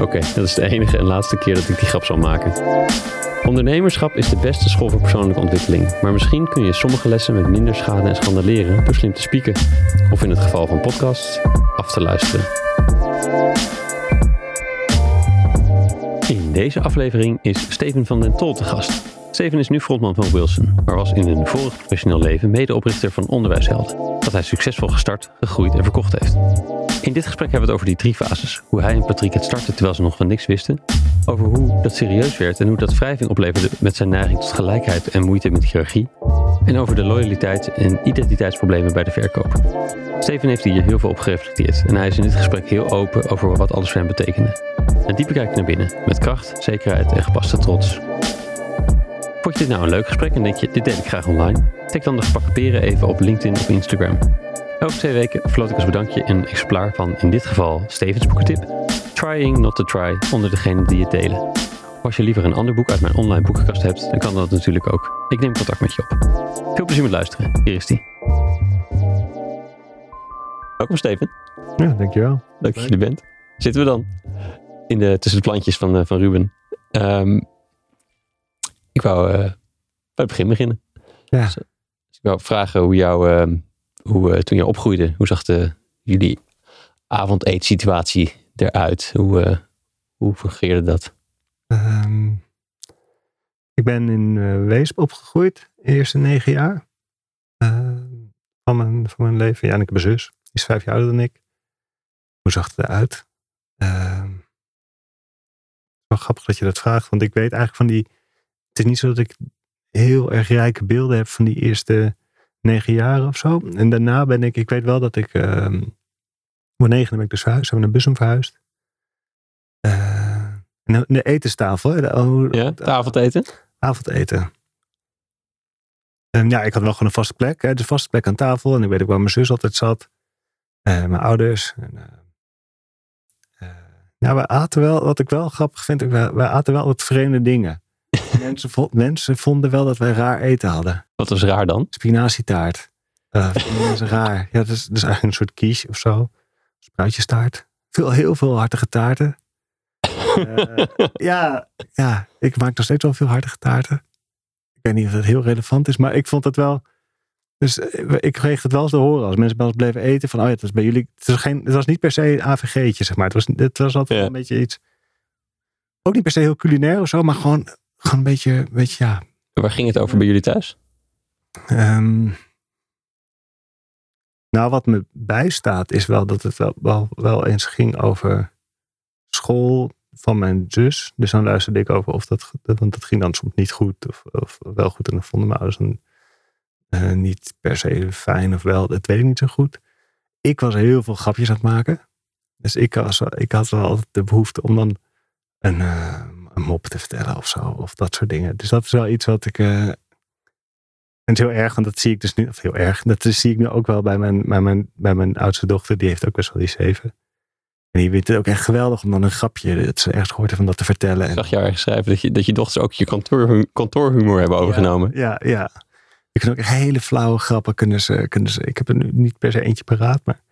Oké, dat is de enige en laatste keer dat ik die grap zal maken. Ondernemerschap is de beste school voor persoonlijke ontwikkeling, maar misschien kun je sommige lessen met minder schade en schande leren door slim te spieken. Of in het geval van podcasts, af te luisteren. In deze aflevering is Steven van den Tol te gast. Steven is nu frontman van Wilson, maar was in een vorig professioneel leven medeoprichter van Onderwijshelden, dat hij succesvol gestart, gegroeid en verkocht heeft. In dit gesprek hebben we het over die drie fases. Hoe hij en Patrick het startten terwijl ze nog van niks wisten. Over hoe dat serieus werd en hoe dat wrijving opleverde met zijn neiging tot gelijkheid en moeite met hiërarchie. En over de loyaliteit en identiteitsproblemen bij de verkoop. Steven heeft hier heel veel op gereflecteerd en hij is in dit gesprek heel open over wat alles voor hem betekende. Een diepe kijk naar binnen, met kracht, zekerheid en gepaste trots. Vond je dit nou een leuk gesprek en denk je, dit deel ik graag online? Tik dan de gebakken peren even op LinkedIn of Instagram. Elke twee weken floot ik als bedankje een exemplaar van, in dit geval, Stevens boekentip, Trying Not to Try, onder degene die het delen. Of als je liever een ander boek uit mijn online boekenkast hebt, dan kan dat natuurlijk ook. Ik neem contact met je op. Veel plezier met luisteren. Hier is die. Welkom Steven. Ja, dankjewel. Leuk dat je er bent. Zitten we dan in de, tussen de plantjes van, uh, van Ruben. Um, ik wou uh, bij het begin beginnen. Ja. Dus, dus ik wou vragen hoe jou, uh, hoe, uh, toen je opgroeide, hoe zag de, jullie avondeetsituatie eruit? Hoe, hoe fungeerde dat? Um, ik ben in Weesp opgegroeid, de eerste negen jaar van, mijn, van mijn leven. Ja, en ik heb een zus, die is vijf jaar ouder dan ik. Hoe zag het eruit? Uh, wel grappig dat je dat vraagt, want ik weet eigenlijk van die. Het is niet zo dat ik heel erg rijke beelden heb van die eerste negen jaar of zo. En daarna ben ik, ik weet wel dat ik. Uh, op negen ben ik dus verhuisd, hebben we naar Bussum verhuisd. Uh, de etenstafel. De, oh, ja, de avondeten? Avondeten. En ja, ik had wel gewoon een vaste plek. Hè, de vaste plek aan tafel. En ik weet ook waar mijn zus altijd zat. Uh, mijn ouders. En, uh, ja, wij aten wel, wat ik wel grappig vind, wij aten wel wat vreemde dingen. Mensen, vo, mensen vonden wel dat wij raar eten hadden. Wat was raar dan? Spinazietaart. Uh, dat is raar. Ja, dat is, dat is eigenlijk een soort quiche of zo. Spruitjestaart. Veel, heel veel hartige taarten. uh, ja, ja, ik maak nog steeds wel veel hartige taarten. Ik weet niet of dat heel relevant is, maar ik vond het wel. Dus ik kreeg het wel eens te horen als mensen bij ons bleven eten. Van, oh ja, het was bij jullie. Het was, geen, het was niet per se AVG'tje, zeg maar. Het was, het was altijd ja. een beetje iets. Ook niet per se heel culinair of zo, maar gewoon, gewoon een beetje, een beetje ja. Waar ging het over bij jullie thuis? Um, nou, wat me bijstaat is wel dat het wel, wel, wel eens ging over school van mijn zus. Dus dan luisterde ik over of dat, want dat ging dan soms niet goed of, of wel goed. En dan vonden mijn ouders dan uh, niet per se fijn of wel, dat weet ik niet zo goed. Ik was heel veel grapjes aan het maken. Dus ik, was, ik had wel altijd de behoefte om dan een, uh, een mop te vertellen of zo. Of dat soort dingen. Dus dat is wel iets wat ik. Uh, en het is heel erg, want dat zie ik dus nu. Of heel erg. Dat zie ik nu ook wel bij mijn, bij mijn, bij mijn oudste dochter. Die heeft ook best wel die zeven. En die vindt het ook echt geweldig om dan een grapje. Dat ze ergens gehoord hebben om dat te vertellen. Ik zag jou ergens schrijven dat je, dat je dochters ook je kantoor, kantoorhumor hebben overgenomen. Ja, ja. ja. Ik kan ook hele flauwe grappen kunnen ze, kunnen ze. Ik heb er nu niet per se eentje paraat, maar.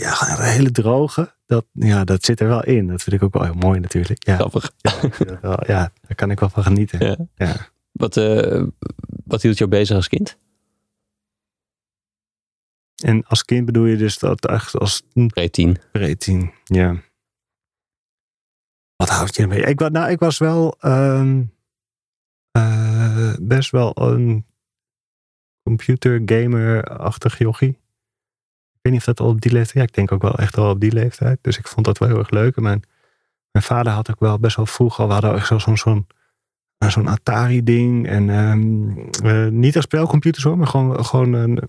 Ja, een hele droge. Dat, ja, dat zit er wel in. Dat vind ik ook wel heel mooi natuurlijk. Ja, Grappig. Ja, wel, ja daar kan ik wel van genieten. Ja. ja. Wat, uh, wat hield jou bezig als kind? En als kind bedoel je dus dat echt als... Pre-tien. Pre-tien, ja. Wat houd je ermee? Ik, nou, ik was wel... Um, uh, best wel een computer gamer-achtig jochie. Ik weet niet of dat al op die leeftijd... Ja, ik denk ook wel echt al op die leeftijd. Dus ik vond dat wel heel erg leuk. En mijn, mijn vader had ook wel best wel vroeg al... We hadden echt zo'n zo'n zo'n Atari-ding. En um, uh, niet als spelcomputers hoor, maar gewoon, gewoon een,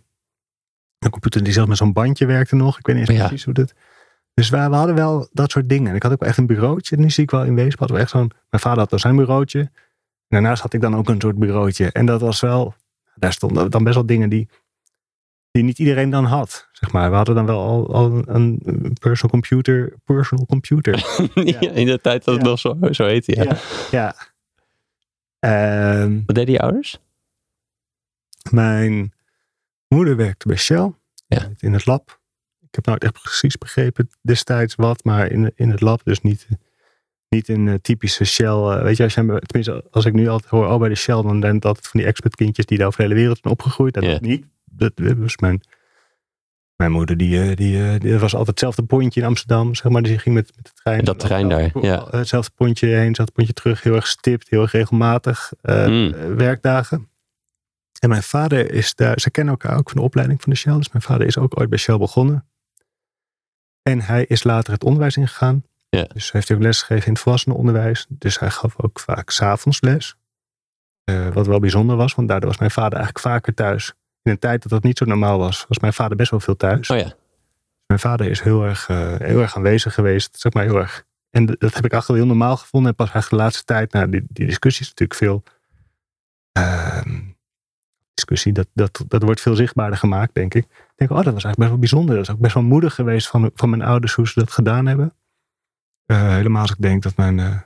een computer die zelf met zo'n bandje werkte nog. Ik weet niet eens ja. precies hoe dat... Dus we hadden wel dat soort dingen. En ik had ook echt een bureautje. Nu zie ik wel in wezen. Hadden we echt zo'n, mijn vader had dan zijn bureautje. En daarnaast had ik dan ook een soort bureautje. En dat was wel, daar stonden dan best wel dingen die, die niet iedereen dan had. Zeg maar. We hadden dan wel al, al een personal computer. Personal computer. ja. in de tijd dat het nog zo, zo heette, ja. ja. ja. Ehm, Wat deden je ouders? Mijn moeder werkte bij Shell Ja. in het lab. Ik heb nooit echt precies begrepen destijds wat, maar in, in het lab, dus niet, niet een eh, typische Shell. eh, weet je, als, je, tenminste, als ik nu altijd hoor, oh bij de Shell, dan zijn het altijd van die expert kindjes die daar over de hele wereld zijn opgegroeid. Dat Ja. niet. Dat was mijn, mijn moeder, die, eh, die, eh, die was altijd hetzelfde pontje in Amsterdam, zeg maar. Dus die ging met, met de trein. Dat trein daar, ja. Hetzelfde pontje heen, hetzelfde pontje terug, heel erg stipt, heel erg regelmatig eh, Mm. eh, werkdagen. En mijn vader is daar, ze kennen elkaar ook van de opleiding van de Shell. Dus mijn vader is ook ooit bij Shell begonnen. En hij is later het onderwijs ingegaan. Ja. Dus heeft hij ook les gegeven in het volwassenenonderwijs. Dus hij gaf ook vaak s'avonds les. Eh, wat wel bijzonder was, want daardoor was mijn vader eigenlijk vaker thuis. In een tijd dat dat niet zo normaal was, was mijn vader best wel veel thuis. Oh ja, Mijn vader is heel erg, eh, heel erg aanwezig geweest, zeg maar heel erg. En dat heb ik eigenlijk heel normaal gevonden. En pas eigenlijk de laatste tijd, nou, die, die discussie is natuurlijk veel. ehm, discussie, dat, dat, dat wordt veel zichtbaarder gemaakt, denk ik. Ik denk, oh, dat was eigenlijk best wel bijzonder. Dat is ook best wel moedig geweest van, van mijn ouders hoe ze dat gedaan hebben. Eh, helemaal als ik denk dat mijn.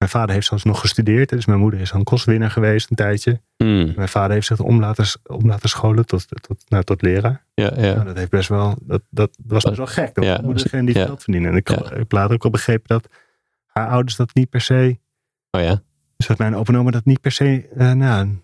Mijn vader heeft zelfs nog gestudeerd. Dus mijn moeder is dan kostwinnaar geweest een tijdje. Mm. Mijn vader heeft zich om laten, om laten scholen tot, tot, nou, tot leraar. ja, ja. Nou, dat heeft best wel, dat, dat was best wel gek. Dat Ja, mijn moeder degene die het ja. geld verdienen. En ik, heb- Ja. later ook al begrepen dat haar ouders dat niet per se, Oh ja, dus dat mijn opa dat niet per se eh, nou,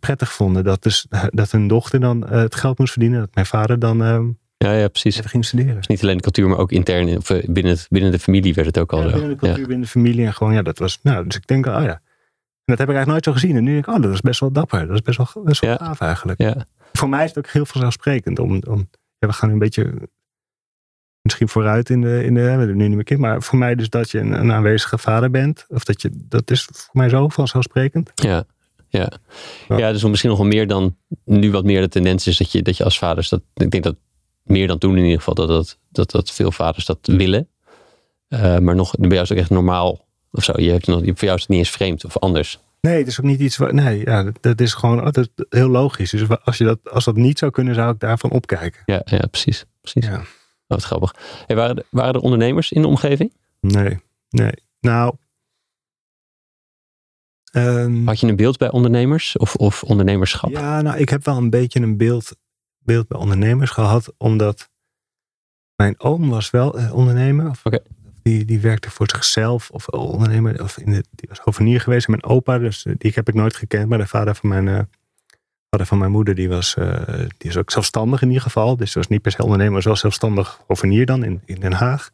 prettig vonden. Dat, dus, dat hun dochter dan eh, het geld moest verdienen. Dat mijn vader dan eh, ja, ja precies. even ging studeren. Dus niet alleen de cultuur, maar ook intern, in- of eh, binnen, het, binnen de familie werd het ook al Ja, zo. binnen de cultuur, Ja. binnen de familie. En gewoon, ja, dat was, nou, dus ik denk, oh ja. En dat heb ik eigenlijk nooit zo gezien. En nu denk ik, oh, dat is best wel dapper. Dat is best wel, best wel Ja. gaaf eigenlijk. Ja. Voor mij is het ook heel vanzelfsprekend. Om, om, ja, we gaan een beetje misschien vooruit in de, in de we hebben nu niet meer kind. Maar voor mij dus dat je een, een aanwezige vader bent. Of dat je, dat is voor mij zo vanzelfsprekend. Ja, ja. Ja. ja, dus misschien nog wel meer dan nu wat meer de tendens is dat je, dat je als vaders dat, ik denk dat meer dan toen in ieder geval, dat, dat, dat, dat veel vaders dat willen. Eh, maar nog, bij jou is het ook echt normaal of zo. Je hebt nog, voor jou is het niet eens vreemd of anders. Nee, het is ook niet iets wat. Nee, ja, dat, dat is gewoon oh, dat is heel logisch. Dus als, je dat, als dat niet zou kunnen, zou ik daarvan opkijken. Ja, ja precies. precies. Ja. Oh, wat grappig. Hey, waren, er, waren er ondernemers in de omgeving? Nee, nee. Nou. ehm, Had je een beeld bij ondernemers of, of ondernemerschap? Ja, nou, ik heb wel een beetje een beeld, beeld bij ondernemers gehad, omdat mijn oom was wel eh, ondernemer. Of, die, die werkte voor zichzelf of ondernemer, of in de, die was hovenier geweest. En mijn opa, dus eh, die heb ik nooit gekend, maar de vader van mijn, eh, vader van mijn moeder, die was, die is ook zelfstandig in ieder geval. Dus was niet per se ondernemer, maar wel zelfstandig hovenier dan in, in Den Haag.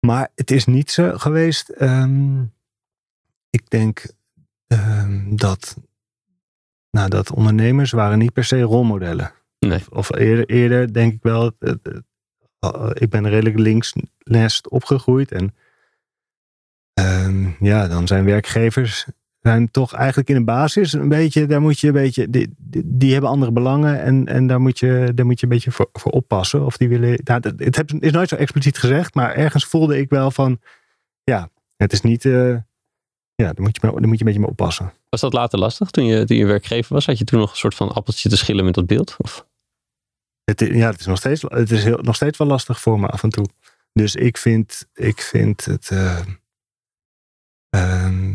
Maar het is niet zo geweest. ehm, ik denk ehm, dat nou, dat ondernemers waren niet per se rolmodellen. Nee. Of, of eerder, eerder denk ik wel, eh, ik ben redelijk linksnest opgegroeid. En ehm, ja, dan zijn werkgevers zijn toch eigenlijk in de basis een beetje, daar moet je een beetje, die, die, die hebben andere belangen en, en daar, moet je, daar moet je een beetje voor, voor oppassen. Of die willen, nou, het het heb- is nooit zo expliciet gezegd, maar ergens voelde ik wel van, ja, het is niet, eh, ja, daar moet, je, daar moet je een beetje mee oppassen. Was dat later lastig toen je, toen je werkgever was? Had je toen nog een soort van appeltje te schillen met dat beeld? Of? Het, ja, het is, nog steeds, het is heel, nog steeds wel lastig voor me af en toe. Dus ik vind, ik vind het, eh, ehm,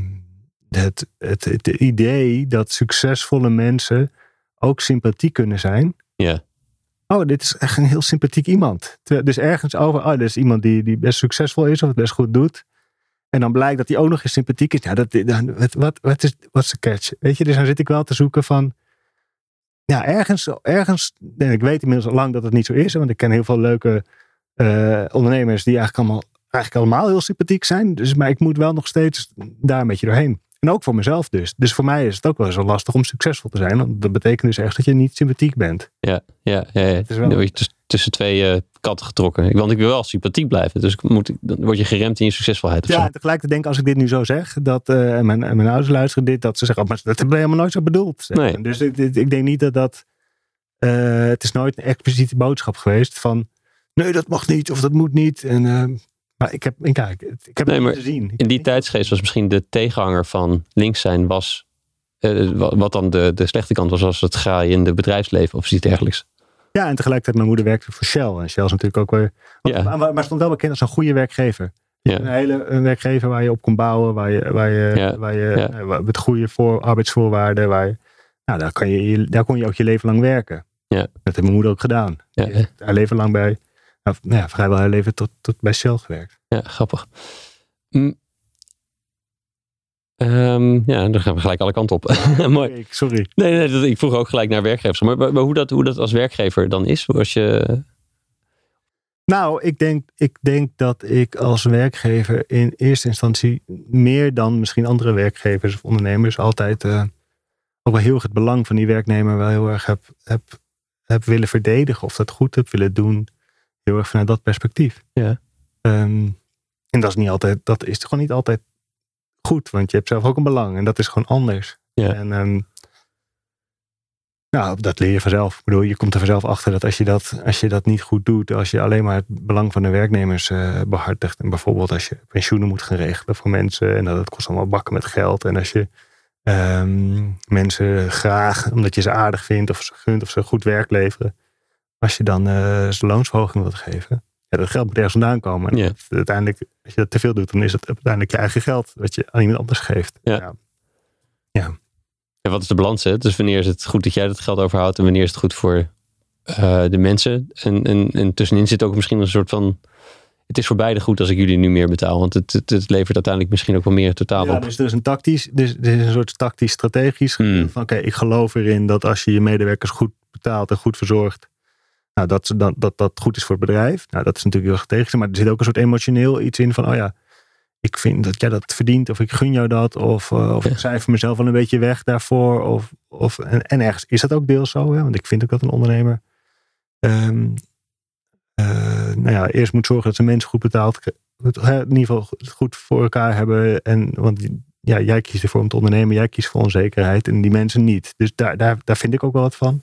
het, het, het idee dat succesvolle mensen ook sympathiek kunnen zijn. Ja. Oh, dit is echt een heel sympathiek iemand. Dus ergens over, oh, dit is iemand die, die best succesvol is of het best goed doet. En dan blijkt dat hij ook nog eens sympathiek is. Ja, dat, dan, wat, wat, wat is wat is de catch? Weet je, dus dan zit ik wel te zoeken van. Ja, ergens, ergens. En ik weet inmiddels al lang dat het niet zo is. Want ik ken heel veel leuke eh, ondernemers die eigenlijk allemaal, eigenlijk allemaal heel sympathiek zijn. Dus, maar ik moet wel nog steeds daar een beetje doorheen. En ook voor mezelf dus. Dus voor mij is het ook wel zo lastig om succesvol te zijn. Want dat betekent dus echt dat je niet sympathiek bent. Ja, ja, ja, ja. Het is wel- Je tussen twee eh, katten getrokken. Want ik wil wel sympathiek blijven. Dus ik moet, dan word je geremd in je succesvolheid. Ja, en tegelijkertijd denk ik als ik dit nu zo zeg, dat en mijn, mijn ouders luisteren dit, dat ze zeggen, oh, maar dat hebben we helemaal nooit zo bedoeld. Nee. Dus ik, ik, denk niet dat dat, eh, het is nooit een expliciete boodschap geweest van, nee, dat mag niet of dat moet niet. En, maar ik heb, ik, ik, ik heb Nee, het gezien. In die tijdsgeest was misschien de tegenhanger van links zijn was... wa- wat dan de, de slechte kant was, was het graaien in het bedrijfsleven of iets dergelijks. Ja, en tegelijkertijd, mijn moeder werkte voor Shell. En Shell is natuurlijk ook weer... Ja. Maar, maar stond wel bekend als een goede werkgever. Ja. Een hele een werkgever waar je op kon bouwen, waar je, waar je, Ja, waar je ja. eh, met goede voor, arbeidsvoorwaarden, waar je, nou, daar, kan je, daar kon je ook je leven lang werken. Ja. Dat heeft mijn moeder ook gedaan. Ja, haar leven lang bij, nou, nou ja, vrijwel haar leven tot, tot bij Shell gewerkt. Ja, grappig. Hm. Ehm, ja, dan gaan we gelijk alle kanten op. Mooi. Sorry. Nee, nee dat, ik vroeg ook gelijk naar werkgevers. Maar, maar, maar hoe, dat, hoe dat als werkgever dan is? Als je, Nou, ik denk, ik denk dat ik als werkgever in eerste instantie meer dan misschien andere werkgevers of ondernemers altijd eh, ook wel heel erg het belang van die werknemer wel heel erg heb, heb, heb willen verdedigen of dat goed heb willen doen. Heel erg vanuit dat perspectief. Ja. Ehm, en dat is niet altijd, dat is gewoon niet altijd goed, want je hebt zelf ook een belang en dat is gewoon anders. Ja. En ehm, nou, dat leer je vanzelf. Ik bedoel, je komt er vanzelf achter dat als je dat, als je dat niet goed doet, als je alleen maar het belang van de werknemers eh, behartigt. En bijvoorbeeld als je pensioenen moet gaan regelen voor mensen. En dat het kost allemaal bakken met geld. En als je ehm, mensen graag, omdat je ze aardig vindt of ze gunt of ze goed werk leveren. Als je dan eh ze loonsverhoging wilt geven. Ja, dat geld moet ergens vandaan komen. En uiteindelijk, als je dat te veel doet, dan is het uiteindelijk je eigen geld. Wat je aan iemand anders geeft. Ja. ja, wat is de balans? Hè? Dus wanneer is het goed dat jij dat geld overhoudt en wanneer is het goed voor eh, de mensen? En, en, en tussenin zit ook misschien een soort van. Het is voor beide goed als ik jullie nu meer betaal. Want het, het, het levert uiteindelijk misschien ook wel meer totaal Ja, op. dus er is een tactisch, dus er is een soort tactisch strategisch Hmm. van oké, ik geloof erin dat als je je medewerkers goed betaalt en goed verzorgt, nou, dat, ze dan, dat dat goed is voor het bedrijf. Nou, dat is natuurlijk heel strategisch, maar er zit ook een soort emotioneel iets in van, oh ja, ik vind dat jij dat verdient of ik gun jou dat of, eh, of Ja. ik cijfer mezelf wel een beetje weg daarvoor. Of, of, en, en ergens is dat ook deels zo, hè? want ik vind ook dat een ondernemer ehm, eh, nou ja, eerst moet zorgen dat zijn mensen goed betaald, het, in ieder geval goed voor elkaar hebben. En, want ja, jij kiest ervoor om te ondernemen, jij kiest voor onzekerheid en die mensen niet. Dus daar, daar, daar vind ik ook wel wat van.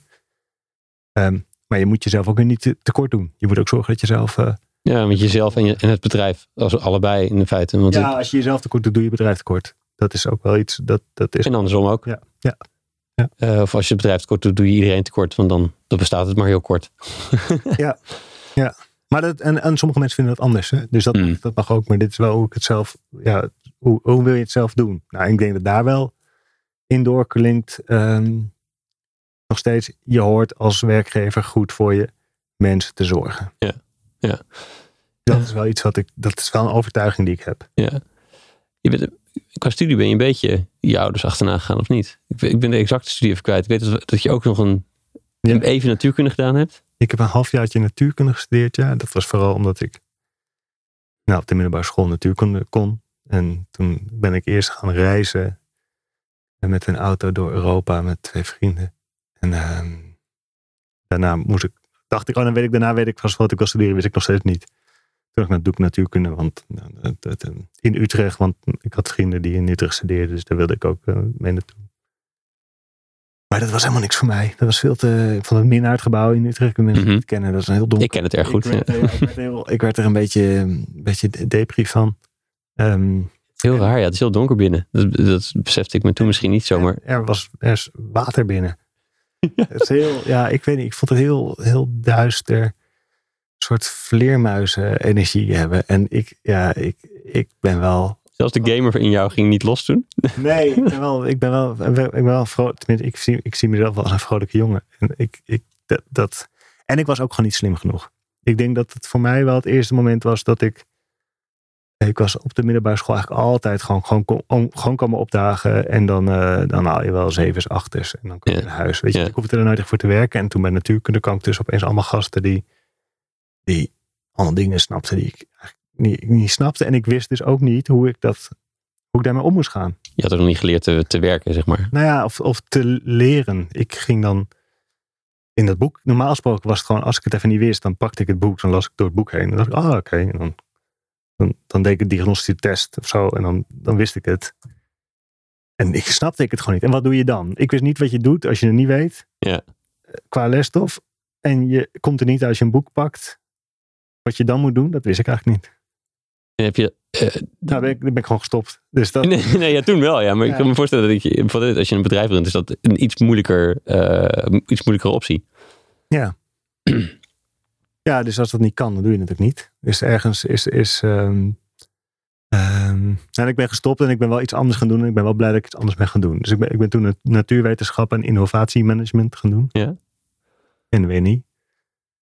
Ehm, maar je moet jezelf ook niet te- tekort doen. Je moet ook zorgen dat je zelf. eh, Ja, met jezelf en, je, en het bedrijf. Als allebei in feite. Want ja, als je jezelf tekort doet, doe je bedrijf tekort. Dat is ook wel iets. Dat, dat is. En andersom ook. Ja, ja, ja. Eh, of als je het bedrijf tekort doet, doe je iedereen tekort. Want dan, dan bestaat het maar heel kort. Maar dat, en, en sommige mensen vinden dat anders. Hè? Dus dat, Hmm. mag, dat mag ook. Maar dit is wel hoe ik het zelf. Ja, hoe, hoe wil je het zelf doen? Nou, ik denk dat daar wel in doorklinkt. ehm, nog steeds, je hoort als werkgever goed voor je mensen te zorgen. Ja, ja. Dat is wel iets wat ik. Dat is wel een overtuiging die ik heb. Ja. Je bent, qua studie ben je een beetje je ouders achterna gegaan of niet? Ik ben, ik ben de exacte studie even kwijt. Ik weet dat, dat je ook nog een, Ja. even natuurkunde gedaan hebt. Ik heb een halfjaartje natuurkunde gestudeerd. Ja, dat was vooral omdat ik nou, op de middelbare school natuurkunde kon. En toen ben ik eerst gaan reizen met een auto door Europa met twee vrienden. En ehm, daarna moest ik, dacht ik, oh, dan weet ik, daarna weet ik vast wat ik wil studeren, wist ik nog steeds niet. Toen dacht ik, nou, doe ik natuurkunde, want dat, eh, in Utrecht, want ik had vrienden die in Utrecht studeerden, dus daar wilde ik ook eh, mee naartoe. Maar dat was helemaal niks voor mij. Dat was veel te, vond het Minnaardgebouw in Utrecht, ik mensen Mhm. niet kennen, dat is een heel donker. Ik ken het erg goed. Ik werd, ja. eh, ik, werd heel- ik werd er een beetje, een beetje depri van. Ehm, Heel raar, ja. Het is heel donker binnen. Dat, dat besefte ik me toen misschien niet zomaar. Er was er is water binnen. Het is heel, ja, ik weet niet. Ik vond het heel, heel duister. Een soort vleermuizen energie hebben. En ik, ja, ik, ik ben wel. Zelfs de gamer in jou ging niet los toen. Nee, ik ben wel. Ik ben wel. Ik ben wel vrolijk. Tenminste, ik zie, ik zie mezelf wel als een vrolijke jongen. En ik, ik, dat, dat, en ik was ook gewoon niet slim genoeg. Ik denk dat het voor mij wel het eerste moment was dat ik. Ik was op de middelbare school eigenlijk altijd gewoon, gewoon, om- gewoon komen opdagen. En dan, eh, dan haal je wel zevens, achters. En dan kom je naar huis. Weet je, ik hoefde er nooit echt voor te werken. En toen bij natuurkunde kwam ik dus opeens allemaal gasten die, die allemaal dingen snapten die ik eigenlijk niet, niet snapte. En ik wist dus ook niet hoe ik, dat, hoe ik daarmee om moest gaan. Je had er nog niet geleerd te, te werken, zeg maar. Nou ja, of, of te leren. Ik ging dan in dat boek. Normaal gesproken was het gewoon, als ik het even niet wist, dan pakte ik het boek, dan las ik door het boek heen. En dan dacht ik, ah, oké. En dan, dan, dan deed ik een diagnostische test of zo. En dan, dan wist ik het. En ik snapte ik het gewoon niet. En wat doe je dan? Ik wist niet wat je doet als je het niet weet. Ja. Eh, Qua lesstof. En je komt er niet als je een boek pakt. wat je dan moet doen, dat wist ik eigenlijk niet. En heb je... Nou, ben ik, ben ik gewoon gestopt. Dus dat, nee, nee, ja, toen wel, ja. Maar ik kan me voorstellen dat bijvoorbeeld als je een bedrijf runt, is dat een iets moeilijker, eh, iets moeilijkere optie. Ja. Ja, dus als dat niet kan, dan doe je het natuurlijk niet. Dus ergens is. is ehm, ehm, en ik ben gestopt en ik ben wel iets anders gaan doen. En ik ben wel blij dat ik iets anders ben gaan doen. Dus ik ben, ik ben toen het natuurwetenschap en innovatiemanagement gaan doen. Ja. In WNI.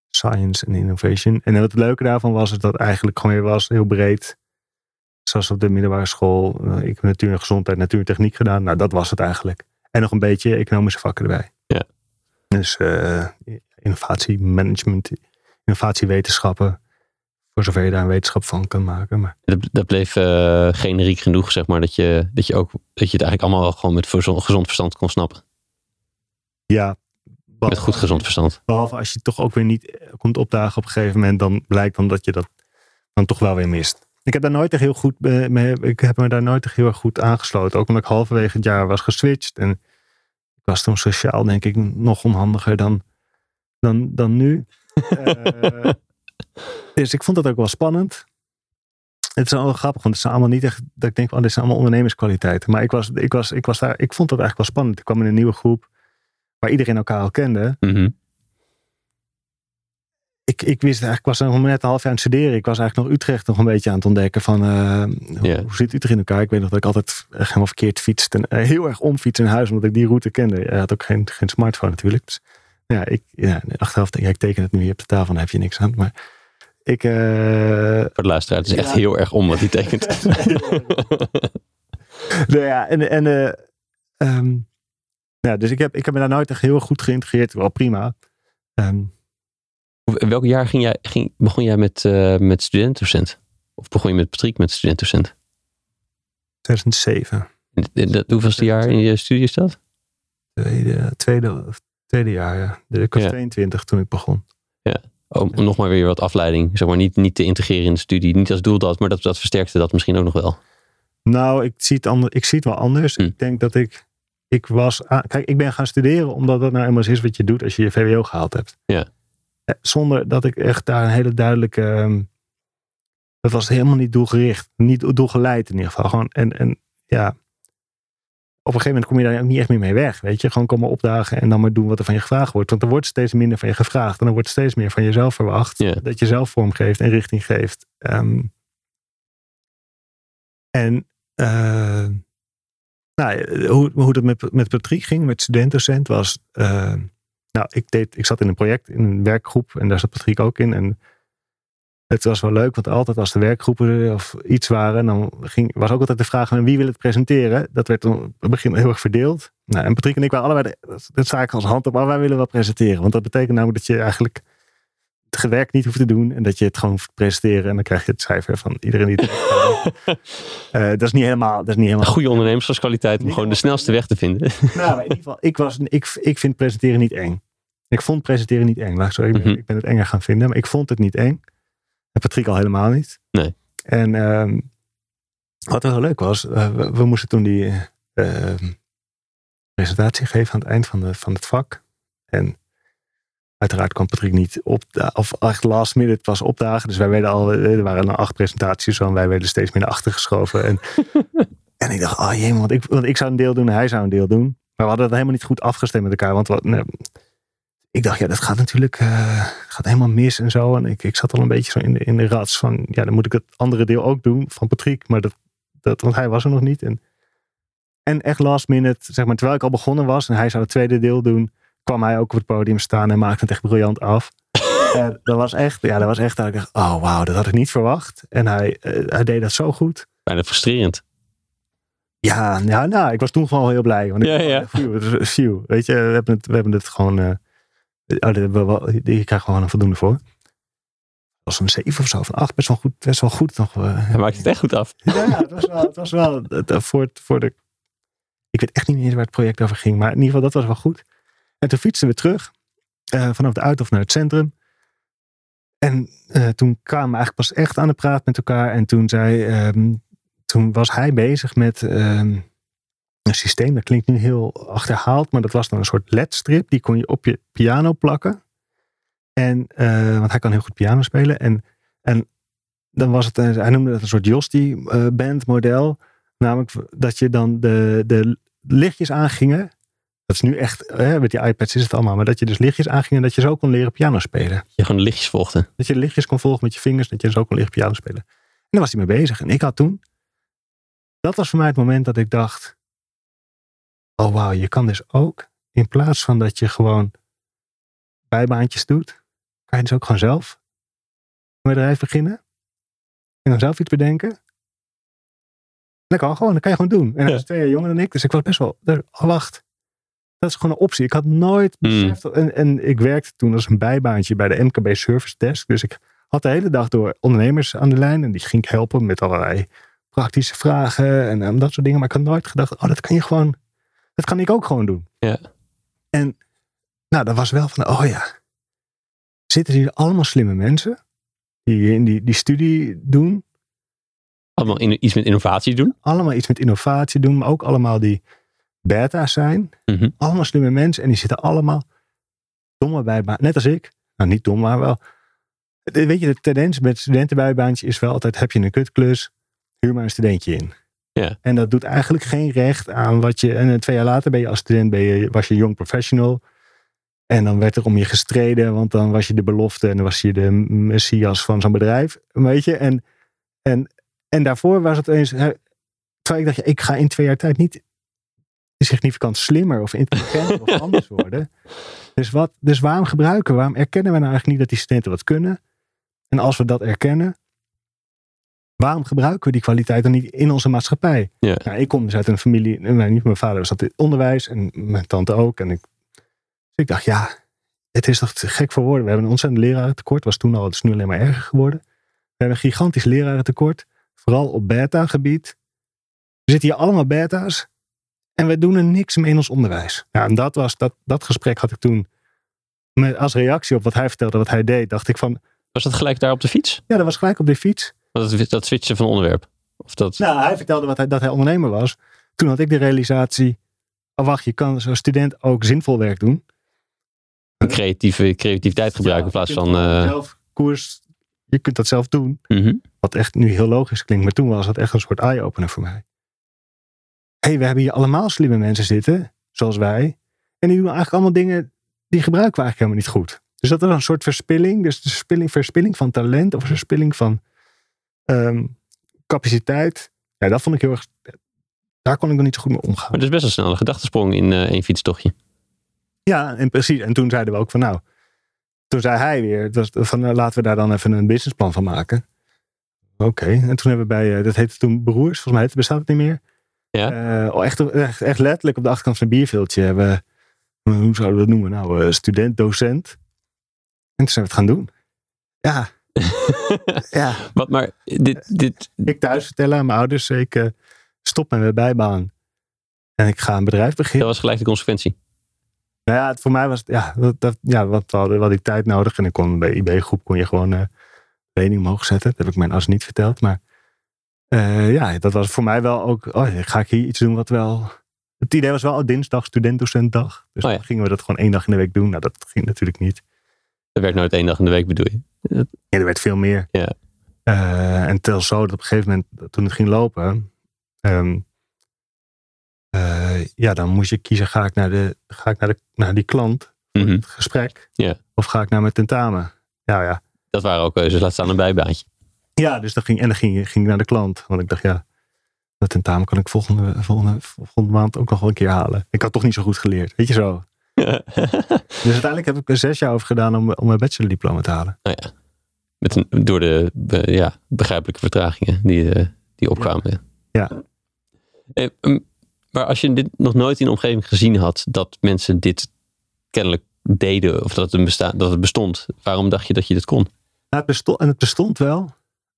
Science and Innovation. En wat het leuke daarvan was, is dat eigenlijk gewoon weer was heel breed. Zoals op de middelbare school. eh, Ik heb natuur en gezondheid, natuur en techniek gedaan. Nou, dat was het eigenlijk. En nog een beetje economische vakken erbij. Ja. Dus eh innovatiemanagement, innovatiewetenschappen. Voor zover je daar een wetenschap van kan maken. Maar Dat, dat bleef eh, generiek genoeg, zeg maar, dat je, dat je ook, dat je het eigenlijk allemaal wel gewoon met gezond verstand kon snappen. ja, Met goed gezond verstand. behalve als je toch ook weer niet eh, komt opdagen op een gegeven moment. Dan blijkt dan dat je dat dan toch wel weer mist. Ik heb daar nooit echt heel goed eh, mee, ik heb me daar nooit echt heel erg goed aangesloten. Ook omdat ik halverwege het jaar was geswitcht. En ik was toen sociaal denk ik nog onhandiger dan, dan, dan nu. Eh, dus ik vond dat ook wel spannend. Het is wel grappig, want het zijn allemaal niet echt dat ik denk, oh, dit zijn allemaal ondernemerskwaliteiten. Maar ik was, ik was, ik was daar, ik vond dat eigenlijk wel spannend. Ik kwam in een nieuwe groep waar iedereen elkaar al kende. Mhm. Ik, ik wist eigenlijk, ik was nog net een half jaar aan het studeren. Ik was eigenlijk nog Utrecht nog een beetje aan het ontdekken van eh, hoe, zit Utrecht in elkaar. Ik weet nog dat ik altijd echt helemaal verkeerd fietste. En eh, heel erg omfiets in huis, omdat ik die route kende. Hij had ook geen, geen smartphone natuurlijk. Dus, ja, ik, ja, achteraf denk ik, ja, ik teken het nu hier op de tafel, dan heb je niks aan. Maar ik, eh, Voor de luisteraar, het is echt heel erg om wat hij tekent. nou ja, en, en eh, ehm, ja, dus ik heb, ik heb me daar nooit echt heel goed geïntegreerd. Wel prima. Ehm, In welk jaar ging jij, ging, begon jij met, eh met studentdocent? Of begon je met Patrick met studentdocent? 2007. En dat- dat- Hoeveelste jaar in je studie is dat? Tweede, tweede, tweede jaar, ja. Ik was Ja. 22 toen ik begon. Om, om nog maar weer wat afleiding, zeg maar, niet, niet te integreren in de studie. Niet als doel dat, maar dat, dat versterkte dat misschien ook nog wel. Nou, ik zie het, ander, ik zie het wel anders. Hm. Ik denk dat ik, ik was... aan- kijk, ik ben gaan studeren omdat dat nou eenmaal is wat je doet als je je VWO gehaald hebt. Ja. Eh, Zonder dat ik echt daar een hele duidelijke... ehm, dat was helemaal niet doelgericht. Niet doelgeleid in ieder geval. Gewoon, en, en ja... Op een gegeven moment kom je daar ook niet echt meer mee weg. Weet je, gewoon komen opdagen en dan maar doen wat er van je gevraagd wordt. Want er wordt steeds minder van je gevraagd. En er wordt steeds meer van jezelf verwacht. Dat je zelf vorm geeft en richting geeft. Ehm, en eh, nou, hoe, hoe dat met, met Patrick ging, met studentdocent, was. eh, nou, ik, deed, ik zat in een project, in een werkgroep, en daar zat Patrick ook in. En het was wel leuk, want altijd als de werkgroepen of iets waren, dan ging, was ook altijd de vraag: van wie wil het presenteren? Dat werd dan op het begin heel erg verdeeld. Nou, en Patrick en ik waren allebei, de, dat, sta ik als hand op, maar wij willen wel presenteren. Want dat betekent namelijk dat je eigenlijk het werk niet hoeft te doen en dat je het gewoon presenteren. En dan krijg je het cijfer van iedereen die het. Eh, dat is niet helemaal. Dat is niet helemaal Goede ondernemerskwaliteit om gewoon de snelste weg te vinden. nou, in ieder geval, ik, was, ik, ik vind presenteren niet eng. Ik vond presenteren niet eng. Laat ik, zo, ik, ben, Mhm. ik ben het enger gaan vinden, maar ik vond het niet eng. En Patrick al helemaal niet. Nee. En ehm, wat wel leuk was, eh, we, we moesten toen die eh, ehm, presentatie geven aan het eind van, de, van het vak. En uiteraard kwam Patrick niet op, of echt last minute pas opdagen. Dus wij werden al, er waren dan acht presentaties en wij werden steeds meer naar achter geschoven. En, en ik dacht, oh jee, want ik, want ik zou een deel doen en hij zou een deel doen. Maar we hadden het helemaal niet goed afgestemd met elkaar. Want wat, ik dacht, ja, dat gaat natuurlijk eh, gaat helemaal mis en zo. En ik, ik zat al een beetje zo in de, in de rats van, ja, dan moet ik het andere deel ook doen van Patrick. Maar dat, dat want hij was er nog niet. En, en echt last minute, zeg maar, terwijl ik al begonnen was en hij zou het tweede deel doen, kwam hij ook op het podium staan en maakte het echt briljant af. En dat was echt, ja, dat was echt dat ik dacht, oh wauw, dat had ik niet verwacht. En hij, eh, hij deed dat zo goed. Bijna frustrerend. Ja, ja, nou, ik was toen gewoon heel blij. Want ik, Ja, ja. Phew. weet je, we hebben het, we hebben het gewoon, eh oh, we wel, ik krijg gewoon een voldoende voor. Het was een 7 of zo, van 8, best wel goed, best wel goed nog. eh. Hij maakt het echt goed af. Ja, het was wel, het was wel het, eh, voor, het, voor de. Ik weet echt niet meer waar het project over ging, maar in ieder geval, dat was wel goed. En toen fietsten we terug eh, vanaf de Uithof naar het centrum. En eh, toen kwamen we eigenlijk pas echt aan de praat met elkaar. En toen, zei, ehm, toen was hij bezig met ehm, systeem. Dat klinkt nu heel achterhaald, maar dat was dan een soort ledstrip. Die kon je op je piano plakken. En, eh, want hij kan heel goed piano spelen. En En dan was het, een- hij noemde het een soort Josti eh, band model. Namelijk dat je dan de, de lichtjes aangingen. Dat is nu echt, hè, met die iPads is het allemaal. Maar dat je dus lichtjes aanging en dat je zo kon leren piano spelen. Je gewoon lichtjes volgde. Dat je de lichtjes kon volgen met je vingers. Dat je zo kon leren piano spelen. En daar was hij mee bezig. En ik had toen, dat was voor mij het moment dat ik dacht. Oh wauw, je kan dus ook, in plaats van dat je gewoon bijbaantjes doet. Kan je dus ook gewoon zelf een bedrijf beginnen. En dan zelf iets bedenken. Dat kan gewoon, dat kan je gewoon doen. En hij is twee jaar jonger dan ik, dus ik was best wel, oh wacht. Dat is gewoon een optie. Ik had nooit Hmm. beseft, en, en ik werkte toen als een bijbaantje bij de MKB Service Desk. Dus ik had de hele dag door ondernemers aan de lijn en die ging ik helpen met allerlei praktische vragen en, en dat soort dingen. Maar ik had nooit gedacht, oh dat kan je gewoon, dat kan ik ook gewoon doen. Ja. En nou, dat was wel van, oh ja, zitten hier allemaal slimme mensen die in die, die studie doen. Allemaal in, iets met innovatie doen. Allemaal iets met innovatie doen, maar ook allemaal die beta's zijn. Mhm. Allemaal slimme mensen en die zitten allemaal domme bijbaan. Net als ik. Nou, niet dom, maar wel. Weet je, de tendens met studentenbijbaantje is wel altijd, heb je een kutklus, huur maar een studentje in. Ja. En dat doet eigenlijk geen recht aan wat je, en eh, twee jaar later ben je als student, ben je, was je young professional. En dan werd er om je gestreden, want dan was je de belofte en dan was je de messias van zo'n bedrijf. Weet je, en, en, en daarvoor was het eens, terwijl ik dacht, ik ga in twee jaar tijd niet significant slimmer of intelligenter of anders worden. Dus, wat, dus waarom gebruiken, waarom erkennen we nou eigenlijk niet dat die studenten wat kunnen? En als we dat erkennen, waarom gebruiken we die kwaliteit dan niet in onze maatschappij? Ja. Nou, ik kom dus uit een familie, nou, niet mijn vader zat in onderwijs en mijn tante ook. En ik, dus ik dacht, ja, het is toch te gek voor woorden. We hebben een ontzettend lerarentekort, was toen al, het is nu alleen maar erger geworden. We hebben een gigantisch lerarentekort, vooral op beta-gebied. Er zitten hier allemaal beta's en we doen er niks mee in ons onderwijs. Ja, en dat, was, dat, dat gesprek had ik toen met, als reactie op wat hij vertelde, wat hij deed, dacht ik van, Was dat gelijk daar op de fiets? ja, dat was gelijk op de fiets. Dat, dat switchen van onderwerp. Of dat... Nou, hij vertelde wat hij, dat hij ondernemer was. Toen had ik de realisatie, oh wacht, je kan als student ook zinvol werk doen. creatieve, creativiteit gebruiken in plaats van... zelf koers, je kunt dat zelf doen. mhm. Wat echt nu heel logisch klinkt, maar toen was dat echt een soort eye-opener voor mij. Hé, hey, we hebben hier allemaal slimme mensen zitten, zoals wij. En die doen eigenlijk allemaal dingen, die gebruiken we eigenlijk helemaal niet goed. Dus dat was een soort verspilling. Dus de verspilling, verspilling van talent of verspilling van ehm, capaciteit. Ja, dat vond ik heel erg, daar kon ik nog niet zo goed mee omgaan. Maar het is best een gedachtesprong in eh één fietstochtje. Ja, en precies. En toen zeiden we ook van nou, toen zei hij weer het was van nou, laten we daar dan even een businessplan van maken. Oké, en toen hebben we bij, eh, dat heette toen Broers, volgens mij het bestaat het niet meer. Ja. Eh, oh, echt, echt, echt letterlijk op de achterkant van een bierveeltje hebben hoe zouden we dat noemen? Nou, eh, student, docent. En toen zijn we het gaan doen. Ja, ja. Wat, maar dit, dit, Ik thuis vertellen aan mijn ouders, ik eh, stop met mijn bijbaan. En ik ga een bedrijf dat beginnen. was gelijk de consequentie. Nou ja, het, voor mij was het, ja, dat, dat, ja wat we hadden, wat ik tijd nodig. En ik kon bij IB-groep kon je gewoon eh lening omhoog zetten. Dat heb ik mijn as niet verteld. Maar eh, ja, dat was voor mij wel ook, oh, ga ik hier iets doen wat wel... Het idee was wel oh, dinsdag student-docentdag. Dus Oh ja. dan gingen we dat gewoon één dag in de week doen. Nou, dat ging natuurlijk niet. Dat werkt nooit één dag in de week bedoel je. Ja, er werd veel meer. Ja. Eh, en tel zo dat op een gegeven moment, toen het ging lopen, ehm, eh, ja, dan moest je kiezen, ga ik naar, de, ga ik naar, de, naar die klant voor Mhm. het gesprek? Of ga ik naar mijn tentamen? Ja, ja. Dat waren ook keuzes. Laat staan een bijbaantje. Ja, dus dan ging, en dan ging, ging ik naar de klant. Want ik dacht, ja, dat tentamen kan ik volgende, volgende, volgende maand ook nog wel een keer halen. Ik had toch niet zo goed geleerd, weet je zo. Dus uiteindelijk heb ik er zes jaar over gedaan om, om mijn bachelordiploma te halen. nou ja. Met een, door de be- ja, begrijpelijke vertragingen die, eh, die opkwamen. Ja. Eh, mm, maar als je dit nog nooit in de omgeving gezien had, dat mensen dit kennelijk deden, of dat het, besta- dat het bestond, waarom dacht je dat je dit kon? Nou, het bestond, en het bestond wel,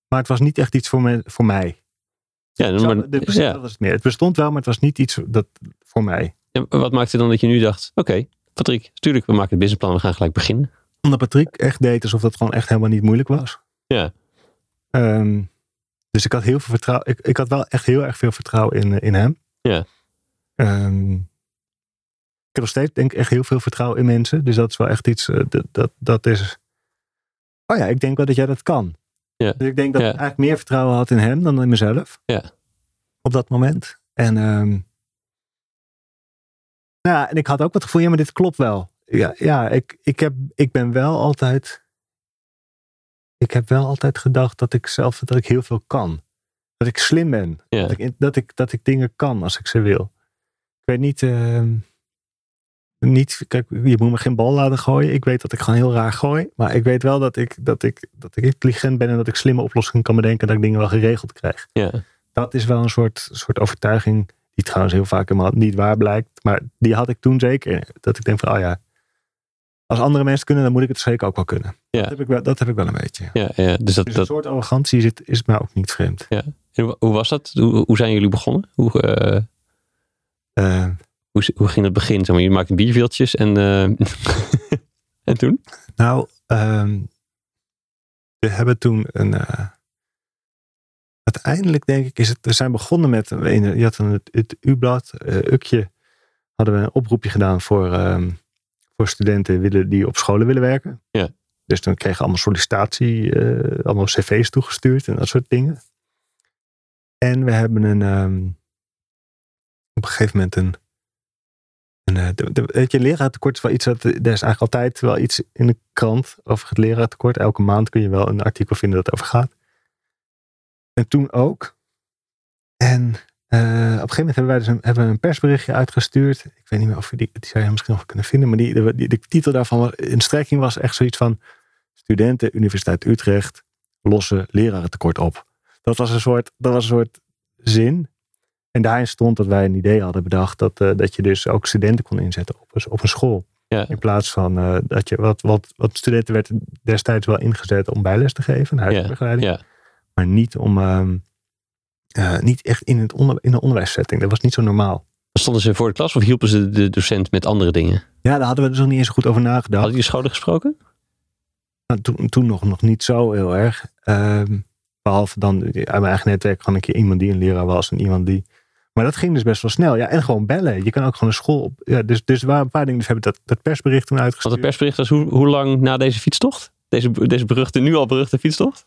maar het was niet echt iets voor, me, voor mij. Ja, Zo, maar, de- precies, ja. dat was het meer. Het bestond wel, maar het was niet iets dat voor mij. Wat maakte dan dat je nu dacht, oké, Patrick, natuurlijk, we maken het businessplan, we gaan gelijk beginnen. Omdat Patrick echt deed alsof dat gewoon echt helemaal niet moeilijk was. Ja. Ehm, dus ik had heel veel vertrouwen. Ik, ik had wel echt heel erg veel vertrouwen in, eh, in hem. Ja. Ehm, ik heb nog steeds denk ik echt heel veel vertrouwen in mensen. Dus dat is wel echt iets. eh, dat, dat, dat is. Oh ja, ik denk wel dat jij dat kan. Ja. Dus ik denk dat Ja. ik eigenlijk meer vertrouwen had in hem dan in mezelf. Ja. Op dat moment. En, ehm, ja, en ik had ook het gevoel, ja, maar dit klopt wel. Ja, ja ik, ik, heb, ik ben wel altijd. Ik heb wel altijd gedacht dat ik zelf dat ik heel veel kan. Dat ik slim ben. Ja. Dat, ik, dat, ik, dat ik dingen kan als ik ze wil. Ik weet niet. ehm, niet kijk, je moet me geen bal laten gooien. Ik weet dat ik gewoon heel raar gooi. Maar ik weet wel dat ik, dat ik, dat ik intelligent ben en dat ik slimme oplossingen kan bedenken. En dat ik dingen wel geregeld krijg. Ja. Dat is wel een soort, soort overtuiging. Die trouwens heel vaak helemaal niet waar blijkt. Maar die had ik toen zeker. Dat ik denk van, oh ja. Als andere mensen kunnen, dan moet ik het zeker ook wel kunnen. Ja. Dat, heb ik wel, dat heb ik wel een beetje. Ja, ja. Dus dat, Dus dat, soort arrogantie zit, is mij ook niet vreemd. en hoe, was dat? Hoe, hoe zijn jullie begonnen? Hoe, eh, Eh, hoe, hoe ging het begin? Zeg maar, je maakte bierveeltjes en, eh, en toen? Nou, ehm, we hebben toen een. Uiteindelijk denk ik, is het. We zijn begonnen met. Je had een, het, het U-blad, eh, Ukje. Hadden we een oproepje gedaan voor, ehm, voor studenten willen, die op scholen willen werken. Ja. Dus toen kregen allemaal sollicitatie, eh, allemaal cv's toegestuurd en dat soort dingen. En we hebben een. ehm, op een gegeven moment een. een eh, de, de- weet je, leraartekort is wel iets dat. Er is eigenlijk altijd wel iets in de krant over het leraartekort. Elke maand kun je wel een artikel vinden dat over gaat. En toen ook. En eh, op een gegeven moment hebben wij dus een, hebben we een persberichtje uitgestuurd. Ik weet niet meer of je die, die zou je misschien nog kunnen vinden. Maar die, de, die, de titel daarvan was, in strekking was echt zoiets van... Studenten, Universiteit Utrecht, lossen lerarentekort op. Dat was een soort, dat was een soort zin. En daarin stond dat wij een idee hadden bedacht... dat, eh, dat je dus ook studenten kon inzetten op, een- op een school. Ja. In plaats van eh, dat je... Wat, wat, wat studenten werden destijds wel ingezet om bijles te geven. Huisbegeleiding. Ja. Maar niet om... ehm, eh, niet echt in, het onder, in een onderwijssetting. Dat was niet zo normaal. Stonden ze voor de klas of hielpen ze de docent met andere dingen? Ja, daar hadden we dus nog niet eens goed over nagedacht. Hadden jullie scholen gesproken? Nou, toen, toen nog, nog niet zo heel erg. Ehm, behalve dan uit mijn eigen netwerk gewoon een keer iemand die een leraar was en iemand die. Maar dat ging dus best wel snel. Ja, en gewoon bellen. Je kan ook gewoon een school op. Ja, dus, dus er waren een paar dingen. Dus we hebben dat, dat persbericht toen Want uitgestuurd. het persbericht was hoe, hoe lang na deze fietstocht? Deze, deze beruchte, nu al beruchte fietstocht?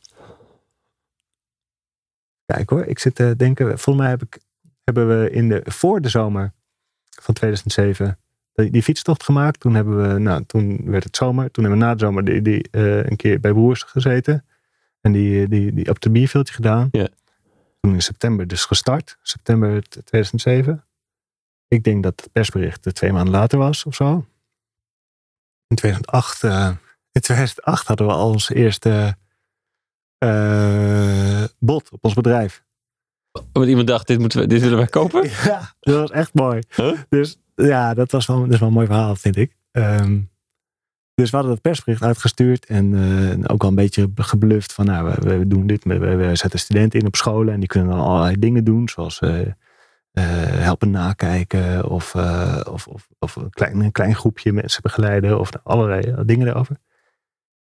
Kijk hoor, ik zit te denken. Volgens mij heb ik, hebben we in de, voor de zomer van 2007 die, die fietstocht gemaakt. Toen, hebben we, nou, toen werd het zomer. Toen hebben we na de zomer die, die, eh, een keer bij Broers gezeten. En die, die, die op de bierveeltje gedaan. Ja. Toen in september dus gestart. September 2007. Ik denk dat het persbericht eh, twee maanden later was of zo. In 2008, eh, in 2008 hadden we al ons eerste eh, bod op ons bedrijf. Want iemand dacht, dit, moeten we, dit willen wij kopen? Ja, dat was echt mooi. Huh? Dus ja, dat was wel, dat is wel een mooi verhaal, vind ik. Ehm, dus we hadden dat persbericht uitgestuurd en eh, ook al een beetje gebluft van, nou, we, we doen dit, we, we zetten studenten in op scholen en die kunnen dan allerlei dingen doen, zoals eh, helpen nakijken of, of, of, of een, klein, een klein groepje mensen begeleiden of allerlei dingen daarover.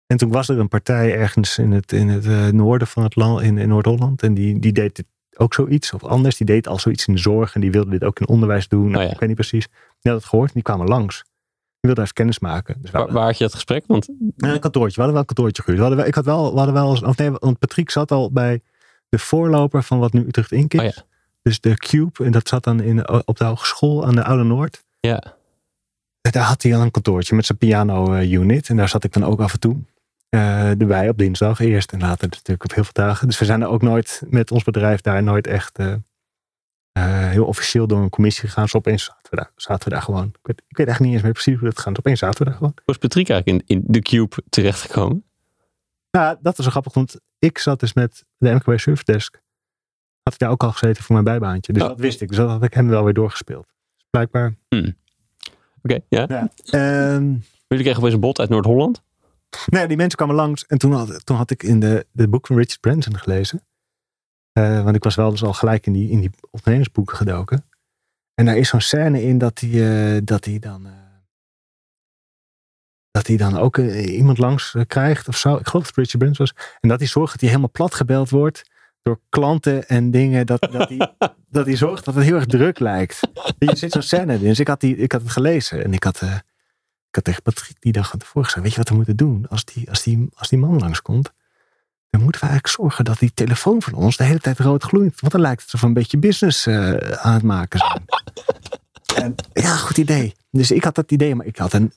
En toen was er een partij ergens in het, in het eh, noorden van het land, in, in Noord-Holland, en die, die deed dit ook zoiets of anders. Die deed al zoiets in de zorg en die wilde dit ook in onderwijs doen. Nou, Oh ja. Ik weet niet precies. Die had het gehoord en die kwamen langs. Die wilden even kennis maken. Dus Waar, had je dat gesprek? Want Ja, een kantoortje. We hadden wel een kantoortje gehuurd. We hadden wel, ik had wel, we hadden wel eens, of nee, want Patrick zat al bij de voorloper van wat nu Utrecht Inc. is. Oh ja. Dus de Cube. En dat zat dan in, op de hogeschool aan de Oude Noord. ja, Daar had hij al een kantoortje met zijn piano eh, unit. En daar zat ik dan ook af en toe. Eh, erbij op dinsdag eerst en later natuurlijk op heel veel dagen. Dus we zijn er ook nooit met ons bedrijf daar nooit echt eh, eh, heel officieel door een commissie gegaan. Dus opeens zaten we daar, zaten we daar gewoon. Ik weet, ik weet echt niet eens meer precies hoe dat gaat. Dus opeens zaten we daar gewoon. hoe is Patrick eigenlijk in, in de Cube terechtgekomen? Nou, dat was zo grappig, want ik zat dus met de MKB Service Desk. Had ik daar ook al gezeten voor mijn bijbaantje. Dus Oh. dat wist ik. Dus dat had ik hem wel weer doorgespeeld. Dus blijkbaar. Oké, ja. Ja. Ehm, Jullie kregen opeens een bod uit Noord-Holland. Nee, die mensen kwamen langs. En toen had, toen had ik in de, de boek van Richard Branson gelezen. Eh, want ik was wel dus al gelijk in die, in die ondernemersboeken gedoken. En daar is zo'n scène in dat hij, eh, dat hij dan... eh, dat hij dan ook iemand langs krijgt of zo. Ik geloof dat het Richard Branson was. En dat hij zorgt dat hij helemaal plat gebeld wordt door klanten en dingen. Dat, dat, hij, dat hij zorgt dat het heel erg druk lijkt. Je zit zo'n scène in. Dus ik had, die, ik had het gelezen. En ik had, ik had tegen Patrick die dag tevoren gezegd. Weet je wat we moeten doen? Als die, als die, als die man langskomt. dan moeten we eigenlijk zorgen dat die telefoon van ons de hele tijd rood gloeit. Want dan lijkt het alsof we een beetje business uh, aan het maken zijn. en, ja, goed idee. Dus ik had dat idee, maar ik had een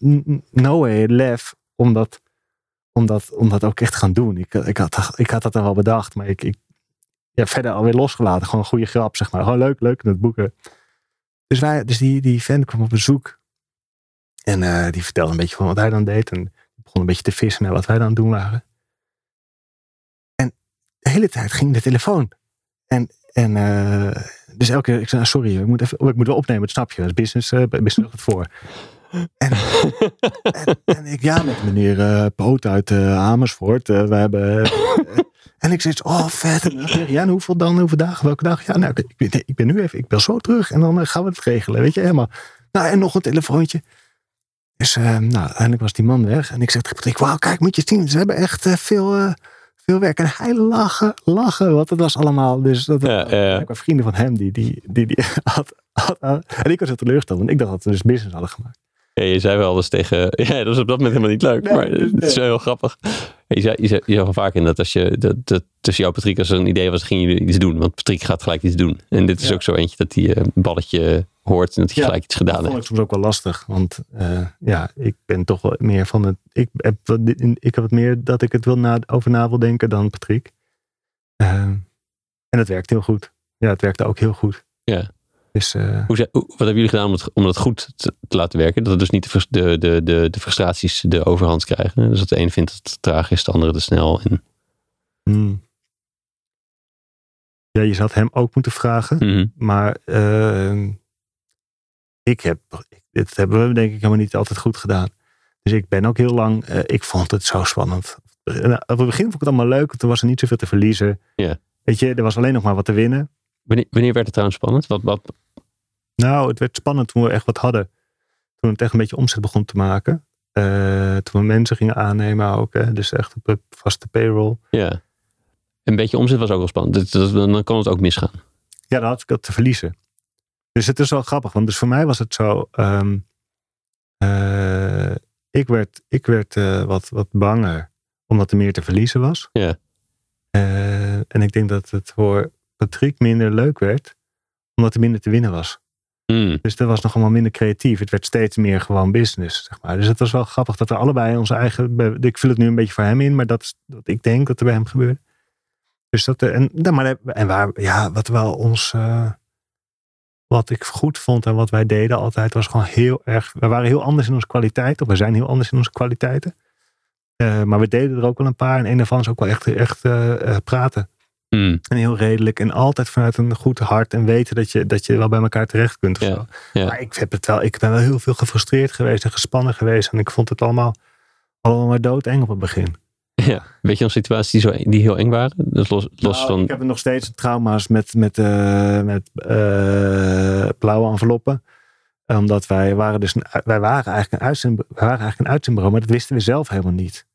no way lef om dat, om dat, om dat ook echt te gaan doen. Ik, ik, had, ik had dat er wel bedacht, maar ik, ik ja, verder alweer losgelaten. Gewoon een goede grap, zeg maar. Gewoon leuk, leuk in het boeken. Dus, wij, dus die, die vent kwam op bezoek. En uh, die vertelde een beetje van wat hij dan deed. En begon een beetje te vissen naar wat wij dan aan het doen waren. En de hele tijd ging de telefoon. En, en uh, dus elke keer, ik zei, nou, sorry, ik moet, even, oh, ik moet wel opnemen, het snap je. Dat is business, uh, business het voor. En, en, en, ik, ja, met meneer uh, Poot uit Amersfoort. We hebben. en ik zeg, oh vet. Ja, en hoeveel dan? Hoeveel dagen? Welke dag? Ja, nou, ik ben, ik ben nu even, ik ben zo terug. En dan gaan we het regelen, weet je, helemaal. Nou, en nog een telefoontje. Dus, nou, uiteindelijk was die man weg. En ik zeg tegen Patrick, wauw, kijk, moet je zien. Ze hebben echt veel, veel werk. En hij lachen, lachen. Want het was allemaal, dus dat ja, ja. vrienden van hem die, die, die, die had, had, En ik was heel teleurgesteld, want ik dacht dat we dus business hadden gemaakt. Ja, je zei wel eens tegen. Ja, dat was op dat moment helemaal niet leuk. maar het is wel heel grappig. Je zei, je zei, je zei vaak in dat als je. Dat, dat tussen jou en Patrick, als er een idee was, ging je iets doen. Want Patrick gaat gelijk iets doen. En dit is ook zo eentje dat hij een balletje hoort en dat hij gelijk iets gedaan heeft. Dat vond ik soms ook wel lastig. Want uh, ja, ik ben toch wel meer van het. Ik heb, ik heb het meer dat ik het wil na, over na wil denken dan Patrick. Uh, en het werkt heel goed. Ja, het werkte ook heel goed. Ja. Dus, uh, Hoe, wat hebben jullie gedaan om het, om het goed te, te laten werken? Dat het dus niet de, de, de, de, de frustraties de overhand krijgen. Dus dat de een vindt dat het traag is, de andere te snel. En... Hmm. Ja, je zou hem ook moeten vragen. Mm Maar uh, ik heb, dit hebben we denk ik helemaal niet altijd goed gedaan. Dus ik ben ook heel lang, uh, ik vond het zo spannend. Nou, op het begin vond ik het allemaal leuk. Toen was er niet zoveel te verliezen. Ja. Weet je, er was alleen nog maar wat te winnen. Wanneer, wanneer werd het trouwens spannend? Wat, wat, nou, het werd spannend toen we echt wat hadden. Toen het echt een beetje omzet begon te maken. Uh, toen we mensen gingen aannemen ook. Hè? Dus echt op vaste payroll. Ja. Een beetje omzet was ook wel spannend. Dus, dan kan het ook misgaan. Ja, dan had ik dat te verliezen. Dus het is wel grappig. Want dus voor mij was het zo. Um, uh, ik werd, ik werd uh, wat, wat banger. Omdat er meer te verliezen was. Ja. en ik denk dat het voor Patrick minder leuk werd. Omdat er minder te winnen was. Mm. Dus dat was nog allemaal minder creatief. Het werd steeds meer gewoon business. Zeg maar. Dus het was wel grappig dat we allebei onze eigen. Ik vul het nu een beetje voor hem in, maar dat is wat ik denk dat er bij hem gebeurde. Dus dat, en, maar, en waar, ja, wat wel ons. Uh, wat ik goed vond en wat wij deden altijd was gewoon heel erg. We waren heel anders in onze kwaliteit, of we zijn heel anders in onze kwaliteiten. Uh, maar we deden er ook wel een paar. En een daarvan is ook wel echt, echt uh, praten. Mm. En heel redelijk. En altijd vanuit een goed hart. En weten dat je, dat je wel bij elkaar terecht kunt. Ja, ja. Maar ik, heb het wel, ik ben wel heel veel gefrustreerd geweest en gespannen geweest. En ik vond het allemaal, allemaal maar doodeng op het begin. Ja, weet je nog situaties die, zo, die heel eng waren? Dus los, los nou, van... Ik heb nog steeds trauma's met, met, uh, met uh, blauwe enveloppen omdat wij waren dus een, wij waren eigenlijk een uitzend, wij waren eigenlijk een uitzendbureau, maar dat wisten we zelf helemaal niet.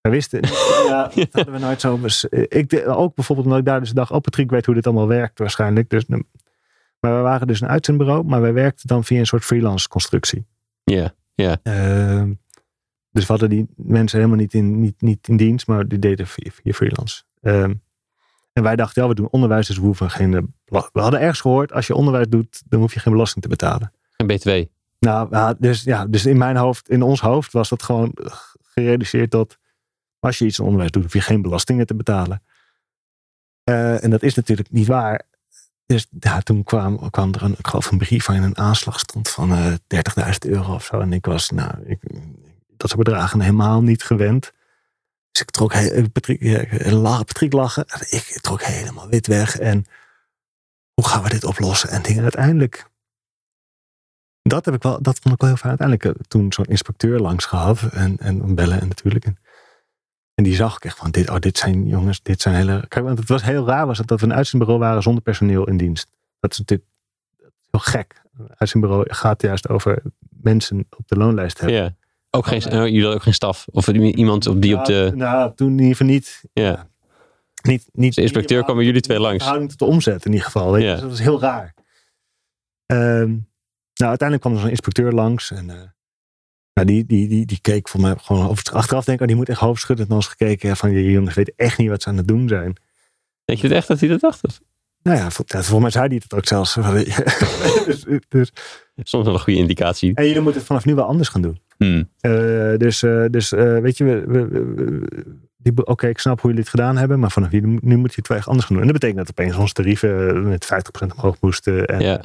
We wisten, ja, dat hadden we nooit zo. Ik, ook bijvoorbeeld omdat ik daar dus dacht, oh Patrick weet hoe dit allemaal werkt waarschijnlijk. Dus, maar we waren dus een uitzendbureau, maar wij werkten dan via een soort freelance constructie. Ja, ja. Uh, dus we hadden die mensen helemaal niet in, niet, niet in dienst, maar die deden via, via freelance. Uh, en wij dachten, ja, we doen onderwijs, dus we hoeven geen. We hadden ergens gehoord, als je onderwijs doet, dan hoef je geen belasting te betalen. En BTW. Nou, dus ja, dus in mijn hoofd, in ons hoofd was dat gewoon gereduceerd tot als je iets in onderwijs doet, hoef je geen belastingen te betalen. Uh, en dat is natuurlijk niet waar. Dus ja, toen kwam, kwam er een, ik geloof een brief waarin een aanslag stond van uh, 30.000 euro of zo. En ik was, nou, ik, dat soort bedragen helemaal niet gewend. Dus ik trok, Patrick, Patrick lachen. Ik trok helemaal wit weg. En hoe gaan we dit oplossen? En dingen uiteindelijk. Dat, heb ik wel, dat vond ik wel heel fijn. Uiteindelijk eh, toen zo'n inspecteur langs gehad. En, en bellen en natuurlijk. En, en die zag ik echt van, dit, oh, dit zijn jongens, dit zijn hele... Kijk, want het was heel raar was het dat we een uitzendbureau waren zonder personeel in dienst. Dat is natuurlijk heel gek. Een uitzendbureau gaat juist over mensen op de loonlijst hebben. Ja. Ook geen, uh, jullie hadden ook geen staf? Of iemand op die op de... Nou, toen in ieder geval niet. Ja. Niet, niet, de inspecteur kwamen jullie twee langs. Houding tot de omzet in ieder geval. Weet? Ja. Dus dat was heel raar. Um, nou, uiteindelijk kwam er zo'n inspecteur langs. En, uh, Nou, die, die, die, die keek voor mij gewoon over, achteraf denk ik, oh, die moet echt hoofdschuddend naar ons gekeken. Van, je jongens weten echt niet wat ze aan het doen zijn. Denk je het echt dat hij dat dacht? Of? Nou ja, vol- ja, volgens mij zei hij het ook zelfs. dus, dus, Soms wel een goede indicatie. en jullie moeten het vanaf nu wel anders gaan doen. Hmm. Eh, dus eh, dus eh, weet je, we, oké, ik snap hoe jullie het gedaan hebben, maar vanaf nu, nu moet je het wel echt anders gaan doen. En dat betekent dat opeens onze tarieven met 50% omhoog moesten. En, Ja.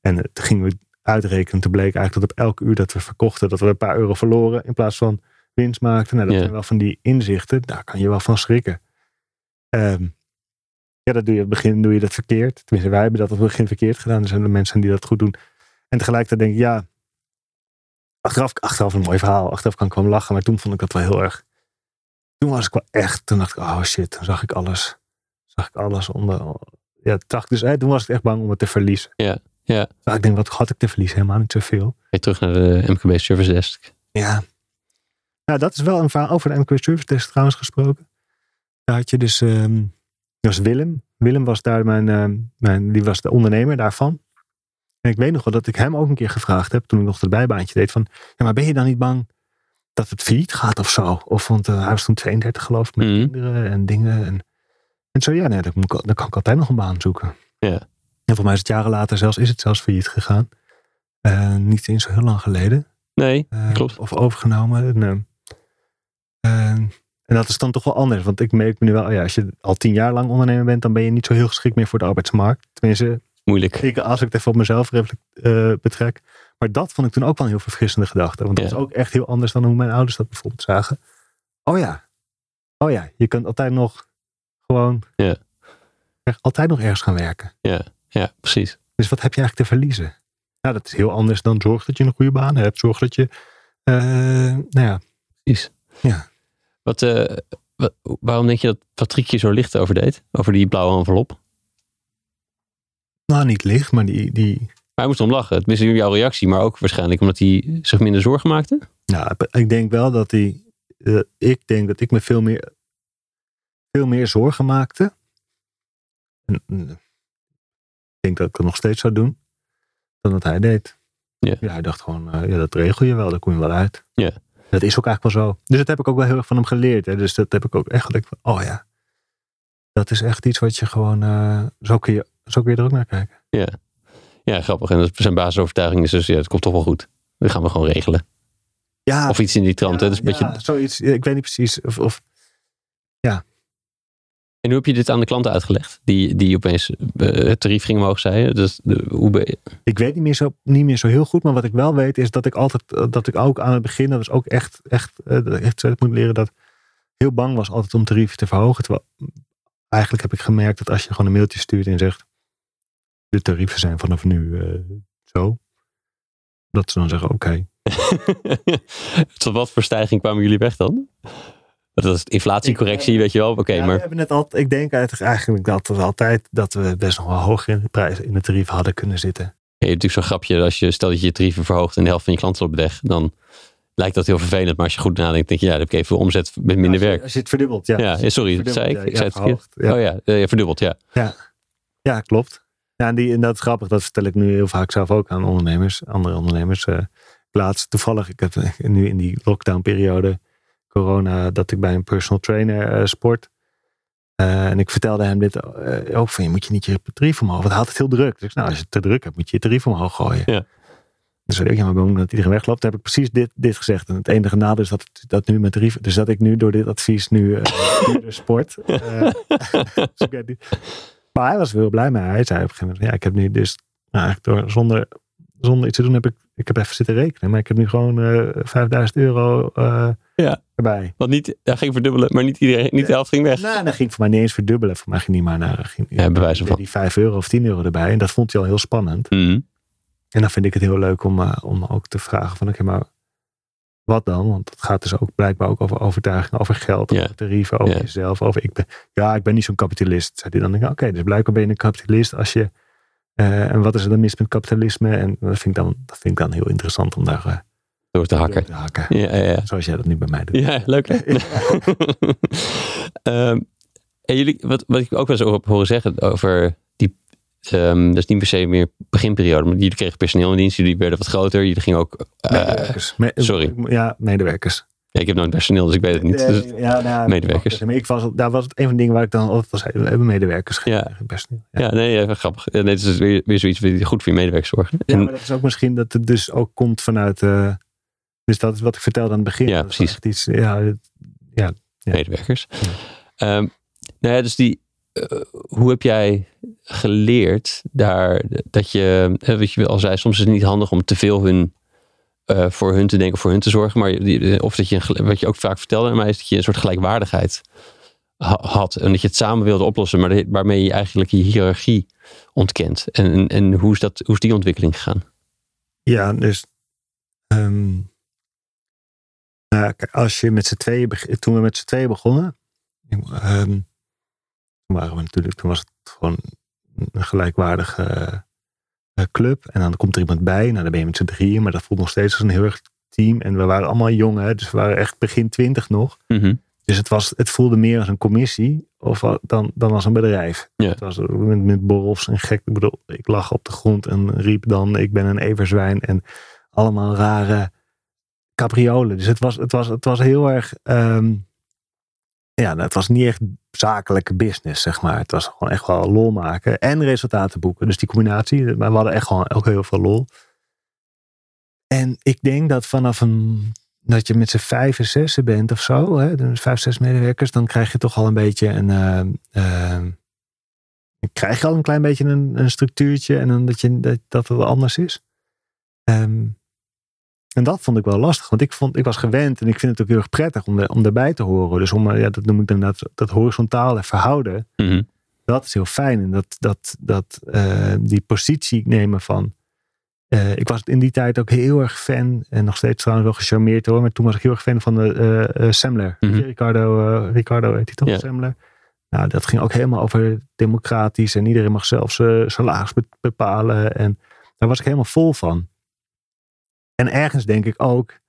en toen gingen we uitrekenen. Toen bleek eigenlijk dat op elk uur dat we verkochten, dat we een paar euro verloren in plaats van winst maakten. Nou, dat Ja. zijn wel van die inzichten, daar kan je wel van schrikken. Ehm, ja, dat doe je op het begin doe je dat verkeerd. Tenminste, wij hebben dat op het begin verkeerd gedaan. Er zijn er mensen die dat goed doen. En tegelijkertijd denk ik, ja, achteraf, achteraf een mooi verhaal. Achteraf kan ik wel lachen, maar toen vond ik dat wel heel erg. Toen was ik wel echt, toen dacht ik, oh shit, toen zag ik alles. Zag ik alles onder. Ja, dacht dus, hè, toen was ik echt bang om het te verliezen. Ja, ja. Maar ik denk, wat had ik te verliezen? Helemaal niet zoveel. Weer terug naar de MKB Service Desk. Ja. Nou, dat is wel een verhaal over de MQ Service Desk trouwens gesproken. Daar had je dus, ehm dat was Willem. Willem was daar mijn, ehm, mijn, die was de ondernemer daarvan. En ik weet nog wel dat ik hem ook een keer gevraagd heb, toen ik nog het bijbaantje deed, van, ja, maar ben je dan niet bang dat het failliet gaat of zo? Of, want eh, hij was toen 32 geloof ik, met Mhm. kinderen en dingen. En, en zo, ja, nee, dan, dan kan ik altijd nog een baan zoeken. Ja. En voor mij is het jaren later zelfs, is het zelfs failliet gegaan. Eh, niet eens zo heel lang geleden. Nee, Eh, klopt. Of overgenomen. En, en, en dat is dan toch wel anders. Want ik merk me nu wel, oh ja, als je al tien jaar lang ondernemer bent, dan ben je niet zo heel geschikt meer voor de arbeidsmarkt. Tenminste, Moeilijk. ik, als ik het even op mezelf eh, betrek. Maar dat vond ik toen ook wel een heel verfrissende gedachte. Want dat Ja. is ook echt heel anders dan hoe mijn ouders dat bijvoorbeeld zagen. Oh ja, oh ja, je kunt altijd nog gewoon Ja. echt altijd nog ergens gaan werken. Ja, precies. Dus wat heb je eigenlijk te verliezen? Nou, dat is heel anders dan zorg dat je een goede baan hebt. Zorg dat je, eh, nou ja, precies. Ja. Wat, eh, wa- waarom denk je dat Patrick je zo licht over deed? Over die blauwe envelop? Nou niet licht, maar die, die, Maar hij moest om lachen. Tenminste, jouw reactie. Maar ook waarschijnlijk omdat hij zich minder zorgen maakte. Nou, ik denk wel dat hij. eh, ik denk dat ik me veel meer, veel meer zorgen maakte. En, mm, ik denk dat ik dat nog steeds zou doen. Dan dat hij deed. Ja. hij dacht gewoon, eh, ja, dat regel je wel, daar kom je wel uit. Ja. Dat is ook eigenlijk wel zo. Dus dat heb ik ook wel heel erg van hem geleerd. Hè. Dus dat heb ik ook echt gedacht oh ja. Dat is echt iets wat je gewoon, eh, zo, kun je, zo kun je er ook naar kijken. Ja, grappig. En dat zijn basisovertuiging is dus, ja, het komt toch wel goed. Dat gaan we gewoon regelen. Ja, Of iets in die trant. hè. ja, Dus een beetje... ja, zoiets. Ik weet niet precies of, of En hoe heb je dit aan de klanten uitgelegd? Die, die opeens eh, het tarief ging omhoog zeiden. Dus de, hoe ben je- Ik weet niet meer, zo, niet meer zo heel goed, maar wat ik wel weet is dat ik altijd, eh, dat ik ook aan het begin, dat was ook echt, echt, eh, ik echt zelf moet leren dat ik heel bang was altijd om tarieven te verhogen. Terwijl eigenlijk heb ik gemerkt dat als je gewoon een mailtje stuurt en zegt, de tarieven zijn vanaf nu eh, zo, dat ze dan zeggen, oké. Tot wat voor stijging kwamen jullie weg dan? Dat is inflatiecorrectie, weet je wel. Oké, Ja, We maar hebben het altijd, ik denk eigenlijk dat we altijd, dat we best nog wel hoger in de prijs, in de tarief hadden kunnen zitten. je hebt natuurlijk zo'n grapje. Als je stel dat je je tarieven verhoogt en de helft van je klanten op weg, dan lijkt dat heel vervelend. Maar als je goed nadenkt, denk je, ja, dan heb ik even omzet met minder Als je- werk. Als je het verdubbelt, ja. Ja, ja, sorry, dat zei ik. ja, Ik ja, zei het verhoogd, ja. Oh ja, eh, verdubbeld, ja. Ja, klopt. Ja, en, die, en dat is grappig. Dat vertel ik nu heel vaak zelf ook aan ondernemers, andere ondernemers. eh laatst toevallig, ik heb nu in die lockdown-periode, corona, dat ik bij een personal trainer eh, sport. Eh, en ik vertelde hem dit eh, ook van, je moet je niet je tarief omhoog. Want hij had het heel druk. Dus ik, nou, als je het te druk hebt, moet je je tarief omhoog gooien. Ja. Dus zei ik, ja, maar bang dat iedereen wegloopt. Heb ik precies dit, dit gezegd. En het enige nadeel is dat, dat nu mijn tarief, dus dat ik nu door dit advies nu eh, sport. Eh, dus ik niet. Maar hij was wel blij mee. Hij zei op een gegeven moment, ja, ik heb nu dus, nou, eigenlijk door, zonder, zonder iets te doen, heb ik, ik heb even zitten rekenen. Maar ik heb nu gewoon eh 5000 euro eh, Ja. erbij. Want niet, hij ging verdubbelen, maar niet, iedereen, niet de helft ging weg. Nou, dat ging voor mij niet eens verdubbelen. Voor mij ging niet maar naar ging, Ja, bij wijze van. die 5 euro of 10 euro erbij. En dat vond hij al heel spannend. Mhm. En dan vind ik het heel leuk om, eh, om ook te vragen van, oké, maar wat dan? Want het gaat dus ook blijkbaar ook over overtuiging, over geld, over tarieven, over jezelf. Over, ik ben, ja, ik ben niet zo'n kapitalist. Zei hij dan. Oké, dus blijkbaar ben je een kapitalist als je... eh, en wat is er dan mis met kapitalisme? En dat vind ik dan, dat vind ik dan heel interessant om daar eh, Door te hakken. door te hakken. Ja, ja, ja. Zoals jij dat nu bij mij doet. Ja, leuk. Ehm, en jullie, wat, wat ik ook wel eens heb horen zeggen over ehm, dat is niet per se meer beginperiode, maar jullie kregen personeel in dienst, jullie werden wat groter, jullie gingen ook... eh, Medewerkers. Me- sorry. Ja, medewerkers. ja, ik heb nooit personeel, dus ik weet het niet. Dus- ja, nou, medewerkers. Maar ik was, daar was het een van de dingen waar ik dan altijd was. We hebben medewerkers. Ja. personeel. Ja. ja, nee, grappig. Nee, het is weer, weer zoiets die goed voor je medewerkers zorgen. Ja, En- maar dat is ook misschien dat het dus ook komt vanuit. eh, dus dat is wat ik vertelde aan het begin. Ja, precies. Iets, ja, Ja. medewerkers. Ehm, nou ja, dus die, eh, hoe heb jij geleerd daar dat je, wat je al zei, soms is het niet handig om te veel hun, eh, voor hun te denken, voor hun te zorgen, maar of dat je, wat je ook vaak vertelde aan mij, is dat je een soort gelijkwaardigheid ha- had en dat je het samen wilde oplossen, maar waarmee je eigenlijk je hiërarchie ontkent. En, en, hoe, is dat, hoe is die ontwikkeling gegaan? Ja, dus. kijk, als je met z'n tweeën. Toen we met z'n tweeën begonnen. ehm, toen waren we natuurlijk. Toen was het gewoon een gelijkwaardige eh, club. En dan komt er iemand bij. Nou, dan ben je met z'n drieën. Maar dat voelt nog steeds als een heel erg team. En we waren allemaal jong, hè, Dus we waren echt begin twintig nog. Mhm. Dus het, was, het voelde meer als een commissie of, dan, dan als een bedrijf. Ja. Het was met, met borrels en gek. Ik bedoel, ik lag op de grond en riep dan: Ik ben een everzwijn. En allemaal rare capriolen. Dus het was, het was, het was heel erg. ehm, ja, nou, het was niet echt zakelijke business, zeg maar. Het was gewoon echt wel lol maken en resultaten boeken. Dus die combinatie. Maar we hadden echt gewoon ook heel veel lol. En ik denk dat vanaf een dat je met z'n vijf en zessen bent of zo, hè, dus vijf, zes medewerkers, dan krijg je toch al een beetje een. dan krijg je al een klein beetje een, een structuurtje en dan dat, je, dat, dat het anders is. Ehm, en dat vond ik wel lastig, want ik, vond, ik was gewend en ik vind het ook heel erg prettig om, er, om daarbij te horen. Dus om, eh, ja, dat noem ik dan dat, dat horizontale verhouden Mhm. dat is heel fijn. En dat, dat, dat eh, die positie nemen van. eh, ik was in die tijd ook heel erg fan. En nog steeds trouwens wel gecharmeerd hoor. Maar toen was ik heel erg fan van de eh, Semler. Mhm. Ricardo, Ricardo heet hij toch? Ja. Semler. Nou, dat ging ook helemaal over democratisch. En iedereen mag zelf zijn salaris be- bepalen. En daar was ik helemaal vol van. En ergens denk ik ook.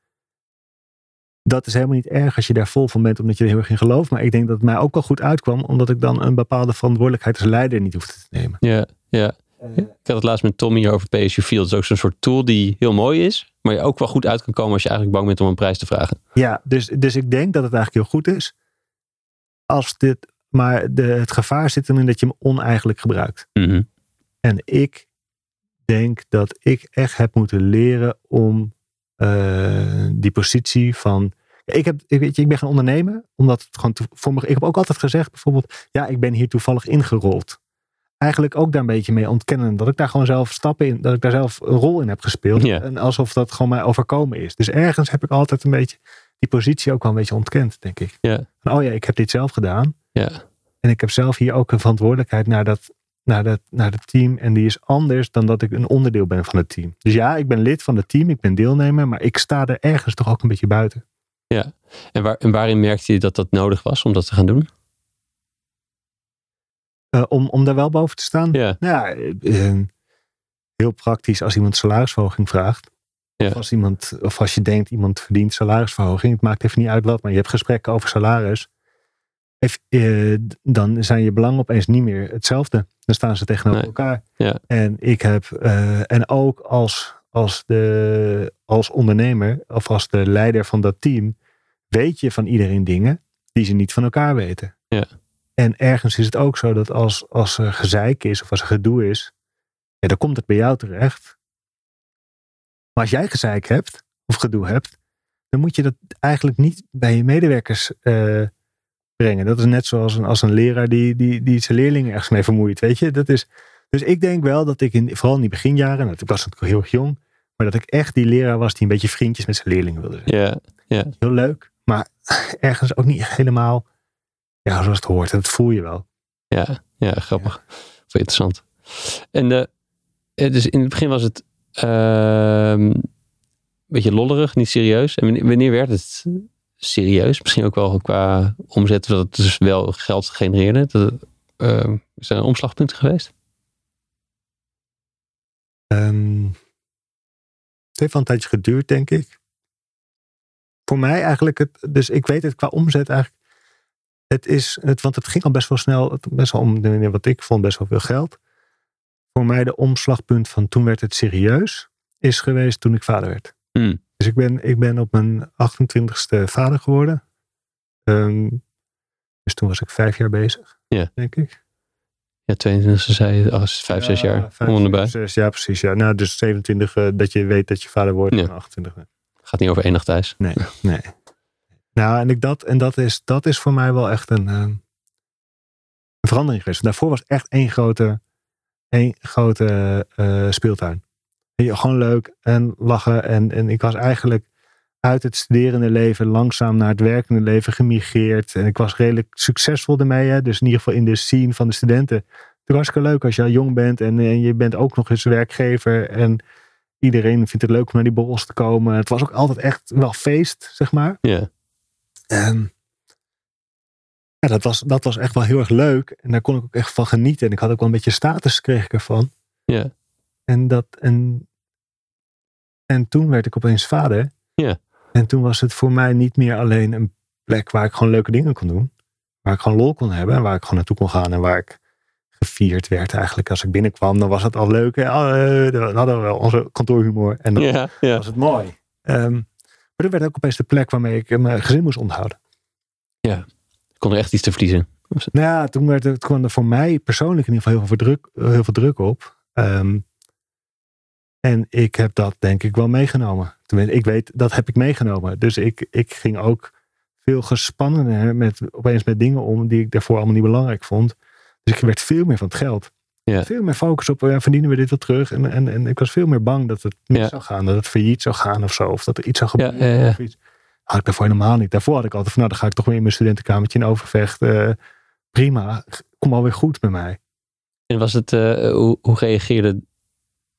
Dat is helemaal niet erg als je daar vol van bent, omdat je er heel erg in gelooft. Maar ik denk dat het mij ook wel goed uitkwam, omdat ik dan een bepaalde verantwoordelijkheid als leider niet hoefde te nemen. Ja, ja. Ik had het laatst met Tommy over PSU Field. Dat is ook zo'n soort tool die heel mooi is, maar je ook wel goed uit kan komen als je eigenlijk bang bent om een prijs te vragen. Ja, dus, dus ik denk dat het eigenlijk heel goed is. Als dit, maar de, het gevaar zit erin dat je hem oneigenlijk gebruikt. Mhm. En ik denk dat ik echt heb moeten leren om eh, die positie van. Ik, heb, ik, weet je, ik ben gaan ondernemen, omdat het gewoon voor me. Ik heb ook altijd gezegd, bijvoorbeeld, ja, ik ben hier toevallig ingerold. Eigenlijk ook daar een beetje mee ontkennen dat ik daar gewoon zelf stappen in, dat ik daar zelf een rol in heb gespeeld. En alsof dat gewoon mij overkomen is. Dus ergens heb ik altijd een beetje die positie ook wel een beetje ontkend, denk ik. Van, oh ja, ik heb dit zelf gedaan. Ja. En ik heb zelf hier ook een verantwoordelijkheid naar dat, naar, dat, naar het team. En die is anders dan dat ik een onderdeel ben van het team. Dus ja, ik ben lid van het team, ik ben deelnemer, maar ik sta er ergens toch ook een beetje buiten. En, waar, en waarin merkte je dat dat nodig was om dat te gaan doen? Eh, om, om daar wel boven te staan. Ja. Nou ja, eh, eh, heel praktisch als iemand salarisverhoging vraagt. Ja. Of, als iemand, of als je denkt iemand verdient salarisverhoging. Het maakt even niet uit wat, maar je hebt gesprekken over salaris. Dan zijn je belangen opeens niet meer hetzelfde. Dan staan ze tegenover Nee. elkaar. Ja. En ik heb, eh, en ook als, als, de, als ondernemer of als de leider van dat team, weet je van iedereen dingen die ze niet van elkaar weten. Ja. En ergens is het ook zo dat als, als er gezeik is of als er gedoe is, ja, dan komt het bij jou terecht. Maar als jij gezeik hebt of gedoe hebt, dan moet je dat eigenlijk niet bij je medewerkers eh, brengen. Dat is net zoals een, als een leraar die, die, die zijn leerlingen ergens mee vermoeit. Weet je? Dat is, dus ik denk wel dat ik in, vooral in die beginjaren, nou, ik was natuurlijk heel erg jong, maar dat ik echt die leraar was die een beetje vriendjes met zijn leerlingen wilde zijn. Ja. Heel leuk, maar ergens ook niet helemaal ja, zoals het hoort. En dat voel je wel. Ja, ja grappig. Je interessant. En de, eh, dus in het begin was het ehm, een beetje lollerig, niet serieus. En wanneer werd het serieus? Misschien ook wel qua omzet, dat het dus wel geld genereerde. Dat, zijn er omslagpunten geweest? Ehm, het heeft wel een tijdje geduurd, denk ik. Voor mij eigenlijk, het, dus ik weet het qua omzet eigenlijk. Het is, het, want het ging al best wel snel, het- best wel om, wat ik vond, best wel veel geld. voor mij de omslagpunt van toen werd het serieus, is geweest toen ik vader werd. Hmm. Dus ik ben, ik ben op mijn 28ste vader geworden. Ehm, dus toen was ik vijf jaar bezig, Ja. denk ik. Ja, 22 zei je, oh, vijf, zes Ja, jaar. vijf, zes, ja, precies. Ja. Nou, dus 27 eh, dat je weet dat je vader wordt Ja. en 28. Gaat niet over nacht thuis. Nee, nee. Nou, en, ik dat, en dat, is, dat is voor mij wel echt een, eh, een verandering geweest. Daarvoor was het echt één grote, één grote eh, speeltuin. Gewoon leuk en lachen. En, en ik was eigenlijk uit het studerende leven langzaam naar het werkende leven gemigreerd. En ik was redelijk succesvol ermee. Hè? Dus in ieder geval in de scene van de studenten. Het was hartstikke leuk als je al jong bent en, en je bent ook nog eens werkgever. En iedereen vindt het leuk om naar die borrels te komen. Het was ook altijd echt wel feest, zeg maar. Ja. En ja, dat was, dat was echt wel heel erg leuk. En daar kon ik ook echt van genieten. En ik had ook wel een beetje status kreeg ik ervan. Ja. En, dat, en, en toen werd ik opeens vader. Ja. En toen was het voor mij niet meer alleen een plek waar ik gewoon leuke dingen kon doen. Waar ik gewoon lol kon hebben. En waar ik gewoon naartoe kon gaan. En waar ik gevierd werd eigenlijk. Als ik binnenkwam, dan was het al leuk. eh, Dan hadden we wel onze kantoorhumor. En dan Ja, ja. was het mooi. Ehm, maar dat werd ook opeens de plek waarmee ik mijn gezin moest onthouden. Ik kon er echt iets te verliezen. Nou ja, toen, werd het, kwam er voor mij persoonlijk in ieder geval heel veel druk, heel veel druk op. Ehm, en ik heb dat denk ik wel meegenomen. Tenminste, ik weet, dat heb ik meegenomen. Dus ik, ik ging ook veel gespannener met, opeens met dingen om die ik daarvoor allemaal niet belangrijk vond. Dus ik werd veel meer van het geld. Ja. Veel meer focus op, ja, verdienen we dit wel terug? En, en, en ik was veel meer bang dat het mis Ja. zou gaan. Dat het failliet zou gaan of zo. Of dat er iets zou gebeuren. ja, ja. Of iets. Had ik daarvoor helemaal niet. Daarvoor had ik altijd van, nou dan ga ik toch weer in mijn studentenkamertje in Overvecht. eh, prima, kom alweer goed met mij. En was het, eh, hoe, hoe reageerde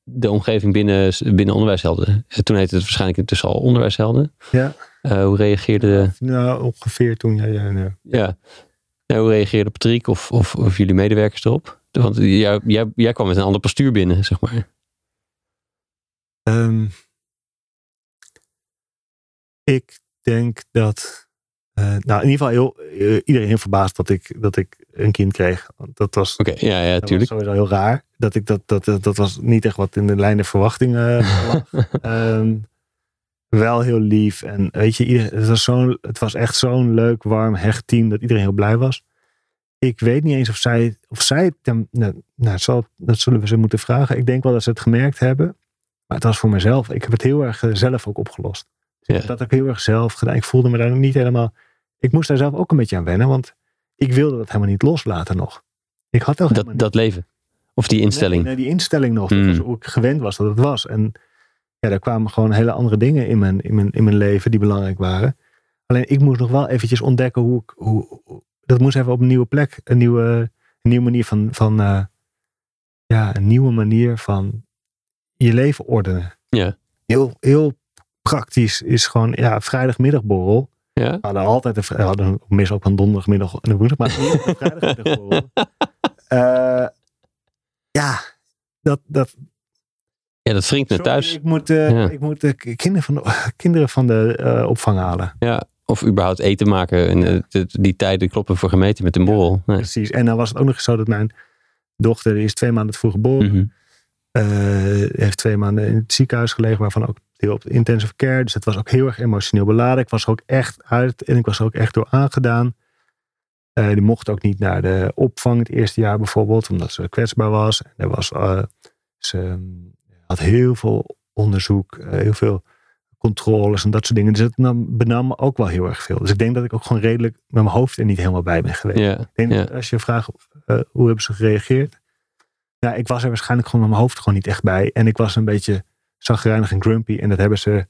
de omgeving binnen, binnen onderwijshelden? Eh, Toen heette het waarschijnlijk intussen al onderwijshelden. Ja. Eh, hoe reageerde, Nou, ongeveer toen. Ja, ja. ja. Nou, hoe reageerde Patrick of, of, of jullie medewerkers erop? Want jij, jij, jij kwam met een ander postuur binnen, zeg maar. Ehm, ik denk dat... eh, nou, in ieder geval heel, eh, iedereen heel verbaasd dat ik, dat ik een kind kreeg. Dat was, Oké, ja, ja, was tuurlijk. sowieso heel raar. Dat, ik dat, dat, dat, dat was niet echt wat in de lijn der verwachtingen. Ehm, wel heel lief. En weet je, ieder, het, was zo'n, het was echt zo'n leuk, warm, hecht team dat iedereen heel blij was. Ik weet niet eens of zij, of zij nou, nou, zal, dat zullen we ze moeten vragen. Ik denk wel dat ze het gemerkt hebben. Maar het was voor mezelf. Ik heb het heel erg eh, zelf ook opgelost. Dus Ja. Dat heb ik heel erg zelf gedaan. Ik voelde me daar nog niet helemaal. Ik moest daar zelf ook een beetje aan wennen. Want ik wilde dat helemaal niet loslaten nog. Ik had Dat, dat leven. Of die instelling. Nee, nee, die instelling nog. Dat Mm. was hoe ik gewend was dat het was. En ja, daar kwamen gewoon hele andere dingen in mijn, in mijn, in mijn leven die belangrijk waren. Alleen ik moest nog wel eventjes ontdekken hoe ik. Hoe, hoe- dat moest even op een nieuwe plek. Een nieuwe, een nieuwe manier van. van eh, ja, een nieuwe manier van je leven ordenen. Ja. Heel, heel praktisch is gewoon. Ja, vrijdagmiddagborrel. Ja? We hadden altijd een, we hadden meestal ook een donderdagmiddag en een woensdag, maar vrijdagmiddagborrel. Eh, ja, dat, dat, ja, dat wringt naar thuis. Ik moet, eh, Ja. ik moet de k- kinderen van de, kinderen van de eh, opvang halen. Ja. Of überhaupt eten maken. En eh, de- die tijden kloppen voor gemeten met een borrel. Nee. Precies. En dan was het ook nog eens zo dat mijn dochter, die is twee maanden vroeg geboren. Eh, heeft twee maanden in het ziekenhuis gelegen, waarvan ook deel op de intensive care. Dus het was ook heel erg emotioneel beladen. Ik was er ook echt uit en ik was er ook echt door aangedaan. Eh, die mocht ook niet naar de opvang het eerste jaar bijvoorbeeld, omdat ze kwetsbaar was. En er was eh, ze mm, had heel veel onderzoek, eh, heel veel controles en dat soort dingen. Dus het nam, benam me ook wel heel erg veel. Dus ik denk dat ik ook gewoon redelijk met mijn hoofd er niet helemaal bij ben geweest. Ik denk als je vraagt hoe hebben ze gereageerd. Ja, ik was er waarschijnlijk gewoon met mijn hoofd gewoon niet echt bij. En ik was een beetje zagrijnig en grumpy. En dat hebben ze,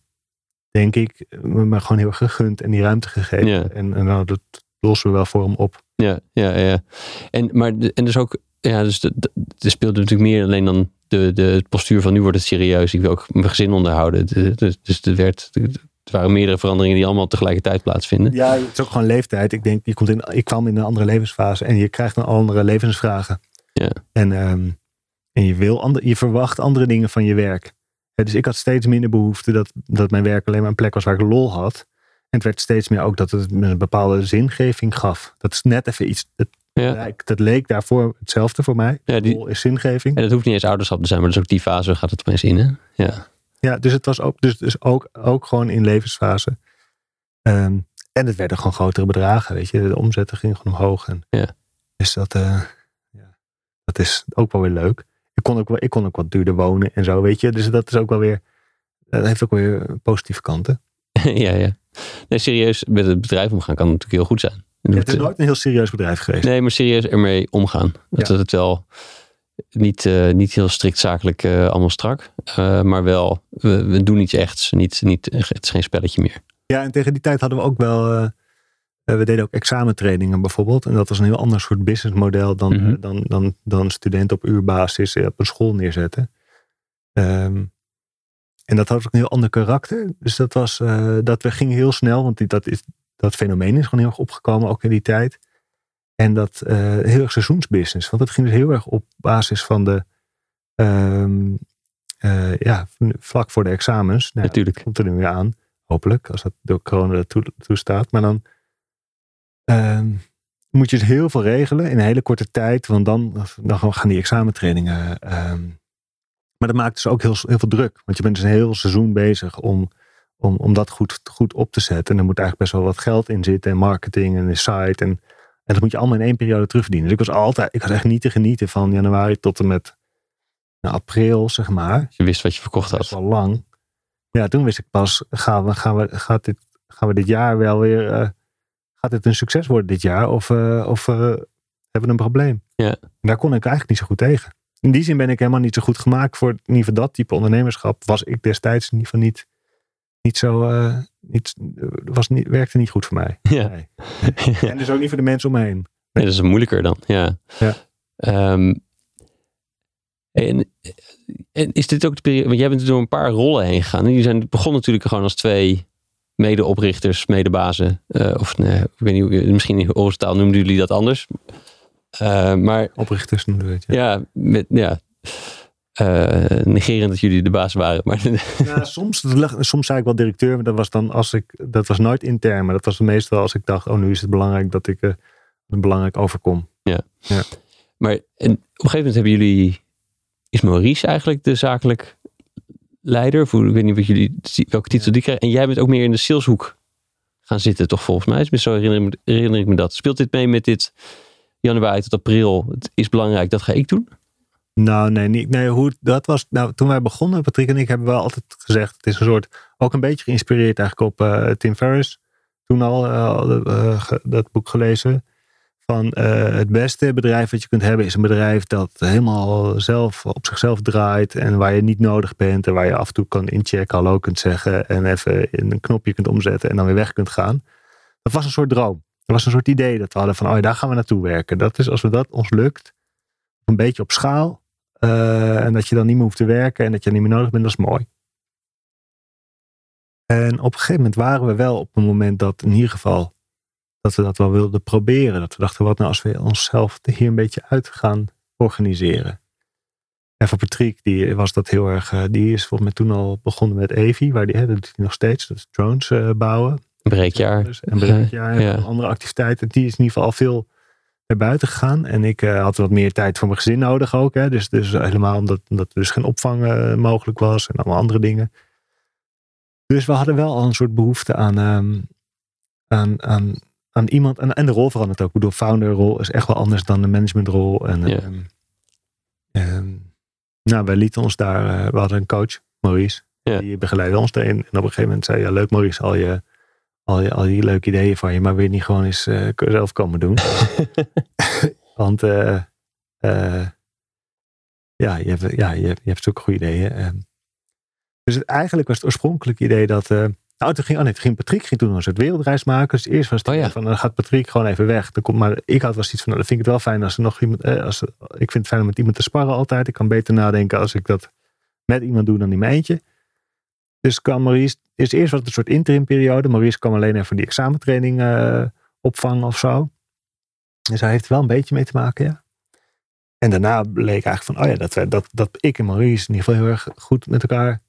denk ik, me gewoon heel erg gegund en die ruimte gegeven. Ja. En, en nou, dat lossen we wel voor hem op. Ja, ja, ja. En, maar, en dus ook, ja, dus er speelde natuurlijk meer alleen dan de, de, het postuur van nu wordt het serieus. Ik wil ook mijn gezin onderhouden. De- de- dus er, werd, er waren meerdere veranderingen die allemaal tegelijkertijd plaatsvinden. Ja, het is ook gewoon leeftijd. Ik denk, je komt in, ik kwam in een andere levensfase en je krijgt een andere levensvragen. Ja. En, ehm, en je, wil ander, je verwacht andere dingen van je werk. Dus ik had steeds minder behoefte dat, dat mijn werk alleen maar een plek was waar ik lol had. En het werd steeds meer ook dat het me een bepaalde zingeving gaf. Dat is net even iets, dat Ja. Dat leek daarvoor hetzelfde voor mij. Ja, die- Rol is zingeving. En dat hoeft niet eens ouderschap te zijn, maar dus ook die fase gaat het opeens in. Hè? Ja. Ja, dus het was ook, dus, dus ook, ook gewoon in levensfase. Ehm, en het werden gewoon grotere bedragen, weet je. De omzetten gingen gewoon omhoog. En, Ja. Dus dat, eh, ja, dat is ook wel weer leuk. Ik kon, ook wel, ik kon ook wat duurder wonen en zo, weet je. Dus dat is ook wel weer, dat heeft ook weer positieve kanten. ja, ja. Nee, serieus met het bedrijf omgaan kan natuurlijk heel goed zijn. Ja, het is eh, nooit een heel serieus bedrijf geweest. Nee, maar serieus ermee omgaan. Dat Ja. het wel niet, eh, niet heel strikt zakelijk eh, allemaal strak. maar wel, we, we doen iets echts. Niet, niet, het is geen spelletje meer. Ja, en tegen die tijd hadden we ook wel. Eh, we deden ook examentrainingen bijvoorbeeld. En dat was een heel ander soort businessmodel dan, Mhm. eh, dan, dan, dan studenten op uurbasis eh, op een school neerzetten. Ehm, en dat had ook een heel ander karakter. Dus dat was, eh, dat we gingen heel snel, want die, dat, is, dat fenomeen is gewoon heel erg opgekomen, ook in die tijd. En dat eh, heel erg seizoensbusiness. Want dat ging dus heel erg op basis van de, ehm, eh, ja, vlak voor de examens. Nou, Natuurlijk. komt er nu weer aan. Hopelijk, als dat door corona toe, toestaat. Maar dan ehm, moet je dus heel veel regelen in een hele korte tijd. Want dan, dan gaan die examentrainingen. ehm, maar dat maakt dus ook heel, heel veel druk. Want je bent dus een heel seizoen bezig om, om, om dat goed, goed op te zetten. En er moet eigenlijk best wel wat geld in zitten. En marketing en een site. En, en dat moet je allemaal in één periode terugverdienen. Dus ik was altijd, ik was echt niet te genieten van januari tot en met nou, april, zeg maar Je wist wat je verkocht had. wel lang. Ja, toen wist ik pas, gaan we, gaan we, gaat, dit, gaan we dit jaar wel weer, eh, gaat dit een succes worden dit jaar? Of, eh, of eh, hebben we een probleem? Ja. Daar kon ik eigenlijk niet zo goed tegen. In die zin ben ik helemaal niet zo goed gemaakt voor ieder geval dat type ondernemerschap. Was ik destijds in ieder geval niet, niet zo, eh, niet, was niet, werkte niet goed voor mij. Ja. Nee. En dus ook niet voor de mensen om me heen. Nee, dat is moeilijker dan. Ja. Ja. Ehm, en, en is dit ook de periode, want jij bent door een paar rollen heen gegaan. En die zijn begonnen natuurlijk gewoon als twee medeoprichters, medebazen. eh of nee, ik weet niet, hoe- misschien in horizontaal noemden jullie dat anders. Eh, maar Oprichters noemden we het. Ja. ja, met, ja eh, negerend dat jullie de baas waren. Maar Ja, soms, soms zei ik wel directeur, maar dat was dan als ik, dat was nooit intern, maar dat was meestal als ik dacht, oh nu is het belangrijk dat ik het belangrijk overkom. Maar en op een gegeven moment hebben jullie. Is Maurice eigenlijk de zakelijk leider? Of ik weet niet wat jullie, welke titel die krijgen. En jij bent ook meer in de saleshoek gaan zitten, toch volgens mij? Zo herinner ik, me, herinner ik me dat. Speelt dit mee met dit januari tot april? Het is belangrijk, dat ga ik doen. Nou, nee, niet, nee hoe, dat was, nou, toen wij begonnen, Patrick en ik, hebben wel altijd gezegd, het is een soort, ook een beetje geïnspireerd eigenlijk op eh, Tim Ferriss. Toen al eh, eh, dat boek gelezen. Van eh, het beste bedrijf wat je kunt hebben is een bedrijf dat helemaal zelf op zichzelf draait. En waar je niet nodig bent. En waar je af en toe kan inchecken, hallo kunt zeggen. En even in een knopje kunt omzetten en dan weer weg kunt gaan. Dat was een soort droom. Dat was een soort idee dat we hadden van, oh ja, daar gaan we naartoe werken. Dat is als we dat ons lukt, een beetje op schaal. eh, en dat je dan niet meer hoeft te werken en dat je niet meer nodig bent, dat is mooi. En op een gegeven moment waren we wel op een moment dat in ieder geval dat we dat wel wilden proberen. Dat we dachten, wat nou als we onszelf hier een beetje uit gaan organiseren. En voor Patrick, die was dat heel erg, eh, die is volgens mij toen al begonnen met Evi, waar die, hè, dat doet hij nog steeds, drones eh, bouwen. Een breekjaar. Dus, en breekjaar en Ja. andere activiteiten. Die is in ieder geval al veel naar buiten gegaan. En ik eh, had wat meer tijd voor mijn gezin nodig ook. Hè. Dus, dus helemaal omdat, omdat er dus geen opvang mogelijk was. En allemaal andere dingen. Dus we hadden wel al een soort behoefte aan, ehm, aan, aan, aan iemand. En, en de rol verandert ook. Ik bedoel, founderrol is echt wel anders dan de managementrol. En, Ja. ehm, ehm, nou, wij lieten ons daar. eh, we hadden een coach, Maurice. Ja. Die begeleidde ons daarin. En op een gegeven moment zei ja, leuk Maurice, al je al, die- al die leuke ideeën van je, maar je niet gewoon eens eh, zelf komen doen? Want eh, ja, je hebt, ja, je hebt, je hebt zulke goede ideeën. eh. dus het, eigenlijk was het oorspronkelijke idee dat. Nou, toen ging, oh nee, toen ging Patrick ging toen een soort wereldreis maken. Dus eerst was het Oh ja. van, dan gaat Patrick gewoon even weg. Dan komt, maar ik had wel zoiets van, nou, dan vind ik het wel fijn als er nog iemand, eh, als, ik vind het fijn om met iemand te sparren altijd. Ik kan beter nadenken als ik dat met iemand doe dan in mijn eentje. Dus kwam Maurice, is eerst wat een soort interim periode. Maurice kwam alleen even die examentraining eh, opvangen of zo. Dus hij heeft er wel een beetje mee te maken, ja. En daarna bleek eigenlijk van, oh ja, dat, dat, dat ik en Maurice in ieder geval heel erg goed met elkaar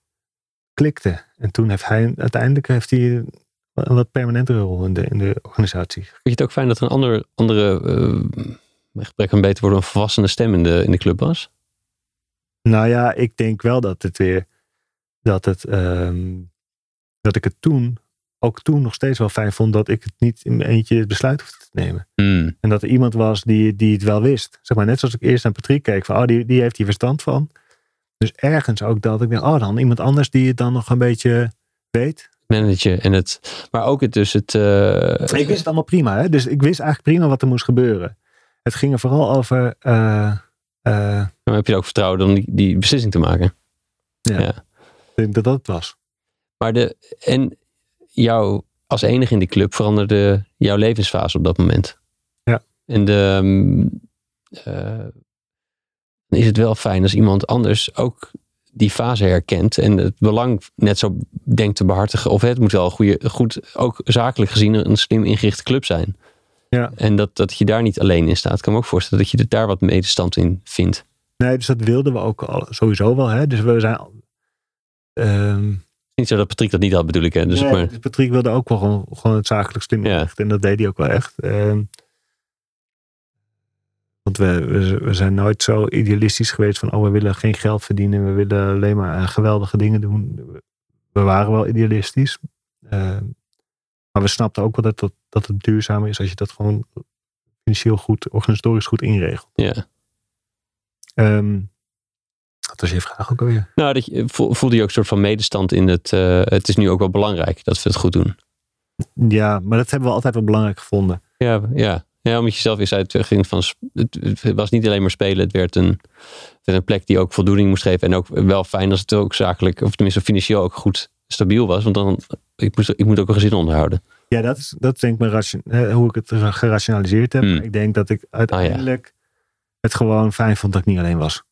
klikten. En toen heeft hij, uiteindelijk heeft hij een wat permanentere rol in de, in de organisatie. Vind je het ook fijn dat er een andere, andere met gebrek aan beter worden een volwassene stem in de, in de club was? Nou ja, ik denk wel dat het weer. Dat, het, ehm, dat ik het toen. Ook toen nog steeds wel fijn vond dat ik het niet in mijn eentje het besluit hoefde te nemen. Hmm. En dat er iemand was die, die het wel wist. Zeg maar net zoals ik eerst naar Patrick keek. Van, oh, die, die heeft hier verstand van. Dus ergens ook dat ik denk, oh dan iemand anders die het dan nog een beetje weet. Managen en het, maar ook het dus het. eh, Ik wist het allemaal prima. Hè? Dus ik wist eigenlijk prima wat er moest gebeuren. Het ging er vooral over. dan heb je ook vertrouwen om die, die beslissing te maken. ik denk dat dat het was. Maar de, en jou als enige in die club veranderde jouw levensfase op dat moment. Ja. En de, eh, dan is het wel fijn als iemand anders ook die fase herkent en het belang net zo denkt te behartigen. Of het moet wel een goede, goed, ook zakelijk gezien, een slim ingerichte club zijn. Ja. En dat, dat je daar niet alleen in staat. Ik kan me ook voorstellen dat je daar wat medestand in vindt. Nee, dus dat wilden we ook al, sowieso wel. Hè? Dus we zijn. ehm, Niet zo dat Patrick dat niet had, bedoel ik. Hè? Dus, nee, maar, dus Patrick wilde ook wel gewoon, gewoon het zakelijk slim Ja. En dat deed hij ook wel echt. Ehm, want we, we, we zijn nooit zo idealistisch geweest van... oh, we willen geen geld verdienen. We willen alleen maar eh, geweldige dingen doen. We waren wel idealistisch. Ehm, maar we snapten ook wel dat, dat, dat het duurzamer is... als je dat gewoon financieel goed, organisatorisch goed inregelt. ja. Ehm wat was je vraag ook alweer? Nou, dat je, vo- voelde je ook een soort van medestand in het. eh, het is nu ook wel belangrijk dat we het goed doen. Ja, maar dat hebben we altijd wel belangrijk gevonden. Ja, ja. Ja omdat je zelf eens uit ging van. Het, was niet alleen maar spelen, het werd, een, het werd een plek die ook voldoening moest geven. En ook wel fijn als het ook zakelijk, of tenminste financieel ook goed stabiel was. Want dan, ik, moest, ik moet ook een gezin onderhouden. Ja, dat is, dat is denk ik mijn ration, hoe ik het gerationaliseerd heb. Hmm. Ik denk dat ik uiteindelijk het gewoon fijn vond dat ik niet alleen was.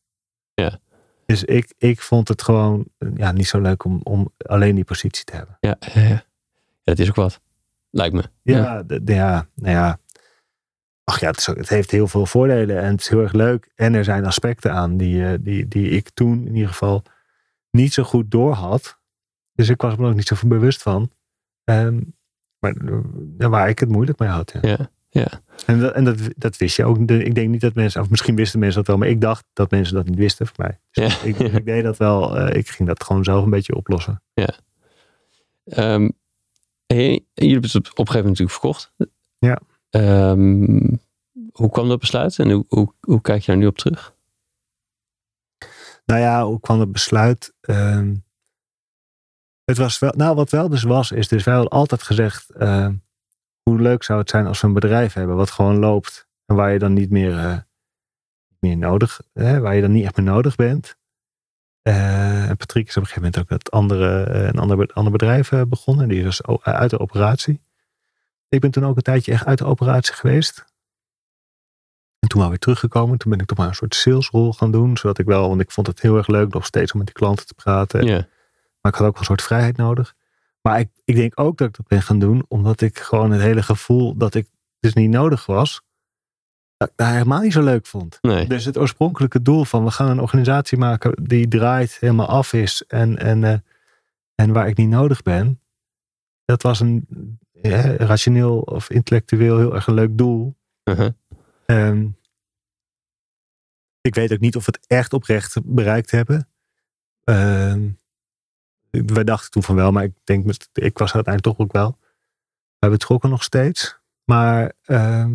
Ja. Dus ik, ik vond het gewoon eh, ja, niet zo leuk om, om alleen die positie te hebben. Ja, ja, ja. Ja, dat is ook wat. Lijkt me. Ja, de- de- ja, nou ja. Ach ja, het, is het heeft heel veel voordelen en het is heel erg leuk. En er zijn aspecten aan die, eh, die, die ik toen in ieder geval niet zo goed door had. Dus ik was me er ook niet zo bewust van. Ehm, maar eh, waar ik het moeilijk mee had. Ja. Ja, ja. En, dat, en dat, dat wist je ook. Ik denk niet dat mensen, of misschien wisten mensen dat wel, maar ik dacht dat mensen dat niet wisten voor mij. Dus Ja. ik, ik deed dat wel. eh, ik ging dat gewoon zelf een beetje oplossen. Ehm, hey, jullie hebben het op, op een gegeven moment natuurlijk verkocht. Ja. Ehm, hoe kwam dat besluit en hoe, hoe, kijk je daar nu op terug? Nou ja, hoe kwam het besluit? Ehm, het was wel, nou wat wel dus was, is dus wel altijd gezegd, ehm, hoe leuk zou het zijn als we een bedrijf hebben wat gewoon loopt en waar je dan niet meer, eh, meer nodig, hè, waar je dan niet echt meer nodig bent. Eh, en Patrick is op een gegeven moment ook dat andere, eh, een ander, ander bedrijf begonnen. Die was uit de operatie. Ik ben toen ook een tijdje echt uit de operatie geweest. En toen wel weer teruggekomen. Toen ben ik toch maar een soort salesrol gaan doen. Zodat ik wel, want ik vond het heel erg leuk nog steeds om met die klanten te praten. Ja, Maar ik had ook een soort vrijheid nodig. Maar ik, ik denk ook dat ik dat ben gaan doen. Omdat ik gewoon het hele gevoel dat ik dus niet nodig was. Dat ik daar helemaal niet zo leuk vond. nee. Dus het oorspronkelijke doel van we gaan een organisatie maken die draait, helemaal af is en, en, eh, en waar ik niet nodig ben. Dat was een rationeel of intellectueel heel erg een leuk doel. Uh-huh. Ehm, ik weet ook niet of we het echt oprecht bereikt hebben. Ehm, wij dachten toen van wel, maar ik denk, ik was er uiteindelijk toch ook wel. We betrokken nog steeds. Maar ehm,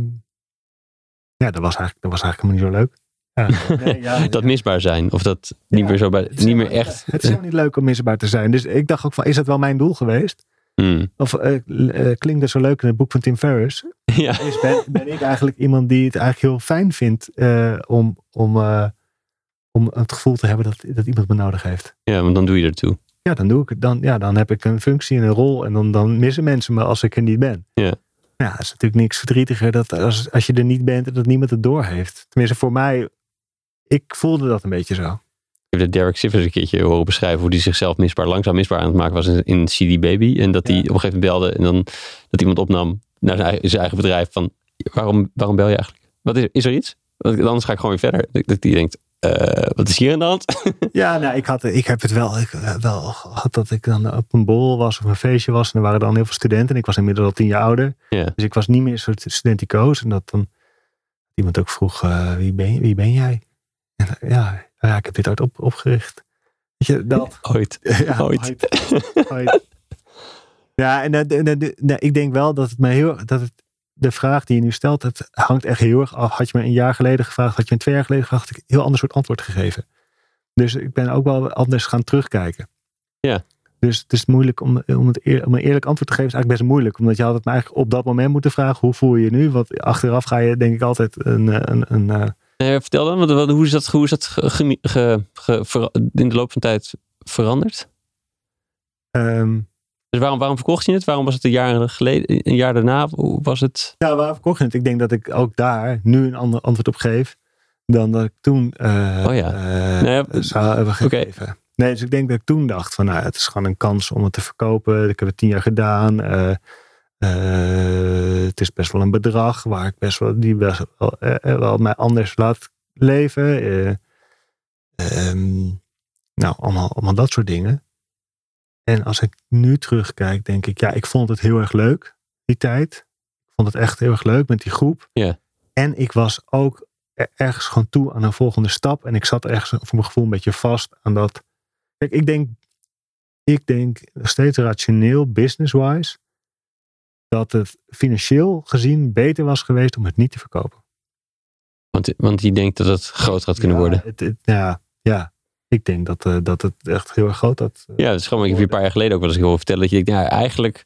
ja, dat was eigenlijk, dat was eigenlijk helemaal niet zo leuk. Ja, nee, ja, dat ja. misbaar zijn. Of dat niet Ja, meer zo bij, Het is niet meer echt. Het is helemaal niet leuk om misbaar te zijn. Dus ik dacht ook van, is dat wel mijn doel geweest? Hmm. Of eh, eh, klinkt dat zo leuk in het boek van Tim Ferriss? Ja. Ben, ben ik eigenlijk iemand die het eigenlijk heel fijn vindt eh, om, om, om het gevoel te hebben dat, dat iemand me nodig heeft? ja, want dan doe je ertoe. Ja, dan doe ik het. Dan, ja, dan heb ik een functie en een rol en dan, dan missen mensen me als ik er niet ben. Ja. Ja, het is natuurlijk niks verdrietiger dat als, als je er niet bent en dat niemand het door heeft. Tenminste, voor mij, ik voelde dat een beetje zo. Ik heb de Derek Sivers een keertje horen beschrijven hoe hij zichzelf misbaar, langzaam misbaar aan het maken was in, in CD Baby. En dat hij Ja. op een gegeven moment belde en dan dat iemand opnam naar zijn eigen, zijn eigen bedrijf van waarom, waarom bel je eigenlijk? Wat is, is er iets? Want anders ga ik gewoon weer verder. Dat, die denkt, eh, wat is hier aan de hand? Ja, nou, ik, had, ik heb het wel, ik, eh, wel gehad dat ik dan op een bol was of een feestje was. En er waren dan heel veel studenten. En ik was inmiddels al tien jaar ouder. Dus ik was niet meer een soort studenticoos. En dat dan iemand ook vroeg, uh, wie, ben, wie ben jij? En, ja, ja, ik heb dit ooit op, opgericht. Weet je, dat. Ooit. Ja, ooit. ooit. Ja, en, en, en, en, ik denk wel dat het me heel, dat het, de vraag die je nu stelt, het hangt echt heel erg af. Had je me een jaar geleden gevraagd, had je me twee jaar geleden gevraagd, had ik een heel ander soort antwoord gegeven. Dus ik ben ook wel anders gaan terugkijken. Ja. Dus het is moeilijk om, om, het eer, om een eerlijk antwoord te geven, is eigenlijk best moeilijk. Omdat je altijd me eigenlijk op dat moment moeten vragen, hoe voel je je nu? Want achteraf ga je denk ik altijd een... een, een, een nee, vertel dan, wat, hoe is dat, hoe is dat ge, ge, ge, in de loop van tijd veranderd? Um, dus waarom, waarom verkocht je het? Waarom was het een jaar geleden, een jaar daarna? Hoe was het? Ja, waarom verkocht je het? Ik denk dat ik ook daar nu een ander antwoord op geef dan dat ik toen uh, oh ja. Uh, nou ja, zou hebben gegeven. Okay. Nee, dus ik denk dat ik toen dacht van nou, het is gewoon een kans om het te verkopen. Ik heb het tien jaar gedaan. Uh, het is best wel een bedrag waar ik best wel, die best wel, wel mij anders laat leven. Um, nou, allemaal, allemaal dat soort dingen. En als ik nu terugkijk, denk ik, ja, ik vond het heel erg leuk, die tijd. Ik vond het echt heel erg leuk met die groep. Ja. En ik was ook ergens gewoon toe aan een volgende stap. En ik zat ergens voor mijn gevoel een beetje vast aan dat. Kijk, ik denk, ik denk steeds rationeel, business-wise, dat het financieel gezien beter was geweest om het niet te verkopen. Want, want je denkt dat het groter had kunnen ja, worden. Het, ja, ja, ik denk dat, uh, dat het echt heel erg groot had. Uh, ja, dat is gewoon ik een paar jaar geleden ook wel eens hoor vertellen. Dat je denkt, ja, eigenlijk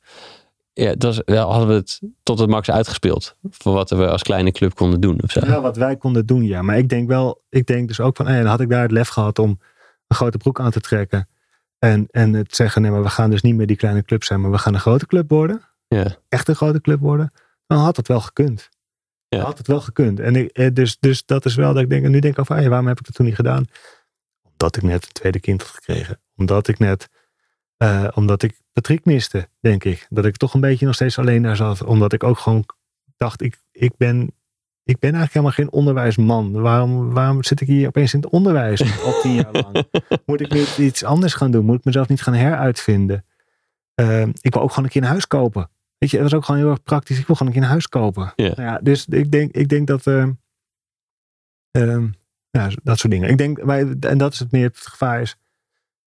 ja, dat wel, hadden we het tot het max uitgespeeld. Voor wat we als kleine club konden doen. Of zo. Ja, wat wij konden doen, ja. Maar ik denk wel, ik denk dus ook van, hey, dan had ik daar het lef gehad om een grote broek aan te trekken. En, en het zeggen, nee, maar we gaan dus niet meer die kleine club zijn, maar we gaan een grote club worden. Ja. Echt een grote club worden. Dan had het wel gekund. Ja. Dan had het wel gekund. En ik, eh, dus, dus dat is wel dat ik denk, en nu denk ik over, hey, waarom heb ik dat toen niet gedaan? Omdat ik net een tweede kind had gekregen. Omdat ik net, uh, omdat ik Patrick miste, denk ik. Dat ik toch een beetje nog steeds alleen daar zat. Omdat ik ook gewoon dacht, ik, ik, ben, ik ben eigenlijk helemaal geen onderwijsman. Waarom, waarom zit ik hier opeens in het onderwijs al tien jaar lang? Moet ik niet iets anders gaan doen? Moet ik mezelf niet gaan heruitvinden? Uh, ik wil ook gewoon een keer een huis kopen. Weet je, dat was ook gewoon heel erg praktisch. Ik wil gewoon een keer een huis kopen. Yeah. Nou ja, dus ik denk, ik denk dat... Uh, ja, dat soort dingen. Ik denk, wij, en dat is het meer het gevaar is.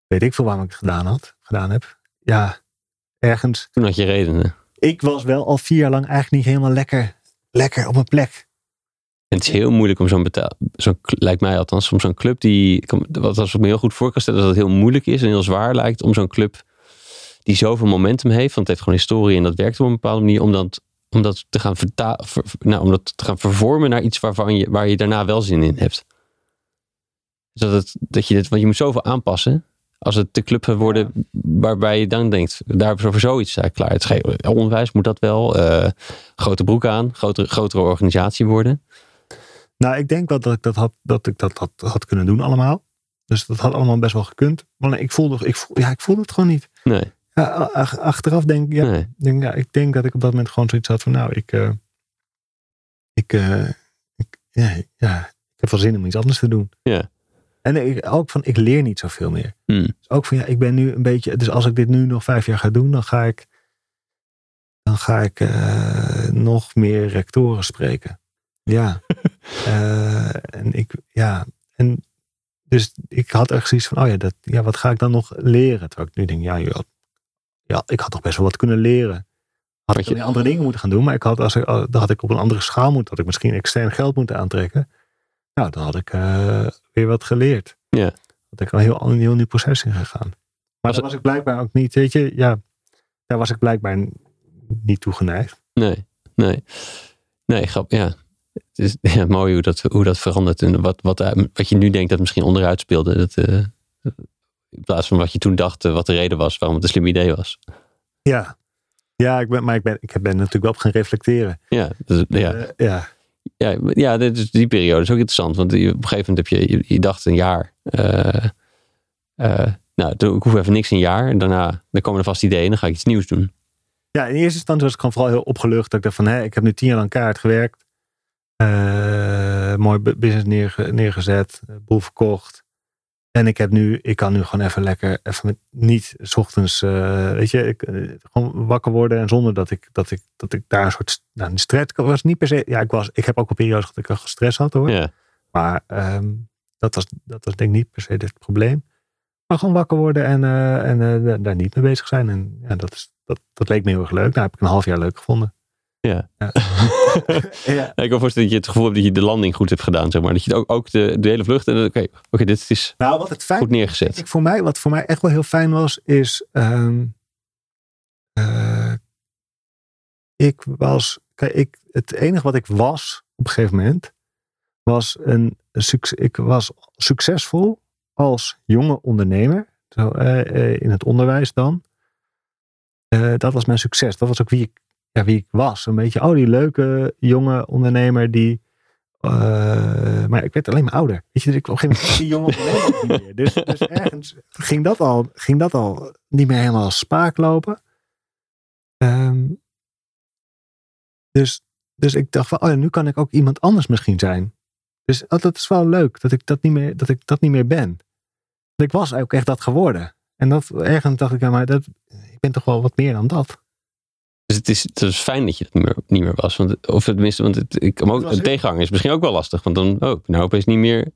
Weet ik veel waarom ik het gedaan had, gedaan heb. Ja, ergens. Toen had je redenen. Ik was wel al vier jaar lang eigenlijk niet helemaal lekker, lekker op mijn plek. En het is heel moeilijk om zo'n betaal, zo lijkt mij althans, om zo'n club die, wat als ik me heel goed voor kan stellen, dat het heel moeilijk is en heel zwaar lijkt om zo'n club die zoveel momentum heeft, want het heeft gewoon historie en dat werkt op een bepaalde manier, om dat, om dat te gaan verta ver, nou, om dat te gaan vervormen naar iets waarvan je, waar je daarna wel zin in hebt. Dat, het, dat je dit, want je moet zoveel aanpassen. Als het de club worden ja. waarbij je dan denkt, daar is over zoiets uh, klaar. Het geen, onderwijs moet dat wel. Uh, grote broek aan, grotere, grotere organisatie worden. Nou, ik denk wel dat ik dat had, dat ik dat had, had kunnen doen allemaal. Dus dat had allemaal best wel gekund. Maar nee, ik voelde, ik voelde, ja, ik voelde het gewoon niet. Nee. Ja, achteraf denk, ja, nee. denk ja, ik denk dat ik op dat moment gewoon zoiets had van, nou, ik, uh, ik, ik, ja, ja, ik heb wel zin om iets anders te doen. Ja. En ik, ook van, ik leer niet zoveel meer. Hmm. Dus ook van, ja, ik ben nu een beetje, dus als ik dit nu nog vijf jaar ga doen, dan ga ik, dan ga ik uh, nog meer rectoren spreken. Ja. en ik, ja, en dus ik had echt zoiets van, oh ja, dat, ja, wat ga ik dan nog leren? Terwijl ik nu denk, ja, joh, ja, ik had toch best wel wat kunnen leren. Had ik je andere dingen moeten gaan doen, maar ik had, als ik, dan had ik op een andere schaal moeten, had ik misschien extern geld moeten aantrekken. Nou, dan had ik uh, weer wat geleerd. Ja. Had ik al een heel, een heel nieuw proces in gegaan. Maar daar was ik blijkbaar ook niet, weet je, ja, daar was ik blijkbaar niet toe geneigd. Nee, nee. Nee, grap, ja. Het is ja, mooi hoe dat, hoe dat verandert. En wat, wat, wat je nu denkt dat misschien onderuit speelde. Dat, uh, in plaats van wat je toen dacht, uh, wat de reden was waarom het een slim idee was. Ja, ja ik ben, maar ik ben, ik ben natuurlijk wel op gaan reflecteren. Ja, dus, ja. Uh, ja. Ja, ja dus die periode is ook interessant. Want op een gegeven moment heb je, je, je dacht een jaar. Uh, uh, nou, ik hoef even niks een jaar. En daarna dan komen er vast ideeën en dan ga ik iets nieuws doen. Ja, in eerste instantie was ik gewoon vooral heel opgelucht. Dat ik dacht van, hé, ik heb nu tien jaar lang kaart gewerkt. Uh, mooi business neerge, neergezet. Boel verkocht. En ik heb nu, ik kan nu gewoon even lekker, even met niet s ochtends, eh, weet je, ik, eh, gewoon wakker worden en zonder dat ik, dat ik, dat ik daar een soort, nou, een stress was niet per se, ja, ik was, ik heb ook een periode dat ik al stress had hoor. Ja. Maar ehm, dat, was, dat was denk ik niet per se het probleem. Maar gewoon wakker worden en, eh, en daar- daar niet mee bezig zijn. En ja, dat, is, dat, dat leek me heel erg leuk. Nou heb ik een half jaar leuk gevonden. Ja. Ja. ik kan voorstellen dat je het gevoel hebt dat je de landing goed hebt gedaan, zeg maar. Dat je ook, ook de, de hele vlucht. Oké, oké, dit is Nou, wat het fijn goed neergezet. Kijk, voor mij, wat voor mij echt wel heel fijn was, is. ehm, eh, ik was. Kijk, ik, het enige wat ik was op een gegeven moment. was een. succes, ik was succesvol als jonge ondernemer. Zo, eh, eh, in het onderwijs dan. Eh, dat was mijn succes. Dat was ook wie ik, ja, wie ik was. Een beetje, oh, die leuke jonge ondernemer die. eh, maar ik werd alleen maar ouder. Weet je, dus ik op een gegeven moment die jonge ondernemer niet meer. Dus, dus ergens ging dat, al, ging dat al niet meer helemaal als spaak lopen. Ehm, dus, dus ik dacht van, oh ja, nu kan ik ook iemand anders misschien zijn. Dus oh, dat is wel leuk dat ik dat niet meer, dat ik dat niet meer ben. Want ik was ook echt dat geworden. En dat, ergens dacht ik, ja, maar dat, ik ben toch wel wat meer dan dat. Dus het is, het is fijn dat je het niet meer, niet meer was. Want, of tenminste, want het, ik, ook, een tegenhanger is misschien ook wel lastig. Want dan, oh, nou opeens niet meer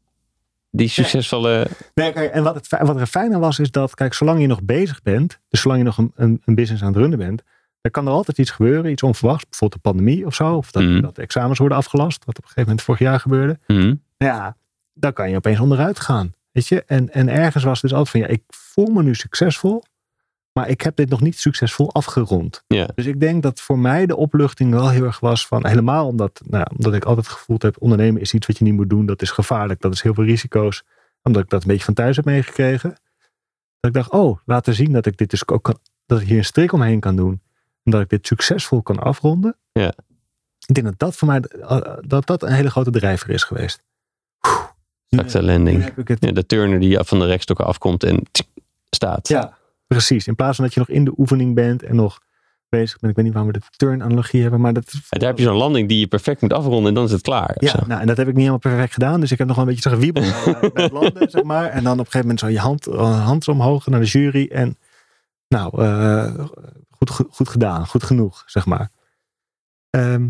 die succesvolle... Nee, kijk, en wat, het, wat er fijner was, is dat, kijk, zolang je nog bezig bent, dus zolang je nog een, een, een business aan het runnen bent, dan kan er altijd iets gebeuren, iets onverwachts, bijvoorbeeld de pandemie of zo, of dat, Mhm. dat de examens worden afgelast, wat op een gegeven moment vorig jaar gebeurde. Hm, Nou ja, dan kan je opeens onderuit gaan. Weet je? En, en ergens was het dus altijd van, ja, ik voel me nu succesvol, maar ik heb dit nog niet succesvol afgerond. Ja. Dus ik denk dat voor mij de opluchting wel heel erg was van, helemaal omdat, nou, omdat ik altijd gevoeld heb, ondernemen is iets wat je niet moet doen, dat is gevaarlijk, dat is heel veel risico's. Omdat ik dat een beetje van thuis heb meegekregen. Dat ik dacht, oh, laten zien dat ik dit dus ook kan, dat ik hier een strik omheen kan doen. En dat ik dit succesvol kan afronden. Ja. Ik denk dat dat voor mij, eh, dat dat een hele grote drijver is geweest. Straks landing. Ja, de turner die van de rekstokken afkomt en tsk, staat. Ja, precies. In plaats van dat je nog in de oefening bent en nog bezig bent. Ik weet niet waarom we de turn-analogie hebben, maar dat... Ja, daar heb je zo'n landing die je perfect moet afronden en dan is het klaar. Ja, nou, en dat heb ik niet helemaal perfect gedaan. Dus ik heb nog wel een beetje zo gewiebeld bij, het landen, zeg maar. En dan op een gegeven moment zo je hand, eh, hand omhoog naar de jury. En nou, eh, goed, goed, goed gedaan. Goed genoeg, zeg maar. Ehm,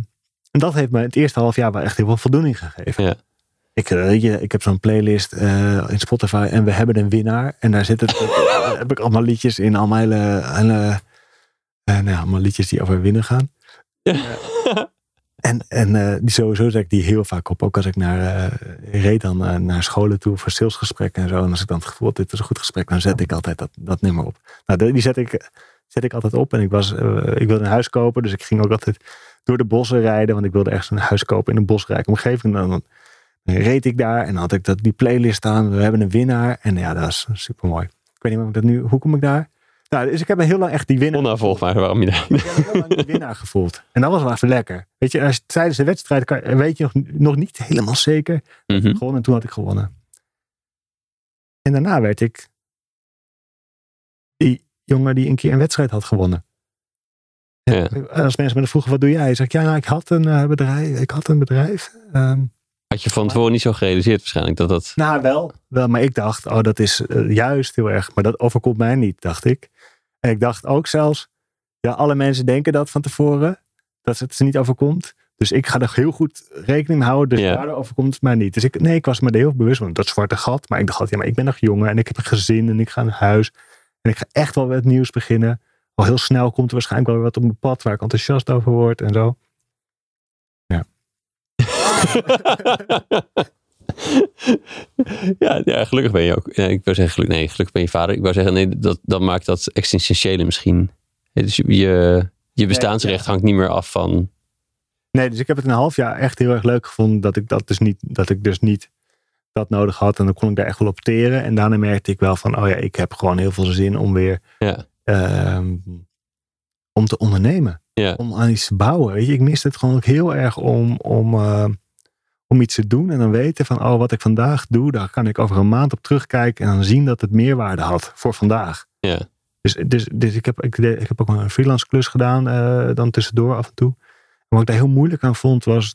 en dat heeft me het eerste half jaar wel echt heel veel voldoening gegeven. Ja. Ik, eh, weet je, ik heb zo'n playlist eh, in Spotify en we hebben een winnaar. En daar zit het, eh, heb ik allemaal liedjes in. Allemaal hele, hele eh, nou ja, allemaal liedjes die over winnen gaan. En, en die sowieso zet ik die heel vaak op. Ook als ik naar, reed dan naar scholen toe voor salesgesprekken en zo. En als ik dan het gevoel had, dit is een goed gesprek, dan zet ik altijd dat, dat nummer op. Nou, die zet ik, zet ik altijd op. En ik, was, ik wilde een huis kopen, dus ik ging ook altijd door de bossen rijden. Want ik wilde echt een huis kopen in een bosrijke omgeving. En dan, dan reed ik daar en dan had ik dat, die playlist aan. We hebben een winnaar. En ja, dat was super mooi. Ik weet niet hoe ik dat nu, hoe kom ik daar? Nou, dus ik heb heel lang echt die winnaar. Waarom je daar... Ik heb me heel lang de winnaar gevoeld. En dat was wel even lekker. Weet je, als tijdens de wedstrijd kan, weet je nog, nog niet helemaal zeker. Mhm. Gewonnen en toen had ik gewonnen. En daarna werd ik die jongen die een keer een wedstrijd had gewonnen. En Ja. Als mensen me vroegen, wat doe jij? Zeg ik, ja, nou, ik had een eh, bedrijf. Ik had een bedrijf. Ehm, Had je van tevoren niet zo gerealiseerd waarschijnlijk dat dat... nou, wel. wel. Maar ik dacht, oh, dat is eh, juist heel erg. Maar dat overkomt mij niet, dacht ik. En ik dacht ook zelfs, ja, alle mensen denken dat van tevoren. Dat het ze niet overkomt. Dus ik ga er heel goed rekening mee houden. Dus Ja. daardoor overkomt het mij niet. Dus ik, nee, ik was me er heel bewust van. Dat zwarte gat. Maar ik dacht altijd, ja, maar ik ben nog jonger. En ik heb een gezin. En ik ga naar huis. En ik ga echt wel wat nieuws beginnen. Al heel snel komt er waarschijnlijk wel weer wat op mijn pad. Waar ik enthousiast over word en zo. ja, ja, gelukkig ben je ook. Ja, ik wou zeggen, nee, gelukkig ben je vader. Ik wou zeggen, nee, dat, dat maakt dat existentiële misschien. Dus je, je, bestaansrecht hangt niet meer af van. Nee, dus ik heb het een half jaar echt heel erg leuk gevonden dat ik dat dus niet, dat ik dus niet dat nodig had. En dan kon ik daar echt wel op teren. En daarna merkte ik wel van, oh ja, ik heb gewoon heel veel zin om weer Ja. ehm, om te ondernemen. Ja. Om aan iets te bouwen. Weet je, ik miste het gewoon ook heel erg om, om, eh, om iets te doen. En dan weten van, oh, wat ik vandaag doe, daar kan ik over een maand op terugkijken. En dan zien dat het meerwaarde had voor vandaag. Ja. Dus, dus, dus ik, heb, ik, ik heb ook een freelance klus gedaan, eh, dan tussendoor af en toe. En wat ik daar heel moeilijk aan vond, was,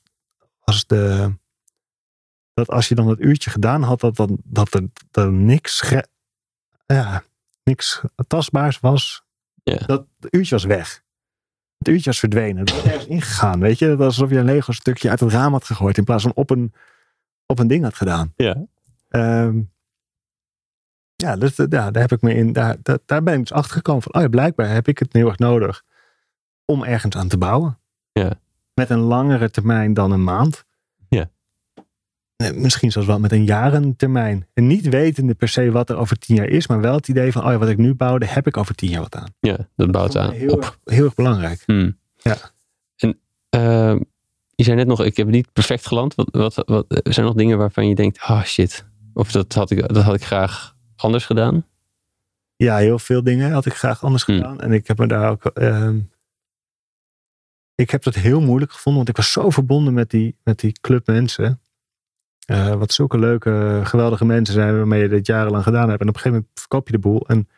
was de, dat als je dan dat uurtje gedaan had, dat, dan, dat er, dat er niks, ja, niks tastbaars was. Ja. Dat uurtje was weg. Het uurtje was verdwenen. Het was ergens ingegaan. Weet je, dat was alsof je een Lego stukje uit het raam had gegooid in plaats van op een, op een ding had gedaan. Ja. Ehm, ja, dus eh, ja, daar heb ik me in, daar, daar, daar ben ik dus achter gekomen van, oh ja, blijkbaar heb ik het heel erg nodig om ergens aan te bouwen. Ja. Met een langere termijn dan een maand. Eh, Misschien zelfs wel met een jarentermijn. En niet wetende per se wat er over tien jaar is, maar wel het idee van, oh ja, wat ik nu bouwde, heb ik over tien jaar wat aan. Ja, dat bouwt aan heel, op. erg, heel erg belangrijk. Hmm. Ja. En ehm, je zei net nog, ik heb niet perfect geland. Wat, wat, wat zijn er nog dingen waarvan je denkt, ah shit. Of dat had ik, dat had ik graag anders gedaan? Ja, heel veel dingen had ik graag anders Hmm. gedaan. En ik heb me daar ook. ehm, ik heb dat heel moeilijk gevonden, want ik was zo verbonden met die, met die club mensen. Eh, wat zulke leuke, geweldige mensen zijn waarmee je dit jarenlang gedaan hebt. En op een gegeven moment verkoop je de boel. En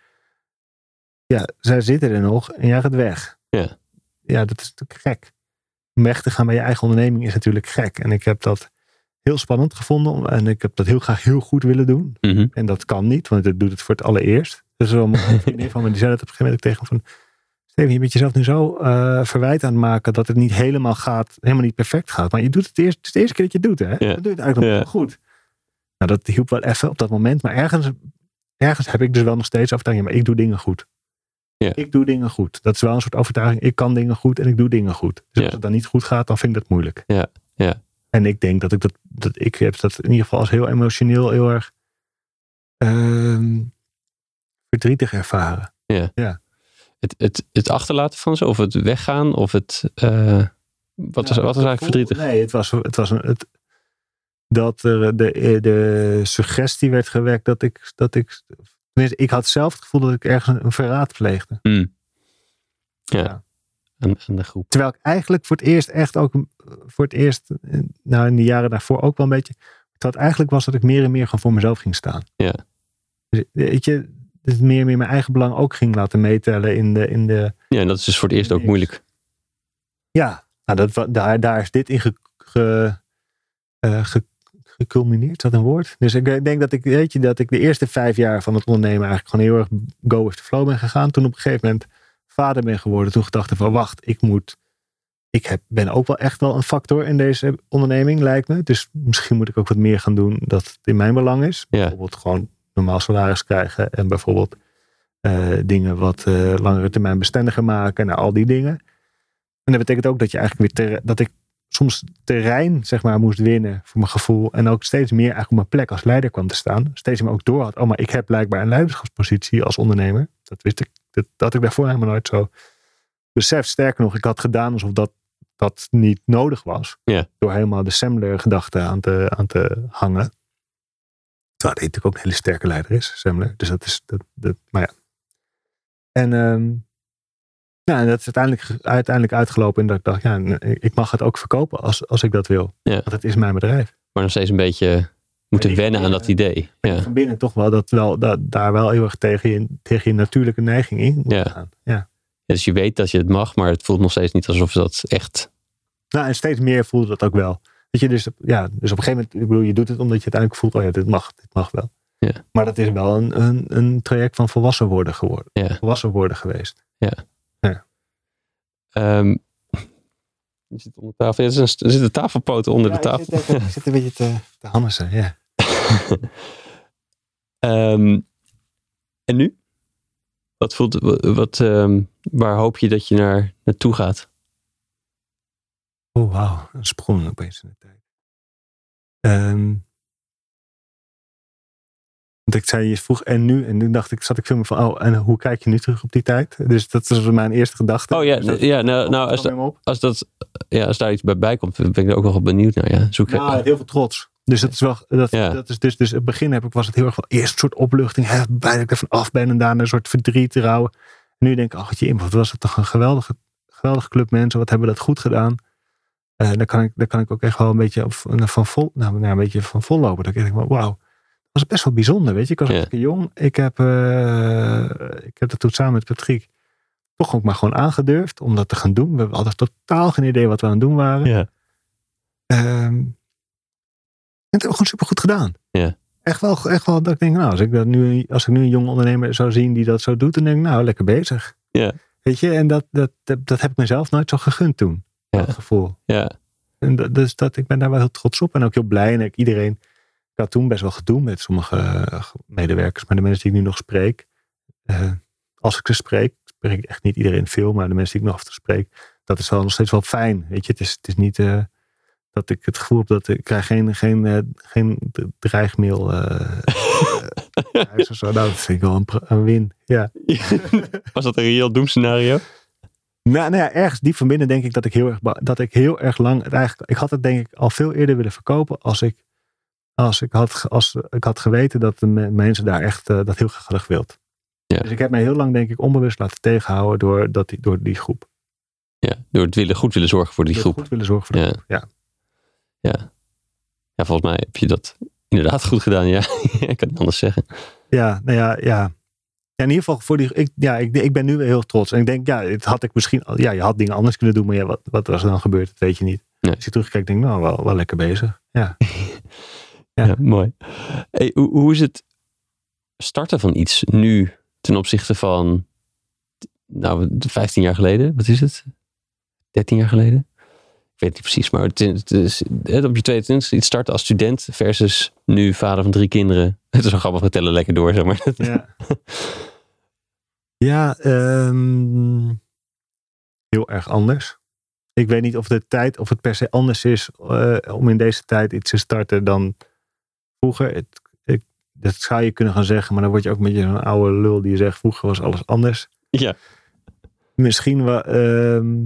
ja, zij zitten er nog en jij gaat weg. Ja. Ja, dat is natuurlijk gek. Om weg te gaan bij je eigen onderneming is natuurlijk gek. En ik heb dat heel spannend gevonden. En ik heb dat heel graag heel goed willen doen. Mhm. En dat kan niet, want het doet het voor het allereerst. Dus een van me, die zei dat op een gegeven moment tegen me van... Steven, je bent jezelf nu zo eh verwijt aan het maken dat het niet helemaal gaat, helemaal niet perfect gaat. Maar je doet het eerst, het is de eerste keer dat je het doet, hè? Ja. Dat doe je het eigenlijk nog Ja. wel goed. Nou, dat hielp wel even op dat moment. Maar ergens, ergens heb ik dus wel nog steeds overtuiging, ja, maar ik doe dingen goed. Ja. Ik doe dingen goed. Dat is wel een soort overtuiging. Ik kan dingen goed en ik doe dingen goed. Dus Ja. als het dan niet goed gaat, dan vind ik dat moeilijk. Ja, ja. En ik denk dat ik dat, dat ik heb dat in ieder geval als heel emotioneel heel erg ehm, verdrietig ervaren. Het, het, het achterlaten van ze, of het weggaan, of het. eh, wat, was, Ja, wat was eigenlijk verdrietig? Nee, het was, het was een, het, dat er de, de suggestie werd gewekt dat ik, dat ik, tenminste, ik had zelf het gevoel dat ik ergens een, verraad pleegde. Hmm. Ja, Ja. Aan, aan de groep. Terwijl ik eigenlijk voor het eerst echt ook, voor het eerst, eh, nou in de jaren daarvoor ook wel een beetje, wat eigenlijk was dat ik meer en meer gewoon voor mezelf ging staan. Ja. Dus, weet je, dus meer en meer mijn eigen belang ook ging laten meetellen in de, in de, Ja, en dat is dus voor het eerst ook moeilijk. Ja, nou dat, daar, daar is dit in ge, ge, ge- geculmineerd. Dat een woord? Dus ik denk dat ik, weet je, dat ik de eerste vijf jaar van het ondernemen eigenlijk gewoon heel erg go with the flow ben gegaan. Toen op een gegeven moment vader ben geworden. Toen gedacht van wacht, ik moet, ik heb, ben ook wel echt wel een factor in deze onderneming lijkt me. Dus misschien moet ik ook wat meer gaan doen dat het in mijn belang is. Ja. Bijvoorbeeld gewoon normaal salaris krijgen en bijvoorbeeld eh, dingen wat eh, langere termijn bestendiger maken. Nou, al die dingen. En dat betekent ook dat je eigenlijk weer ter- dat ik soms terrein zeg maar moest winnen voor mijn gevoel en ook steeds meer eigenlijk op mijn plek als leider kwam te staan. Steeds meer ook door had. Oh, maar ik heb blijkbaar een leiderschapspositie als ondernemer. Dat wist ik. Dat, dat had ik daarvoor helemaal nooit zo beseft. Sterker nog, ik had gedaan alsof dat dat niet nodig was. Door helemaal de Semler gedachte aan te, aan te hangen. Terwijl hij natuurlijk ook een hele sterke leider is, Semler. Dus dat is, dat, dat, maar ja. En ja, en dat is uiteindelijk, uiteindelijk uitgelopen in dat ik dacht, ja, ik mag het ook verkopen als, als ik dat wil. Ja. Want het is mijn bedrijf. Maar nog steeds een beetje moeten die- wennen aan dat idee. Ja. Van binnen toch wel, dat wel dat, daar wel heel erg tegen je, tegen je natuurlijke neiging in moet Ja. gaan. Ja. Ja, dus je weet dat je het mag, maar het voelt nog steeds niet alsof dat echt. Nou, en steeds meer voelde dat ook wel. Weet je, dus, ja, dus op een gegeven moment, ik bedoel, je doet het omdat je uiteindelijk voelt, oh ja, dit mag, dit mag wel. Ja. Maar dat is wel een, een, een traject van volwassen worden geworden. Ja. Volwassen worden geweest. Ehm, je zit onder tafel. Ja, er, is een- er zitten tafelpoten onder de Ja, tafel. Ik zit, even- ik zit een beetje te, te hammersen, ja. Ehm, en nu? Wat voelt, wat, ehm, waar hoop je dat je naar, naartoe gaat? Oh, wauw. Een sprong opeens in de tijd. Ehm, want ik zei, je vroeg en nu? En nu dacht ik, zat ik veel meer van, oh, en hoe kijk je nu terug op die tijd? Dus dat was mijn eerste gedachte. Oh ja, Dus ja nou, nou als, dat, ja, als daar iets bij bij komt, ben ik er ook nog wel benieuwd naar. Ja. Zoek, Nou, heel veel trots. Dus dat is wel, dat, Ja. dat is dus, dus het begin heb ik, was het heel erg van, eerst een soort opluchting, hè, blij dat ik er van af ben en daarna een soort verdriet, rouw. En nu denk ik, ach, je wat was het toch een geweldige, geweldige club mensen, wat hebben we dat goed gedaan. Eh daar, kan ik, daar kan ik ook echt wel een beetje van, van vol, nou, nou, een beetje van vol lopen. Dat ik denk, wauw, dat was best wel bijzonder, weet je. Ik was Ja. hartstikke jong. Ik heb, eh, ik heb dat toen samen met Patrick toch ook maar gewoon aangedurfd om dat te gaan doen. We hadden totaal geen idee wat we aan het doen waren. ja. Ehm, het hebben we gewoon supergoed gedaan. Ja. Echt wel, echt wel dat ik denk, nou, als ik, dat nu, als ik nu een jonge ondernemer zou zien die dat zo doet, dan denk ik, nou, lekker bezig. Ja. Weet je, en dat, dat, dat, dat heb ik mezelf nooit zo gegund toen. Ja. Dat gevoel. Ja. En dat, dus dat, ik ben daar wel heel trots op en ook heel blij. En ik, iedereen, ik had toen best wel gedoe met sommige eh, medewerkers, maar de mensen die ik nu nog spreek, eh, als ik ze spreek, spreek ik echt niet iedereen veel, maar de mensen die ik nog af toe spreek, dat is wel nog steeds wel fijn. Weet je, het is, het is niet eh, dat ik het gevoel heb dat ik krijg geen, geen, geen dreigmail thuis of zo. Nou, dat vind ik wel een win. Ja. Was dat een reëel doemscenario? Nou, nou ja, ergens diep van binnen denk ik dat ik heel erg, dat ik heel erg lang, het eigenlijk, ik had het denk ik al veel eerder willen verkopen als ik, als ik, had, als ik had geweten dat de me- mensen daar echt eh, dat heel graag gewild. Ja. Dus ik heb mij heel lang denk ik onbewust laten tegenhouden door, dat die, door die groep. Ja, door het willen, goed willen zorgen voor die Door groep. Goed willen zorgen voor Ja. groep. Ja. Ja. ja, volgens mij heb je dat inderdaad goed gedaan. Ja, ik kan het anders zeggen. Ja, nou ja, ja. Ja, in ieder geval voor die. Ik, ja, ik, ik ben nu heel trots. En ik denk, ja, het had ik misschien. Ja, je had dingen anders kunnen doen, maar ja, wat, wat was er dan gebeurd? Dat weet je niet. Nee. Als je terugkijkt, denk ik, nou, wel, wel lekker bezig. Ja. Ja, Ja. mooi. Hey, hoe, hoe is het starten van iets nu ten opzichte van, nou, 15 jaar geleden? Wat is het? 13 jaar geleden? Ik weet niet precies, maar het, het is, het op je 22 iets starten als student versus nu vader van drie kinderen. Het is wel grappig, we tellen lekker door, zeg maar. Ja, ja ehm, heel erg anders. Ik weet niet of de tijd, of het per se anders is eh, om in deze tijd iets te starten dan vroeger. Het, ik, dat zou je kunnen gaan zeggen, maar dan word je ook een beetje zo'n oude lul die zegt vroeger was alles anders. Ja, Misschien wel. ehm,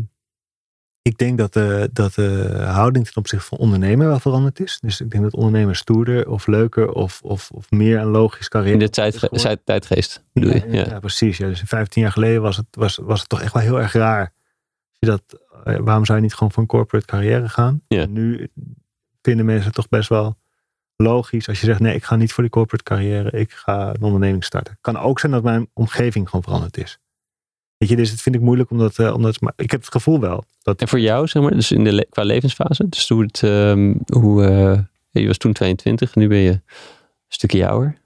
ik denk dat de, dat de houding ten opzichte van ondernemen wel veranderd is. Dus ik denk dat ondernemen stoerder of leuker of, of, of meer een logisch carrière. in de tijd, tijd- tijdgeest bedoel je. Ja, ja, precies. Ja. Dus 15 jaar geleden was het, was, was het toch echt wel heel erg raar. Dat, eh, waarom zou je niet gewoon voor een corporate carrière gaan? Ja. Nu vinden mensen het toch best wel logisch als je zegt: nee, ik ga niet voor die corporate carrière, ik ga een onderneming starten. Kan ook zijn dat mijn omgeving gewoon veranderd is. Weet je, dus het vind ik moeilijk omdat, eh, omdat maar ik heb het gevoel wel dat En voor jou, zeg maar, dus in de le- qua levensfase, dus hoe het, ehm, hoe, eh, je was toen 22, nu ben je een stukje ouder.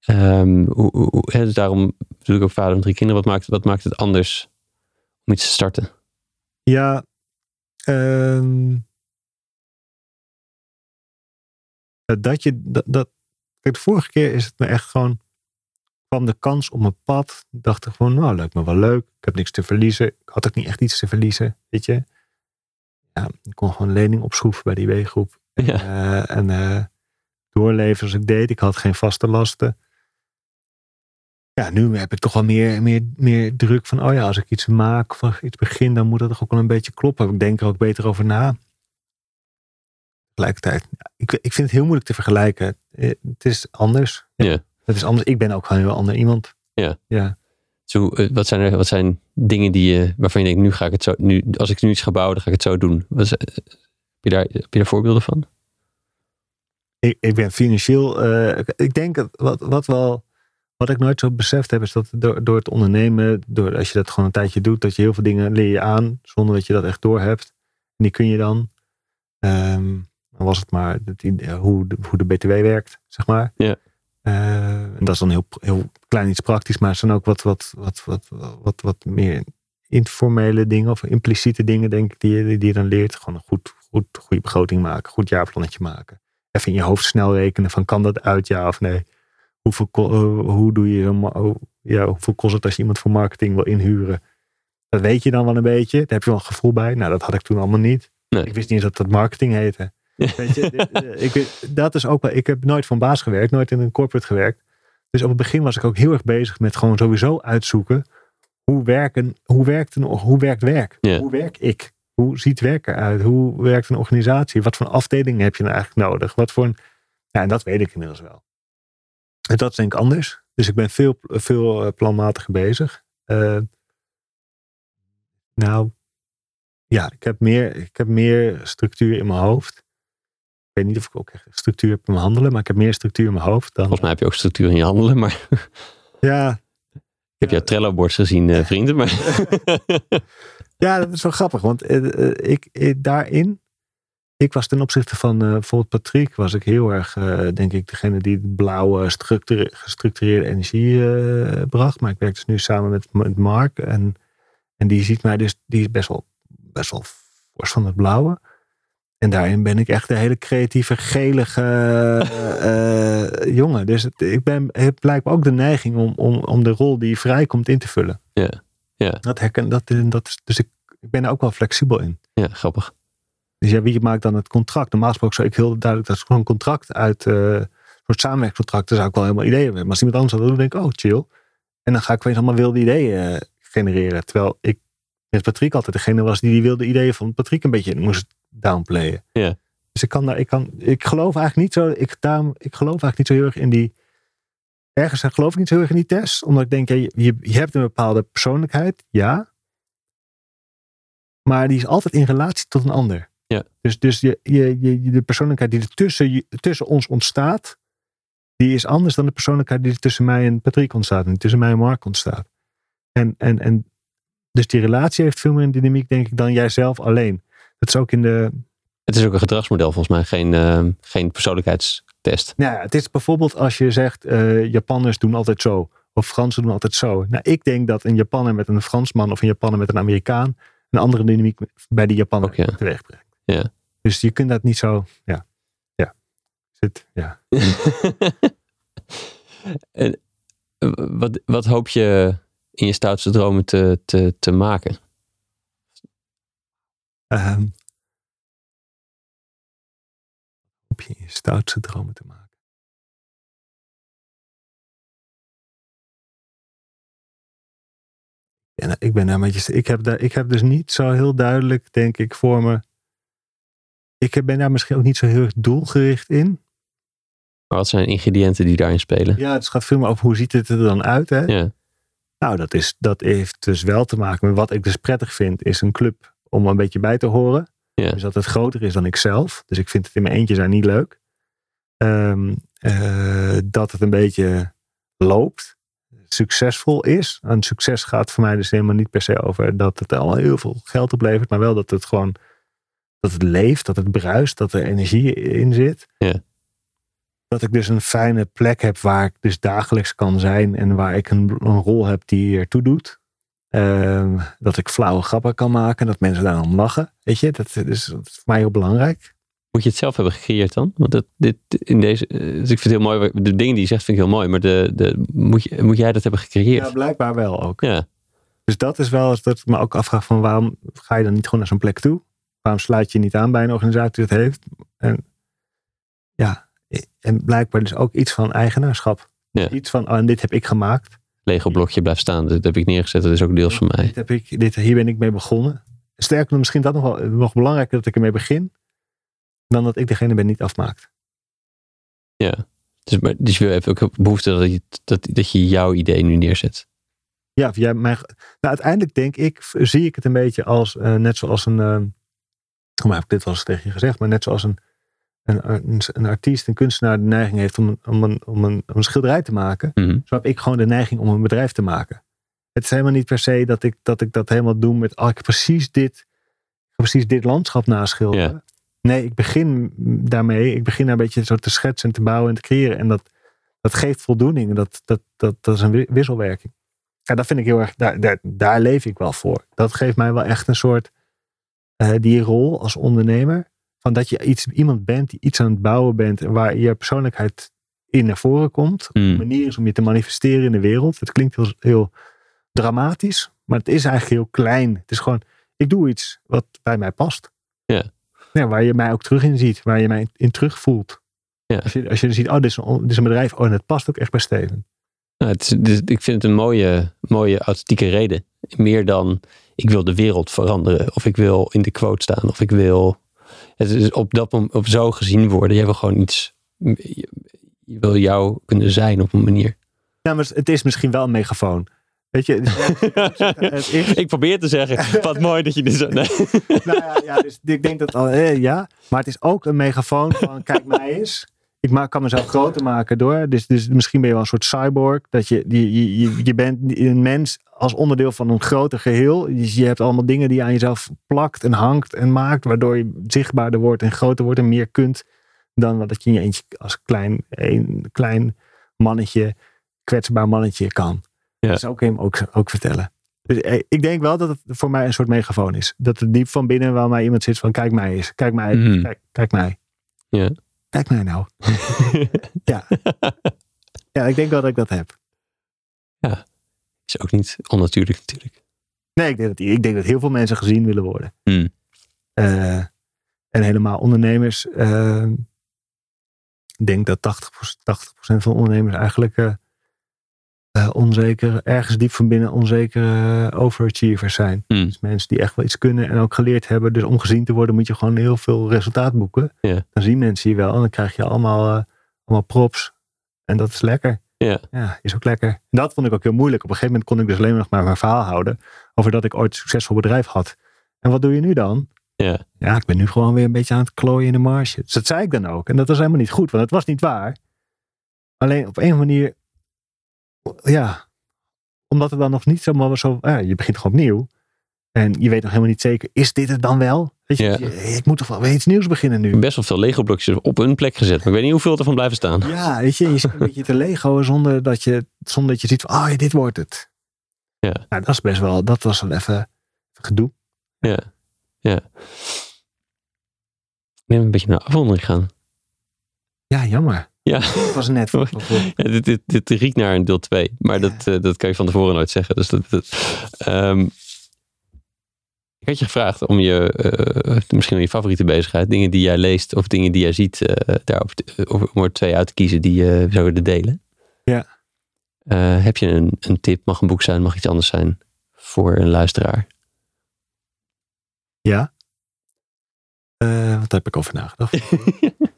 Ehm, hoe, hoe, hoe- hè, dus daarom bedoel ik ook vader van drie kinderen. Wat maakt, wat maakt het anders om iets te starten? Ja, ehm, dat je dat, dat. Kijk, de vorige keer is het me echt gewoon. Kwam de kans op mijn pad. Dacht ik gewoon, nou, lijkt me wel leuk. Ik heb niks te verliezen. Ik had ook niet echt iets te verliezen, weet je. Ja, ik kon gewoon lening opschroeven bij die weegroep. Ja, Eh, en eh, doorleven zoals ik deed. Ik had geen vaste lasten. Ja, nu heb ik toch wel meer, meer, meer druk van, oh ja, als ik iets maak of als iets begin, dan moet dat toch ook wel een beetje kloppen. Ik denk er ook beter over na. Tegelijkertijd, ik, ik vind het heel moeilijk te vergelijken. Eh, Het is anders. Ja. Het is anders. Ik ben ook gewoon een heel ander iemand. Ja. Ja. zo, eh, wat, zijn er, wat zijn dingen die je, waarvan je denkt, nu ga ik het zo, nu, als ik nu iets ga bouwen, dan ga ik het zo doen. Wat eh, heb, je daar, heb je daar voorbeelden van? Ik, ik ben financieel. eh, ik- denk dat wat, wat wel. Wat ik nooit zo beseft heb, is dat door, door het ondernemen, door, als je dat gewoon een tijdje doet, dat je heel veel dingen leer je aan, zonder dat je dat echt doorhebt. En die kun je dan. ehm, dan was het maar hoe, de, hoe de BTW werkt, zeg maar. Ja. Eh, en dat is dan heel, heel klein iets praktisch, maar het zijn ook wat, wat, wat, wat, wat, wat meer informele dingen of impliciete dingen, denk ik, die je, die je dan leert. Gewoon een goed, goed, goede begroting maken, goed jaarplannetje maken even in je hoofd snel rekenen van kan dat uit ja of nee. Hoeveel, eh, hoe doe je ma- oh, ja, hoeveel kost het als je iemand voor marketing wil inhuren? Dat weet je dan wel een beetje. Daar heb je wel een gevoel bij. Nou, dat had ik toen allemaal niet. Nee. Ik wist niet eens dat dat marketing heette. Weet je, dit, eh, ik, dat is ook wel. Ik heb nooit voor een baas gewerkt, nooit in een corporate gewerkt. Dus op het begin was ik ook heel erg bezig met gewoon sowieso uitzoeken. Hoe, werken, hoe, werkt, een, hoe werkt werk? Hoe werk ik? Hoe ziet werk eruit? Hoe werkt een organisatie? Wat voor afdelingen heb je nou eigenlijk nodig? Wat voor een, ja, en dat weet ik inmiddels wel. En dat is denk ik anders. Dus ik ben veel, veel eh, planmatiger bezig. Eh, nou, ja, ik heb, meer, ik heb meer structuur in mijn hoofd. Ik weet niet of ik ook echt structuur heb in mijn handelen, maar ik heb meer structuur in mijn hoofd dan. Volgens mij heb je ook structuur in je handelen, maar Ja, ik heb jouw Trello-bord's gezien, eh, vrienden. Maar Ja, dat is wel grappig, want eh, eh, ik, daarin, ik was ten opzichte van uh, bijvoorbeeld Patrick, was ik heel erg, denk ik, degene die de blauwe gestructureerde energie bracht. Maar ik werk dus nu samen met, met Mark en, en die ziet mij dus, die is best wel, best wel fors van het blauwe. En daarin ben ik echt de hele creatieve, gelige jongen. Dus het, ik ben, heb blijkbaar ook de neiging om, om, om de rol die vrijkomt in te vullen. Ja, ja. Dat herken, dat, dat, dus ik, ik ben er ook wel flexibel in. Ja, grappig. Dus ja, wie maakt dan het contract? Normaal gesproken zou ik heel duidelijk, dat is gewoon een contract uit, uh, een soort samenwerkingscontract, daar zou ik wel helemaal ideeën hebben. Maar als iemand anders dat doet, dan denk ik, oh chill. En dan ga ik weer allemaal wilde ideeën genereren. Terwijl ik met Patrick altijd degene was die die wilde ideeën van Patrick een beetje moest downplayen. Ja. Dus ik kan daar, ik kan, ik geloof eigenlijk niet zo, ik, daarom, ik geloof eigenlijk niet zo heel erg in die, ergens geloof ik niet zo heel erg in die test. Omdat ik denk, ja, je, je hebt een bepaalde persoonlijkheid, ja. Maar die is altijd in relatie tot een ander. Ja. Dus, dus je, je, je, de persoonlijkheid die er tussen, tussen ons ontstaat, die is anders dan de persoonlijkheid die er tussen mij en Patrick ontstaat. En tussen mij en Mark ontstaat. En, en, en dus die relatie heeft veel meer een dynamiek, denk ik, dan jijzelf alleen. Dat is ook in de. Het is ook een gedragsmodel volgens mij, geen, uh, geen persoonlijkheidstest. Nou, ja, het is bijvoorbeeld als je zegt, uh, Japanners doen altijd zo. Of Fransen doen altijd zo. Nou, ik denk dat een Japanner met een Fransman of een Japanner met een Amerikaan een andere dynamiek bij die Japaner Ook, ja. teweeg brengt. Ja. Dus je kunt dat niet zo, ja. Ja. Zit, ja. en, wat, wat hoop je in je stoutste dromen te, te, te maken? Um, hoop je je stoutste dromen te maken? En ik ben daar een beetje. Ik heb, daar, ik heb dus niet zo heel duidelijk, denk ik, voor me. Ik ben daar misschien ook niet zo heel erg doelgericht in. Maar wat zijn ingrediënten die daarin spelen? Ja, het gaat veel meer over hoe ziet het er dan uit. Hè? Ja. Nou, dat, is, dat heeft dus wel te maken met wat ik dus prettig vind, is een club om een beetje bij te horen. Dus dat het groter is dan ik zelf. Dus ik vind het in mijn eentje zijn niet leuk. Um, uh, dat het een beetje loopt succesvol is. En succes gaat voor mij dus helemaal niet per se over dat het al heel veel geld oplevert, maar wel dat het gewoon dat het leeft, dat het bruist, dat er energie in zit. Ja. Dat ik dus een fijne plek heb waar ik dus dagelijks kan zijn en waar ik een, een rol heb die ertoe doet. Uh, dat ik flauwe grappen kan maken, dat mensen daarom lachen. Weet je, dat, is, dat is voor mij heel belangrijk. Moet je het zelf hebben gecreëerd dan? Want dat, dit, in deze, dus ik vind het heel mooi. De dingen die je zegt vind ik heel mooi. Maar de, de, moet, je, moet jij dat hebben gecreëerd? Ja, blijkbaar wel ook. Ja. Dus dat is wel dat ik me ook afvraag van waarom ga je dan niet gewoon naar zo'n plek toe? Waarom sluit je niet aan bij een organisatie die dat heeft? En ja, en blijkbaar dus ook iets van eigenaarschap. Ja. Iets van, oh, en dit heb ik gemaakt. Lego blokje blijft staan. Dit heb ik neergezet. Dat is ook deels van mij. Dit heb ik, dit, hier ben ik mee begonnen. Sterker misschien dat nog wel nog belangrijker dat ik ermee begin dan dat ik degene ben niet afmaakt. Ja, dus, maar, dus je hebt ook behoefte dat je, dat, dat je jouw idee nu neerzet. Ja, jij, mijn, nou, uiteindelijk denk ik, zie ik het een beetje als, uh, net zoals een, uh, hoe heb ik dit wel eens tegen je gezegd, maar net zoals een, een, een, een artiest, een kunstenaar de neiging heeft om een, om een, om een, om een schilderij te maken, mm -hmm. zo heb ik gewoon de neiging om een bedrijf te maken. Het is helemaal niet per se dat ik dat, ik dat helemaal doe met, oh, ik precies dit, precies dit landschap naschilderen. Nee, ik begin daarmee. Ik begin daar een beetje zo te schetsen en te bouwen en te creëren. En dat, dat geeft voldoening. Dat, dat, dat, dat is een wisselwerking. Ja, dat vind ik heel erg, daar, daar, daar leef ik wel voor. Dat geeft mij wel echt een soort, uh, die rol als ondernemer. Van dat je iets, iemand bent die iets aan het bouwen bent. En waar je persoonlijkheid in naar voren komt. Mm. Een manier is om je te manifesteren in de wereld. Het klinkt heel, heel dramatisch. Maar het is eigenlijk heel klein. Het is gewoon, ik doe iets wat bij mij past. Ja. Ja, waar je mij ook terug in ziet, waar je mij in terug voelt. Ja. Als, je, als je ziet, oh, dit is, een, dit is een bedrijf, oh, en het past ook echt bij Steven. Nou, het is, dus, ik vind het een mooie, mooie authentieke reden. Meer dan ik wil de wereld veranderen, of ik wil in de quote staan, of ik wil. Het is op dat moment op zo gezien worden. Je wil gewoon iets. Je, je wil jou kunnen zijn op een manier. Ja, maar het is misschien wel een megafoon. Weet je, het is... ik probeer te zeggen, wat mooi dat je dit zo... Nee. nou ja, ja dus ik denk dat al, eh, ja, maar het is ook een megafoon van kijk mij eens. Ik maak, kan mezelf groter maken door. Dus, dus misschien ben je wel een soort cyborg. Dat je, je, je, je bent een mens als onderdeel van een groter geheel. Dus je hebt allemaal dingen die je aan jezelf plakt en hangt en maakt. Waardoor je zichtbaarder wordt en groter wordt en meer kunt. Dan wat je in je eentje als klein, een klein mannetje, kwetsbaar mannetje kan. Ja. Dat zou ik hem ook, ook vertellen. Dus eh, ik denk wel dat het voor mij een soort megafoon is. Dat het diep van binnen waar mij iemand zit van kijk mij eens. Kijk mij. Mhm. Kijk, kijk mij. Ja. Kijk mij nou. ja. ja, ik denk wel dat ik dat heb. Is ook niet onnatuurlijk natuurlijk. Nee, ik denk dat, ik denk dat heel veel mensen gezien willen worden. Hmm. Eh, en helemaal ondernemers. eh, ik denk dat 80%, 80% van ondernemers eigenlijk eh, eh, onzeker, ergens diep van binnen onzekere eh, overachievers zijn. Hmm. Dus mensen die echt wel iets kunnen en ook geleerd hebben. Dus om gezien te worden moet je gewoon heel veel resultaat boeken. Dan zien mensen je wel en dan krijg je allemaal, eh, allemaal props. En dat is lekker. Ja. Ja, is ook lekker. En dat vond ik ook heel moeilijk. Op een gegeven moment kon ik dus alleen nog maar mijn verhaal houden. Over dat ik ooit een succesvol bedrijf had. En wat doe je nu dan? Ja. Ja, ik ben nu gewoon weer een beetje aan het klooien in de marge. Dus dat zei ik dan ook. En dat was helemaal niet goed, want het was niet waar. Alleen op een manier, ja, omdat het dan nog niet zomaar zo, ja, je begint gewoon opnieuw. En je weet nog helemaal niet zeker, is dit het dan wel? Weet je, Ja. je- ik moet toch wel weer iets nieuws beginnen nu. Best wel veel Lego blokjes op hun plek gezet. Maar ik weet niet hoeveel ervan blijven staan. Ja, weet je, je zit een beetje te legoen zonder dat je, zonder dat je ziet van, oh ja, dit wordt het. Ja. Nou, dat is best wel, dat was wel even, gedoe. Ja. Ja. Ik ben een beetje naar afronding gaan. Ja, jammer. Ja. Het was net voor, Ja, dit, dit, dit riekt naar een deel 2. Maar Ja. dat, eh, dat kan je van tevoren nooit zeggen. Dus dat, dat, ehm, ik had je gevraagd om je, eh, misschien om je favoriete bezigheid, dingen die jij leest of dingen die jij ziet, eh daarover, om er twee uit te kiezen die je zou willen delen. Ja. Heb je een, een tip, mag een boek zijn, mag iets anders zijn, voor een luisteraar? Ja. Wat heb ik over nagedacht?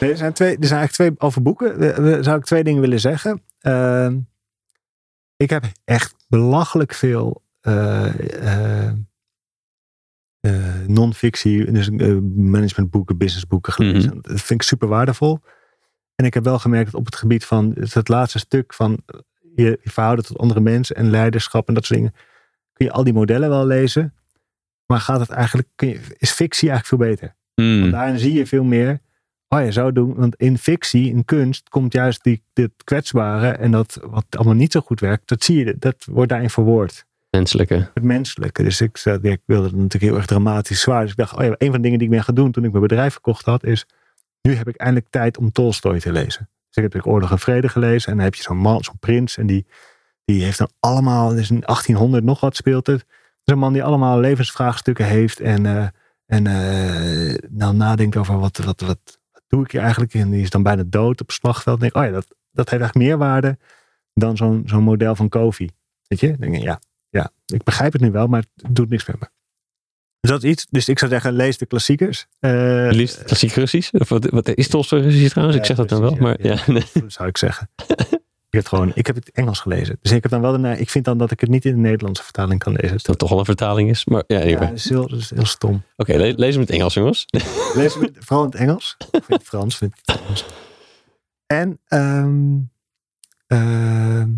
nee, er, zijn twee, er zijn eigenlijk twee over boeken. Zou ik twee dingen willen zeggen. Ehm, ik heb echt belachelijk veel eh, non-fictie, dus managementboeken, businessboeken gelezen. Dat vind ik super waardevol. En ik heb wel gemerkt dat op het gebied van het, laatste stuk van je, je verhouden tot andere mensen en leiderschap en dat soort dingen, kun je al die modellen wel lezen. Maar gaat het eigenlijk, kun je, is fictie eigenlijk veel beter? Hmm, Want daarin zie je veel meer. Oh ja, zo doen. Want in fictie, in kunst, komt juist die, dit kwetsbare en dat wat allemaal niet zo goed werkt, dat zie je, dat wordt daarin verwoord. Menselijke. Het menselijke. Dus ik, ik wilde het natuurlijk heel erg dramatisch zwaar. Dus ik dacht, oh ja, een van de dingen die ik ben gaan doen toen ik mijn bedrijf verkocht had, is nu heb ik eindelijk tijd om Tolstoy te lezen. Dus ik heb natuurlijk Oorlog en Vrede gelezen. En dan heb je zo'n man, zo'n prins. En die, die heeft dan allemaal, dus in 1800 nog wat speelt het. Een man die allemaal levensvraagstukken heeft. En, eh, en eh, nou nadenkt over wat, wat, wat doe ik hier eigenlijk. En die is dan bijna dood op het slagveld. En denk ik, oh ja, dat, dat heeft eigenlijk meer waarde dan zo'n zo'n model van Kofi. Weet je? Dan denk ik, ja, ja, ik begrijp het nu wel, maar het doet niks met me. Dus dat is iets. Dus ik zou zeggen, lees de klassiekers. Eh, Liefst klassiek Russisch? Of wat, wat is Tolstoy Russisch trouwens? ik zeg dat dan wel. Maar ja, dat zou ik zeggen. ik, heb gewoon, ik heb het Engels gelezen. Dus ik heb dan wel de, ik vind dan dat ik het niet in de Nederlandse vertaling kan lezen. dat het toch al een vertaling is. Maar ja, Ja, dat is heel, dat is heel stom. Oké, le- lees hem in het Engels, jongens. Lees hem in- vooral in het Engels. Ik vind het Frans. Vind ik het Frans. En ehm, ehm,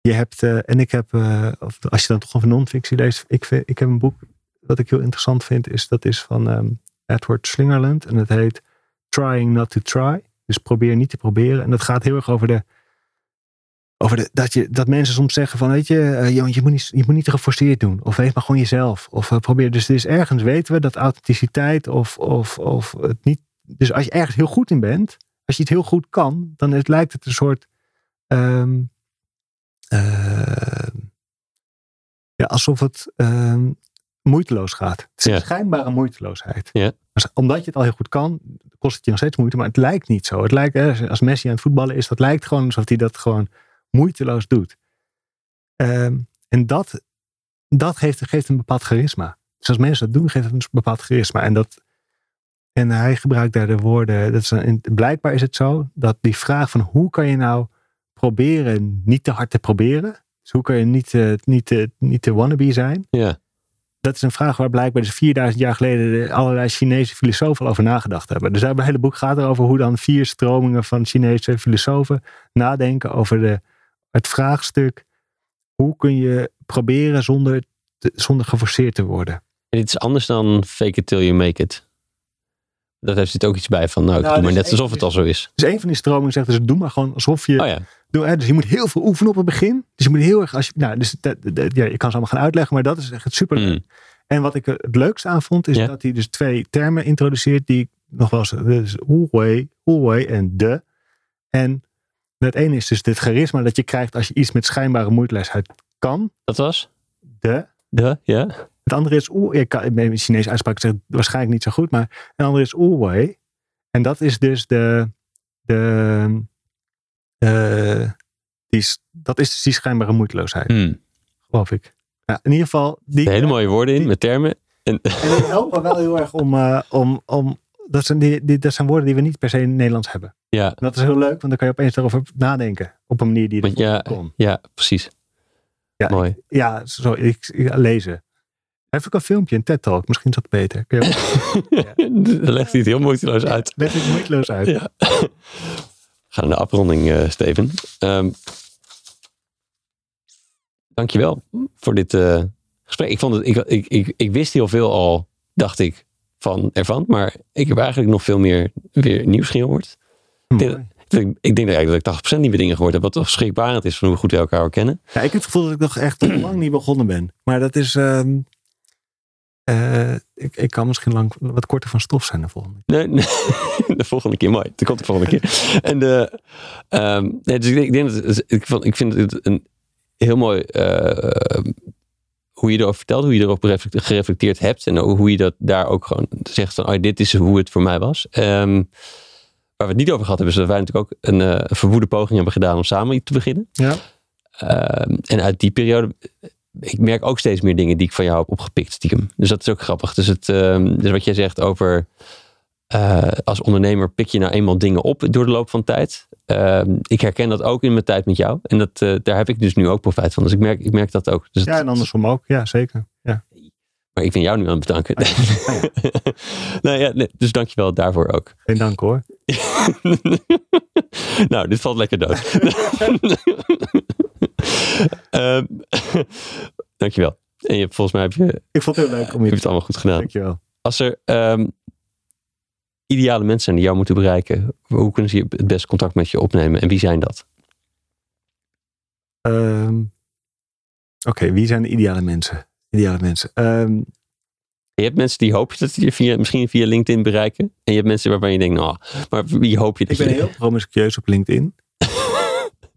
je hebt, eh, en ik heb, eh, of als je dan toch over non-fictie leest, ik, vind, ik heb een boek wat ik heel interessant vind, is dat is van ehm, Edward Slingerland en het heet Trying Not to Try. Dus probeer niet te proberen. En dat gaat heel erg over de, over de dat, je, dat mensen soms zeggen van, weet je, eh, je, je, moet niet, je moet niet te geforceerd doen. Of wees maar gewoon jezelf. Of eh, probeer. Dus er is ergens weten we dat authenticiteit of, of, of het niet. Dus als je ergens heel goed in bent, als je het heel goed kan, dan het, lijkt het een soort. ehm, ehm, ja, alsof het ehm, moeiteloos gaat. Het is Ja. een schijnbare moeiteloosheid. Ja. Dus omdat je het al heel goed kan, kost het je nog steeds moeite, maar het lijkt niet zo. Het lijkt, hè, als Messi aan het voetballen is, dat lijkt gewoon alsof hij dat gewoon moeiteloos doet. Ehm, en dat, dat geeft, geeft een bepaald charisma. Dus als mensen dat doen, geeft het een bepaald charisma. En, dat, en hij gebruikt daar de woorden, dat is een, blijkbaar is het zo, dat die vraag van hoe kan je nou proberen niet te hard te proberen. Dus hoe kan je niet, eh, niet, eh, niet te wannabe zijn. Ja. dat is een vraag waar blijkbaar dus 4000 jaar geleden allerlei Chinese filosofen over nagedacht hebben. Dus het hele boek gaat erover hoe dan vier stromingen van Chinese filosofen nadenken over de, het vraagstuk: hoe kun je proberen zonder, te, zonder geforceerd te worden? En dit is anders dan fake it till you make it. Dat heeft zit ook iets bij van, nou, ik Nou, doe maar net alsof het al zo is. Dus een van die stromingen zegt dus doe maar gewoon alsof je Oh ja, Doe, hè, dus je moet heel veel oefenen op het begin. Dus je moet heel erg, als je, nou, dus dat, dat- ja, je kan ze allemaal gaan uitleggen, maar dat is echt super. Mm. En wat ik het leukste aan vond, is Ja. dat hij dus twee termen introduceert die ik nog wel eens, dus Wu-Wei, Wu-Wei en de. En het ene is dus dit charisma dat je krijgt als je iets met schijnbare moeiteloosheid kan. dat was? De. De, ja. Het andere is Oe. Ik kan in Chinese uitspraak zeg waarschijnlijk niet zo goed, maar een andere is Wu-Wei. En dat is dus de. de eh, die dat is dus die schijnbare moeiteloosheid, Mm. geloof ik. Ja, in ieder geval. Die, Hele mooie woorden in, die- met termen. En, En die helpen wel heel erg om. eh, om, om dat, zijn die, die, dat zijn woorden die we niet per se in het Nederlands hebben. Ja, dat is heel leuk, want dan kan je opeens daarover nadenken. Op een manier die je ja, niet kon. ja, precies. Ja, Mooi. Ja, zo, ik, ik lezen. Hij heeft ook een filmpje, een TED-talk. Misschien is dat beter. Kun je Dan legt hij het heel moeiteloos uit. Leg het moeiteloos uit. Ja. We gaan naar de afronding, eh, Steven. Ehm dankjewel voor dit eh, gesprek. Ik, vond het, ik, ik, ik, ik wist heel veel al, dacht ik, van ervan. Maar ik heb eigenlijk nog veel meer weer nieuws gehoord. Mooi. Ik, ik denk eigenlijk dat ik 80% nieuwe dingen gehoord heb. Wat toch schrikbarend is van hoe goed we elkaar kennen. Ja, ik heb het gevoel dat ik nog echt lang niet begonnen ben. Maar dat is... ehm, eh, ik, ik kan misschien lang wat korter van stof zijn de volgende. Nee, nee. de volgende keer, mooi. Dat komt de volgende keer. En de, ehm, nee, dus ik, denk- ik, denk dat, ik, vond, ik vind het een heel mooi eh, hoe je erover vertelt, hoe je erop reflect- gereflecteerd hebt en hoe je dat daar ook gewoon zegt van, oh, dit is hoe het voor mij was. Ehm, waar we het niet over gehad hebben, is dat wij natuurlijk ook een, eh, verwoede poging hebben gedaan om samen iets te beginnen. Ja. Ehm, en uit die periode, ik merk ook steeds meer dingen die ik van jou heb opgepikt, stiekem. Dus dat is ook grappig. Dus, het, ehm, dus wat jij zegt over, eh, als ondernemer pik je nou eenmaal dingen op door de loop van tijd. Ehm, ik herken dat ook in mijn tijd met jou. En dat, eh, daar heb ik dus nu ook profijt van. Dus ik merk, ik merk dat ook. Dus Ja, en andersom ook. Ja, zeker. Ja. Maar ik ben jou nu aan het bedanken. nou ja, nee, dus dankjewel daarvoor ook. Geen dank hoor. nou, dit valt lekker dood. Ehm, dankjewel. En je, hebt- volgens mij heb je, Ik vond het heel leuk om je je hebt het allemaal goed gedaan. Dankjewel. Als er ehm, ideale mensen zijn die jou moeten bereiken, hoe kunnen ze het best contact met je opnemen en wie zijn dat? Ehm, Oké, wie zijn de ideale mensen? Ideale mensen. Je hebt mensen die hoop je dat je via, misschien via LinkedIn bereiken. En je hebt mensen waarvan je denkt, nou, maar wie hoop je dat ik ben je... heel promiscueus op LinkedIn.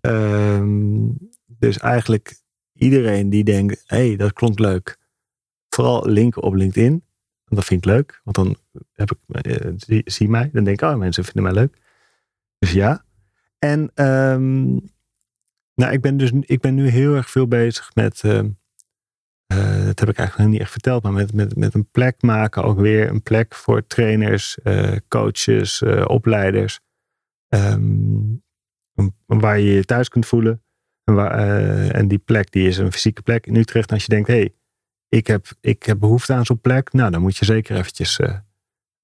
Ehm, dus eigenlijk iedereen die denkt, hé, hey, dat klonk leuk. Vooral linken op LinkedIn. Want dat vind ik leuk. Want dan heb ik, eh, zie, zie mij. Dan denk ik, oh, mensen vinden mij leuk. Dus ja. En ehm, nou, ik ben dus ik ben nu heel erg veel bezig met, ehm, eh, dat heb ik eigenlijk nog niet echt verteld, maar met, met, met een plek maken. Ook weer een plek voor trainers, eh, coaches, eh, opleiders. Ehm, waar je je thuis kunt voelen. En, waar, en die plek die is een fysieke plek in Utrecht. Als je denkt, hé, hey, ik, heb, ik heb behoefte aan zo'n plek. Nou, dan moet je zeker eventjes,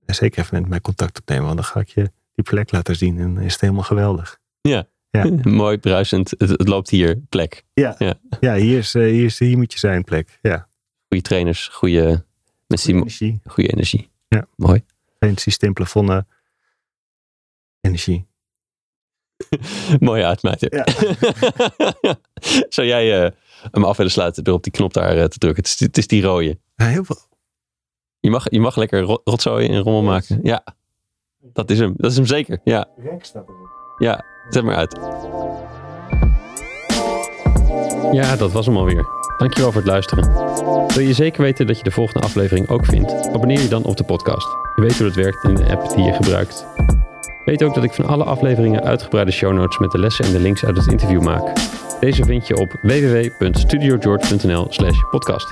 zeker even met mij contact opnemen. Want dan ga ik je die plek laten zien. En is het helemaal geweldig. Ja. Mooi, bruisend. Het, het loopt hier, plek. Ja, hier, is, eh, hier, is, hier moet je zijn plek. Ja, Goede trainers, goede mensen energie. goede energie. Ja. Mooi. Geen systeemplafonnen. Energie. Mooie uitmijter. Ja. Zou jij eh, hem af willen sluiten door op die knop daar eh, te drukken? Het is, het is die rode. Ja, heel veel. Je mag, je mag lekker ro- rotzooien en rommel maken. Ja, dat is hem. Dat is hem zeker. Ja, Rek staat erop. ja. Zet maar uit. Ja, dat was hem alweer. Dankjewel voor het luisteren. Wil je zeker weten dat je de volgende aflevering ook vindt? Abonneer je dan op de podcast. Je weet hoe het werkt in de app die je gebruikt. Weet ook dat ik van alle afleveringen uitgebreide show notes met de lessen en de links uit het interview maak. Deze vind je op www.studiogeorge.nl slash podcast.